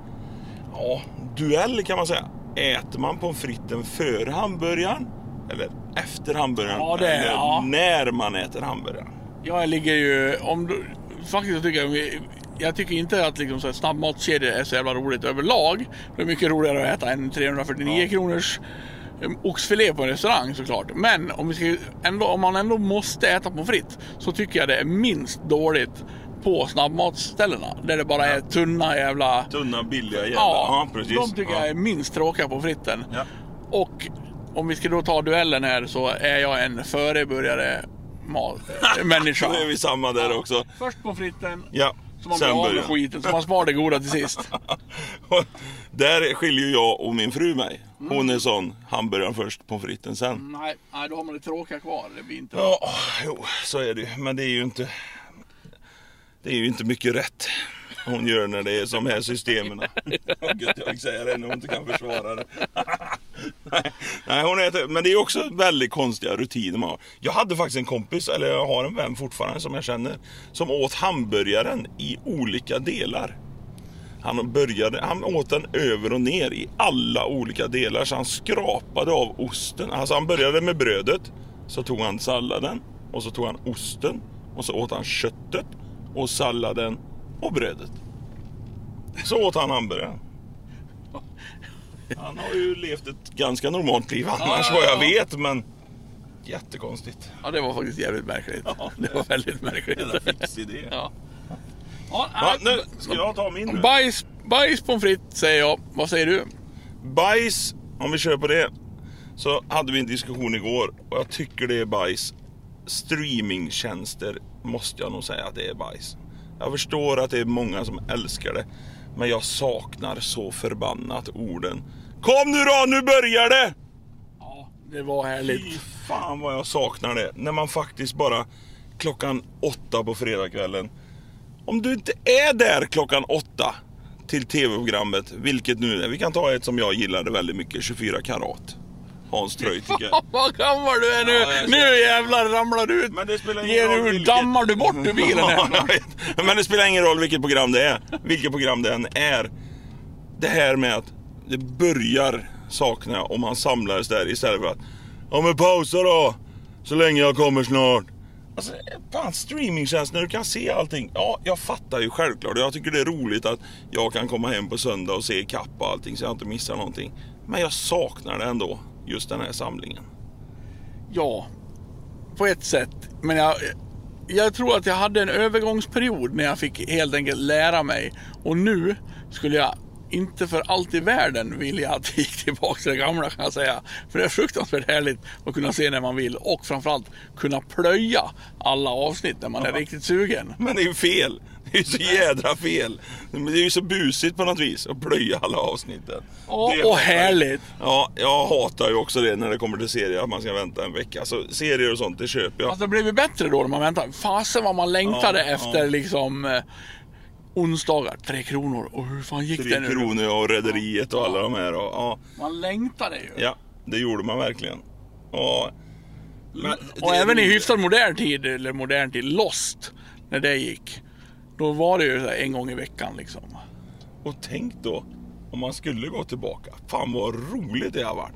Ja, duell kan man säga. Äter man pommes fritesen före hamburgaren? Eller efter hamburgaren? Ja, det eller ja. när man äter hamburgaren? Jag ligger ju, om du, faktiskt tycker jag, jag tycker inte att liksom så här snabbmatskedjor är så jävla roligt överlag. Det är mycket roligare att äta en 349 kronors eh, oxfilé på en restaurang såklart. Men om, vi ska, ändå, om man ändå måste äta pommes frites så tycker jag det är minst dåligt på snabbmatsställena. Där det bara är tunna jävla... Tunna, billiga jävla... Ja, precis. de tycker ja. jag är minst tråkiga på fritten. Ja. Och om vi ska då ta duellen här så är jag en förebörjare äh, människa. Då är vi samma där också. Först på fritten, Ja, så man blir av med skiten, så man sparar det goda till sist. Där skiljer jag och min fru mig. Hon är sån, hamburgaren först, pommes fritesen sen. Nej, nej, då har man det tråkiga kvar. Det blir inte... Ja, jo, så är det ju. Men det är ju inte... Det är ju inte mycket rätt hon gör när det är som här systemen. Gud, jag vill säga det när hon inte kan försvara det. Nej, Nej, hon äter. men det är också väldigt konstiga rutiner man har. Jag hade faktiskt en kompis, eller jag har en vän fortfarande som jag känner, som åt hamburgaren i olika delar. Han, började, han åt den över och ner i alla olika delar så han skrapade av osten. Alltså han började med brödet, så tog han salladen och så tog han osten och så åt han köttet och salladen och brödet. Så åt han hamburgaren. Han har ju levt ett ganska normalt liv annars vad jag vet men jättekonstigt. Ja, det var faktiskt jävligt märkligt. Det var väldigt märkligt. Jävla fix idé. Ja. Ja, Va, nu ska jag ta min nu. Bajs, bajs pommes frites säger jag. Vad säger du? Bajs, om vi kör på det. Så hade vi en diskussion igår och jag tycker det är bajs. Streamingtjänster måste jag nog säga att det är bajs. Jag förstår att det är många som älskar det. Men jag saknar så förbannat orden. Kom nu då, nu börjar det! Ja, det var Fy härligt. fan vad jag saknar det. När man faktiskt bara klockan åtta på fredagskvällen. Om du inte är där klockan åtta till tv-programmet, vilket nu är. Vi kan ta ett som jag gillade väldigt mycket, 24 karat. Hans Treutiger. Vad gammal du är nu! Ja, jag nu jävlar ramlar du ut! Men det spelar ingen roll vilket- dammar du bort ur bilen Ja. Men det spelar ingen roll vilket program det är. Vilket program det än är. Det här med att det börjar sakna om man samlades där istället för att Ja men pausa då! Så länge jag kommer snart. Alltså, fan streamingtjänst när du kan se allting. Ja, jag fattar ju självklart. Jag tycker det är roligt att jag kan komma hem på söndag och se ikapp och allting så jag inte missar någonting. Men jag saknar det ändå. Just den här samlingen. Ja, på ett sätt. Men jag, jag tror att jag hade en övergångsperiod när jag fick helt enkelt lära mig. Och nu skulle jag inte för allt i världen vilja att det gick tillbaka till det gamla kan jag säga. För det är fruktansvärt härligt att kunna se när man vill och framförallt kunna plöja alla avsnitt när man är riktigt sugen. Men det är ju fel. Det är så jädra fel. Men det är ju så busigt på något vis att plöja alla avsnitten. Ja, Det och härligt. Ja, jag hatar ju också det när det kommer till serier, att man ska vänta en vecka. Så serier och sånt, det köper jag. Fast det blev ju bättre då när man väntade. Fasen vad man längtade Ja, efter ja. liksom eh, onsdagar, tre kronor. Och hur fan gick det Tre nu? Kronor och Rederiet och alla de här. Och, ja, Man längtade ju. ja, det gjorde man verkligen. Och, men Och det även i hyfsat modern tid, eller modern tid, Lost, när det gick. Då var det ju en gång i veckan liksom. Och tänk då om man skulle gå tillbaka. Fan vad roligt det har varit.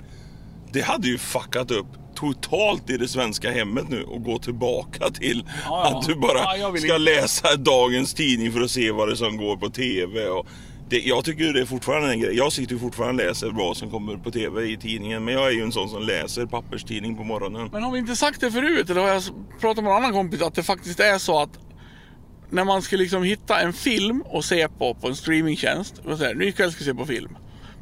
Det hade ju fuckat upp totalt i det svenska hemmet nu och gå tillbaka till Ja, ja. att du bara Ja, ska läsa dagens tidning för att se vad det är som går på TV. Och det, jag tycker det är fortfarande en grej. Jag sitter ju fortfarande och läser vad som kommer på TV i tidningen. Men jag är ju en sån som läser papperstidning på morgonen. Men har vi inte sagt det förut, eller har jag pratat med en annan kompis, att det faktiskt är så att när man ska liksom hitta en film och se på, på en streamingtjänst, och säga, nu ikväll ska jag se på film.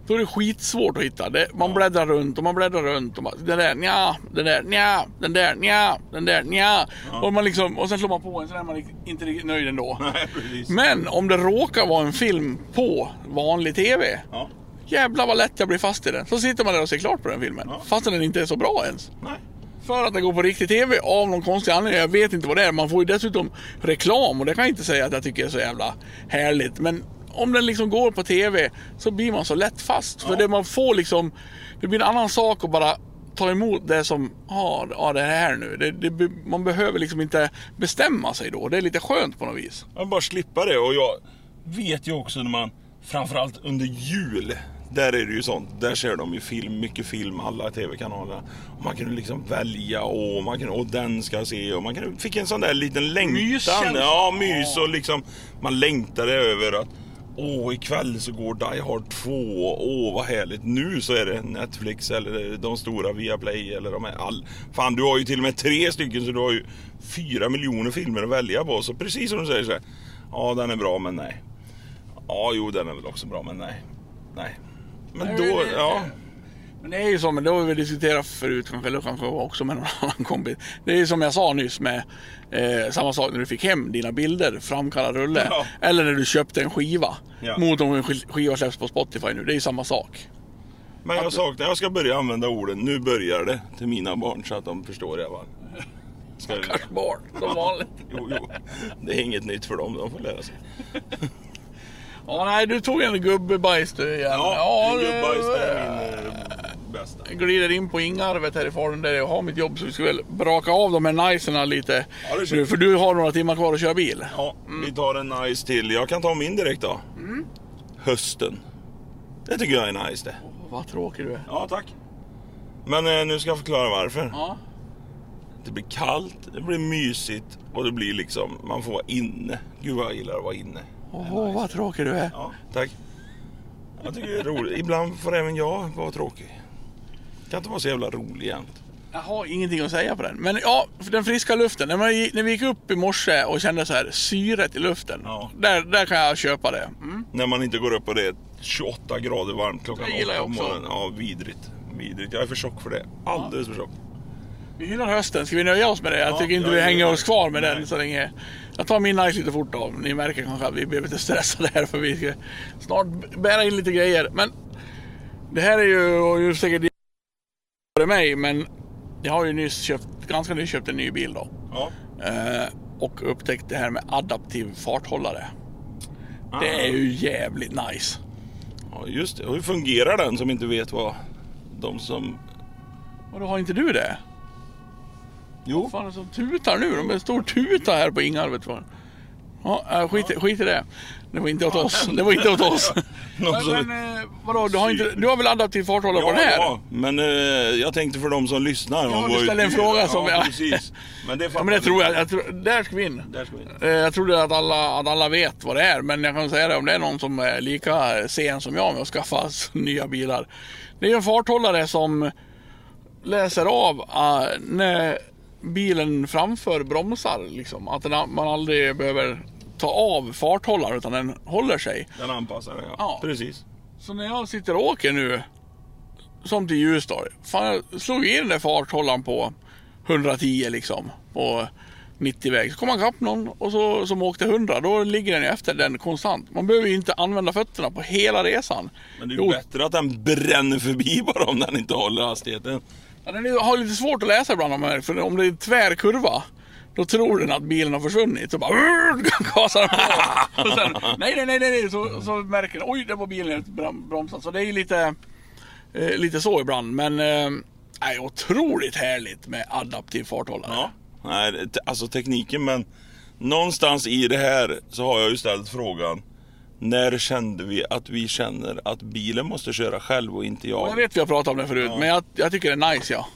Då är det skitsvårt att hitta. Det, man bläddrar runt och man bläddrar runt. Och man, den där, nja, den där, nja, den där, nja, den där, nja. Och, man liksom, och sen slår man på en så är man inte riktigt nöjd ändå. Nej. Men om det råkar vara en film på vanlig TV. Ja. Jävlar vad lätt jag blir fast i den. Så sitter man där och ser klart på den filmen. Ja. Fastän den inte är så bra ens. Nej. För att den går på riktig TV av någon konstig anledning. Jag vet inte vad det är. Man får ju dessutom reklam och det kan jag inte säga att jag tycker är så jävla härligt. Men om den liksom går på TV så blir man så lätt fast. För det man får liksom, det blir en annan sak att bara ta emot det som, ja, ja det här nu. Det, det, man behöver liksom inte bestämma sig då. Det är lite skönt på något vis. Man bara slippa det och jag vet ju också när man, framförallt under jul, där är det ju sånt. Där ser de ju film, mycket film, alla tv-kanaler. Man kunde liksom välja och man kunde, och den ska jag se och man kunde, fick en sån där liten längtan. Myskänsla. Ja, mys och liksom man längtade över att Åh, ikväll så går Die Hard 2. Åh, vad härligt. Nu så är det Netflix eller de stora Viaplay eller de här all... Fan, du har ju till och med tre stycken så du har ju fyra miljoner filmer att välja på. Så precis som du säger så här. Ja, den är bra, men nej. Ja, jo, den är väl också bra, men nej. Nej. Men då, det- ja. Men det är ju så, men det har vi diskuterat förut eller kanske också med någon annan kompis. Det är ju som jag sa nyss med eh, samma sak när du fick hem dina bilder, framkalla rulle. Ja. Eller när du köpte en skiva. Ja. Mot om en sk- skiva släpps på Spotify nu. Det är ju samma sak. Men jag saknar, jag ska börja använda orden, nu börjar det, till mina barn så att de förstår i alla fall. Kanske barn, som vanligt. Jo, jo. Det är inget nytt för dem, de får lära sig. Ja, nej, du tog en gubbebajs du igen. Ja, det- gubbajs det är min eh, bästa. Jag glider in på Ingarvet härifrån där jag har mitt jobb så vi ska väl braka av de här nicerna lite. Ja, nu, för du har några timmar kvar att köra bil. Ja, vi tar en nice till. Jag kan ta min direkt då. Hösten. Det tycker jag är nice det. Vad tråkig du är. Ja, tack. Men eh, nu ska jag förklara varför. Ja. Det blir kallt, det blir mysigt och det blir liksom, man får vara inne. Gud vad jag gillar att vara inne. Åh, vad tråkig du är. Ja, tack. Jag tycker det är roligt. Ibland får även jag vara tråkig. Kan inte vara så jävla rolig jämt. Jag har ingenting att säga på den. Men ja, den friska luften. När, man, när vi gick upp i morse och kände så här syret i luften. Ja. Där, där kan jag köpa det. Mm. När man inte går upp och det är 28 grader varmt klockan Det gillar jag 8 på morgonen. Ja, vidrigt. Vidrigt. Jag är för tjock för det. Alldeles för tjock. Vi hyllar hösten. Ska vi nöja oss med det? Jag Ja, tycker inte jag vi hänger gillar oss kvar med Nej. den så länge. Jag tar min nice lite fort då. Ni märker kanske att vi blev lite stressade här för vi ska snart bära in lite grejer. Men det här är ju, och ju säkert för mig, men jag har ju nyss köpt, ganska nyss köpt en ny bil då. Ja. Eh, och upptäckt det här med adaptiv farthållare. Det är ju jävligt nice. ja, just det. Och hur fungerar den som inte vet vad de som... Och då har inte du det? Jo. Vad fan är det som tutar nu? De är en stor tuta här på Ingarvet. Ja, äh, skit, skit i det. Det var inte åt oss. Det var inte åt oss. Men, men eh, vadå, du har, inte, du har väl adaptiv farthållare på Ja, den här? ja, men eh, jag tänkte för de som lyssnar. Ja, du ställde en fråga som ja, jag- precis. Men det, Ja, men det tror jag. jag tror, där ska vi in. Där ska vi in. Eh, Jag trodde att alla, att alla vet vad det är, men jag kan säga det om det är någon som är lika sen som jag med att skaffa nya bilar. Det är en farthållare som läser av uh, när bilen framför bromsar. Liksom. Att den, man aldrig behöver ta av farthållaren utan den håller sig. Den anpassar ja. Ja. Precis. Så när jag sitter och åker nu, som till Ljusdal. Fan, jag slog in den där farthållaren på 110 liksom. På 90-väg. Så kom man kapp någon och så, som åkte 100. Då ligger den ju efter den konstant. Man behöver ju inte använda fötterna på hela resan. Men det är ju Jo, bättre att den bränner förbi bara om den inte håller hastigheten ja, den är- har lite svårt att läsa ibland. om För om det är tvärkurva tvär kurva. Då tror den att bilen har försvunnit. Så bara gasar den på. Och sen, nej, nej, nej, nej. Så, så märker den. Oj, där var bilen bromsad. Så det är ju lite, eh, lite så ibland. Men eh, otroligt härligt med adaptiv farthållare. Ja. Nej, alltså tekniken men någonstans i det här så har jag ju ställt frågan. När kände vi att vi känner att bilen måste köra själv och inte jag? Jag vet vi har pratat om det förut, men jag, jag tycker det är nice ja.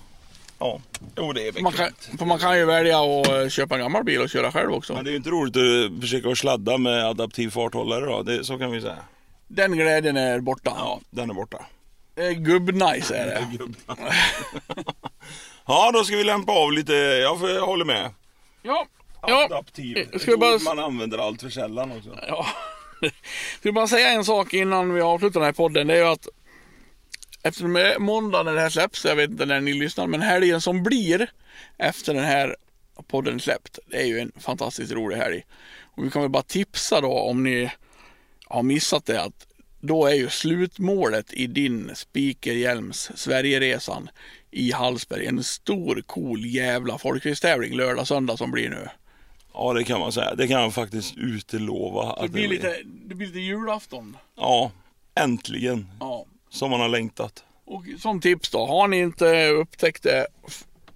Ja, jo det är Man kan, bekvämt. för man kan ju välja att eh, köpa en gammal bil och köra själv också. Men det är ju inte roligt att försöka sladda med adaptiv farthållare då. Det, så kan vi säga. Den glädjen är borta. Ja, den är borta. Är gubbnice är det. Ja, då ska vi lämpa av lite. Jag, håller med. Ja. ja. Adaptiv. Eh, Ett Ska bara... man använder allt för sällan också. Ja. Jag vill bara säga en sak innan vi avslutar den här podden. Det är ju att eftersom det är måndag när det här släpps, jag vet inte när ni lyssnar, men helgen som blir efter den här podden släppt, det är ju en fantastiskt rolig helg. Och vi kan väl bara tipsa då om ni har missat det att då är ju slutmålet i din Spikerhjälms Sverigeresan i Hallsberg en stor cool jävla folkracetävling lördag söndag som blir nu. Ja, det kan man säga. Det kan jag faktiskt utlova. Det blir lite, det blir lite julafton. Ja, äntligen. Ja. Som man har längtat. Och som tips då, har ni inte upptäckt det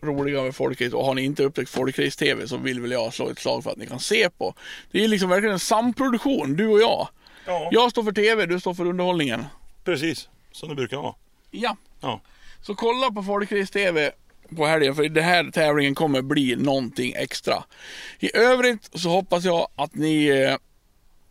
roliga med Folkrace och har ni inte upptäckt Folkrace TV så vill väl jag slå ett slag för att ni kan se på. Det är liksom verkligen en samproduktion, du och jag. Ja, Jag står för TV, du står för underhållningen. precis. Som det brukar vara. Ja. Ja. Så kolla på Folkrace TV på helgen för den här tävlingen kommer bli någonting extra. I övrigt så hoppas jag att ni eh,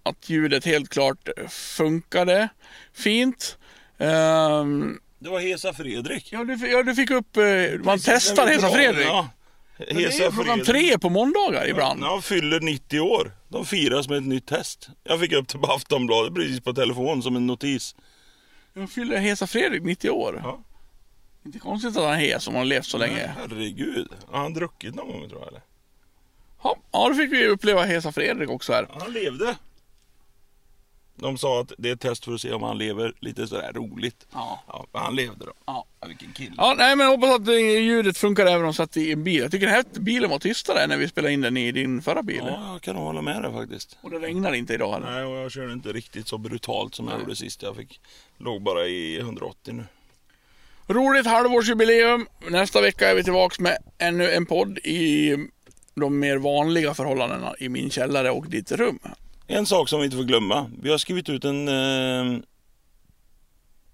att ljudet helt klart funkade fint. Ehm, Det var Hesa Fredrik. ja, du, ja, du fick upp, eh, man testar Hesa Fredrik. Ja. Det Hesa är klockan tre på måndagar ibland. Ja, fyller 90 år. De firas med ett nytt test. Jag fick upp det på Aftonbladet precis på telefon som en notis. Jag fyller Hesa Fredrik 90 år. Ja. Inte konstigt att han är hes om han har levt så länge. Herregud. Har han druckit någon gång tror jag eller? Ja, ja, då fick vi uppleva Hesa Fredrik också här. Han levde. De sa att det är ett test för att se om han lever lite sådär roligt. Ja. Ja, han levde då. Ja. vilken kille. Ja, nej men hoppas att eh, ljudet funkar även om de satt i en bil. Jag tycker den här bilen var tystare när vi spelade in den i din förra bil. Ja, jag kan hålla med dig faktiskt. Och det regnar inte idag heller. Nej, och jag körde inte riktigt så brutalt som jag gjorde sist. Jag fick, låg bara i 180 nu. Roligt halvårsjubileum. Nästa vecka är vi tillbaks med ännu en podd i de mer vanliga förhållandena i min källare och ditt rum. En sak som vi inte får glömma. Vi har skrivit ut en... Eh,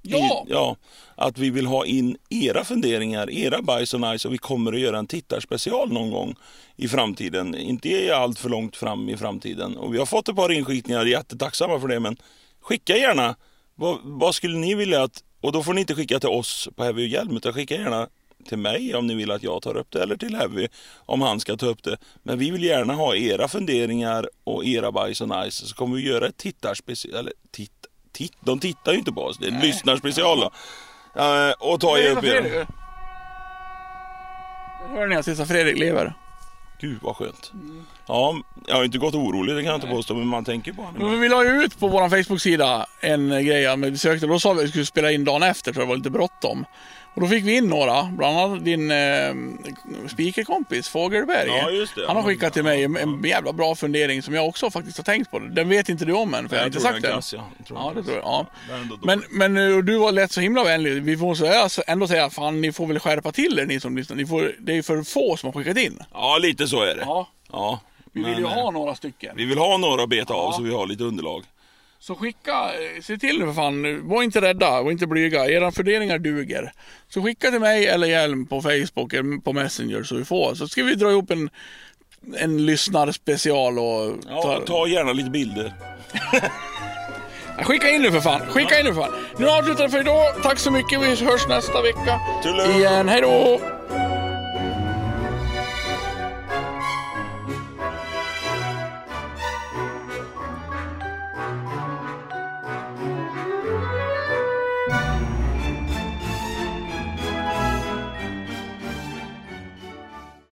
Ja! i- ja! Att vi vill ha in era funderingar, era bajs och nice och vi kommer att göra en tittarspecial någon gång i framtiden. Inte allt för långt fram i framtiden. Och vi har fått ett par inskickningar, jättetacksamma för det men skicka gärna. Vad, vad skulle ni vilja att... Och då får ni inte skicka till oss på Heavy och Hjälm utan skicka gärna till mig om ni vill att jag tar upp det eller till Heavy om han ska ta upp det. Men vi vill gärna ha era funderingar och era bajs och nice så kommer vi göra ett tittarspecial. Eller titt, titt, de tittar ju inte på oss, det är en lyssnarspecial då. Eh, och ta er upp era. Hör ni att Hesa Fredrik lever? Gud vad skönt. Ja, jag har inte gått orolig det kan jag inte påstå men man tänker på honom. Men vi la ju ut på vår Facebook-sida en eh, grej, ja, men vi sökte, då sa vi att vi skulle spela in dagen efter för det var lite bråttom. Och då fick vi in några, bland annat din eh, speakerkompis Fågelberg. Ja, just det. Han har skickat till mig en, en jävla bra fundering som jag också faktiskt har tänkt på. Den vet inte du om än för jag har inte sagt den. ja. Det tror jag. Ja. Men, men eh, du var lätt så himla vänlig. Vi alltså ändå säga, fan ni får väl skärpa till er ni som lyssnar. Ni får, det är för få som har skickat in. Ja, lite så är det. Ja, Ja, vi vill ju eh, ha några stycken. Vi vill ha några att beta av Ja. så vi har lite underlag. Så skicka, eh, se till för fan, var inte rädda, var inte blyga. Era funderingar duger. Så skicka till mig eller Hjelm på Facebook, eller på Messenger så vi får. Så ska vi dra ihop en, en lyssnarspecial och Ja, ta, ta gärna lite bilder. Skicka in nu för fan, skicka in nu för fan. Nu avslutar vi för idag. Tack så mycket, vi hörs nästa vecka. Tullum. Igen, hej då!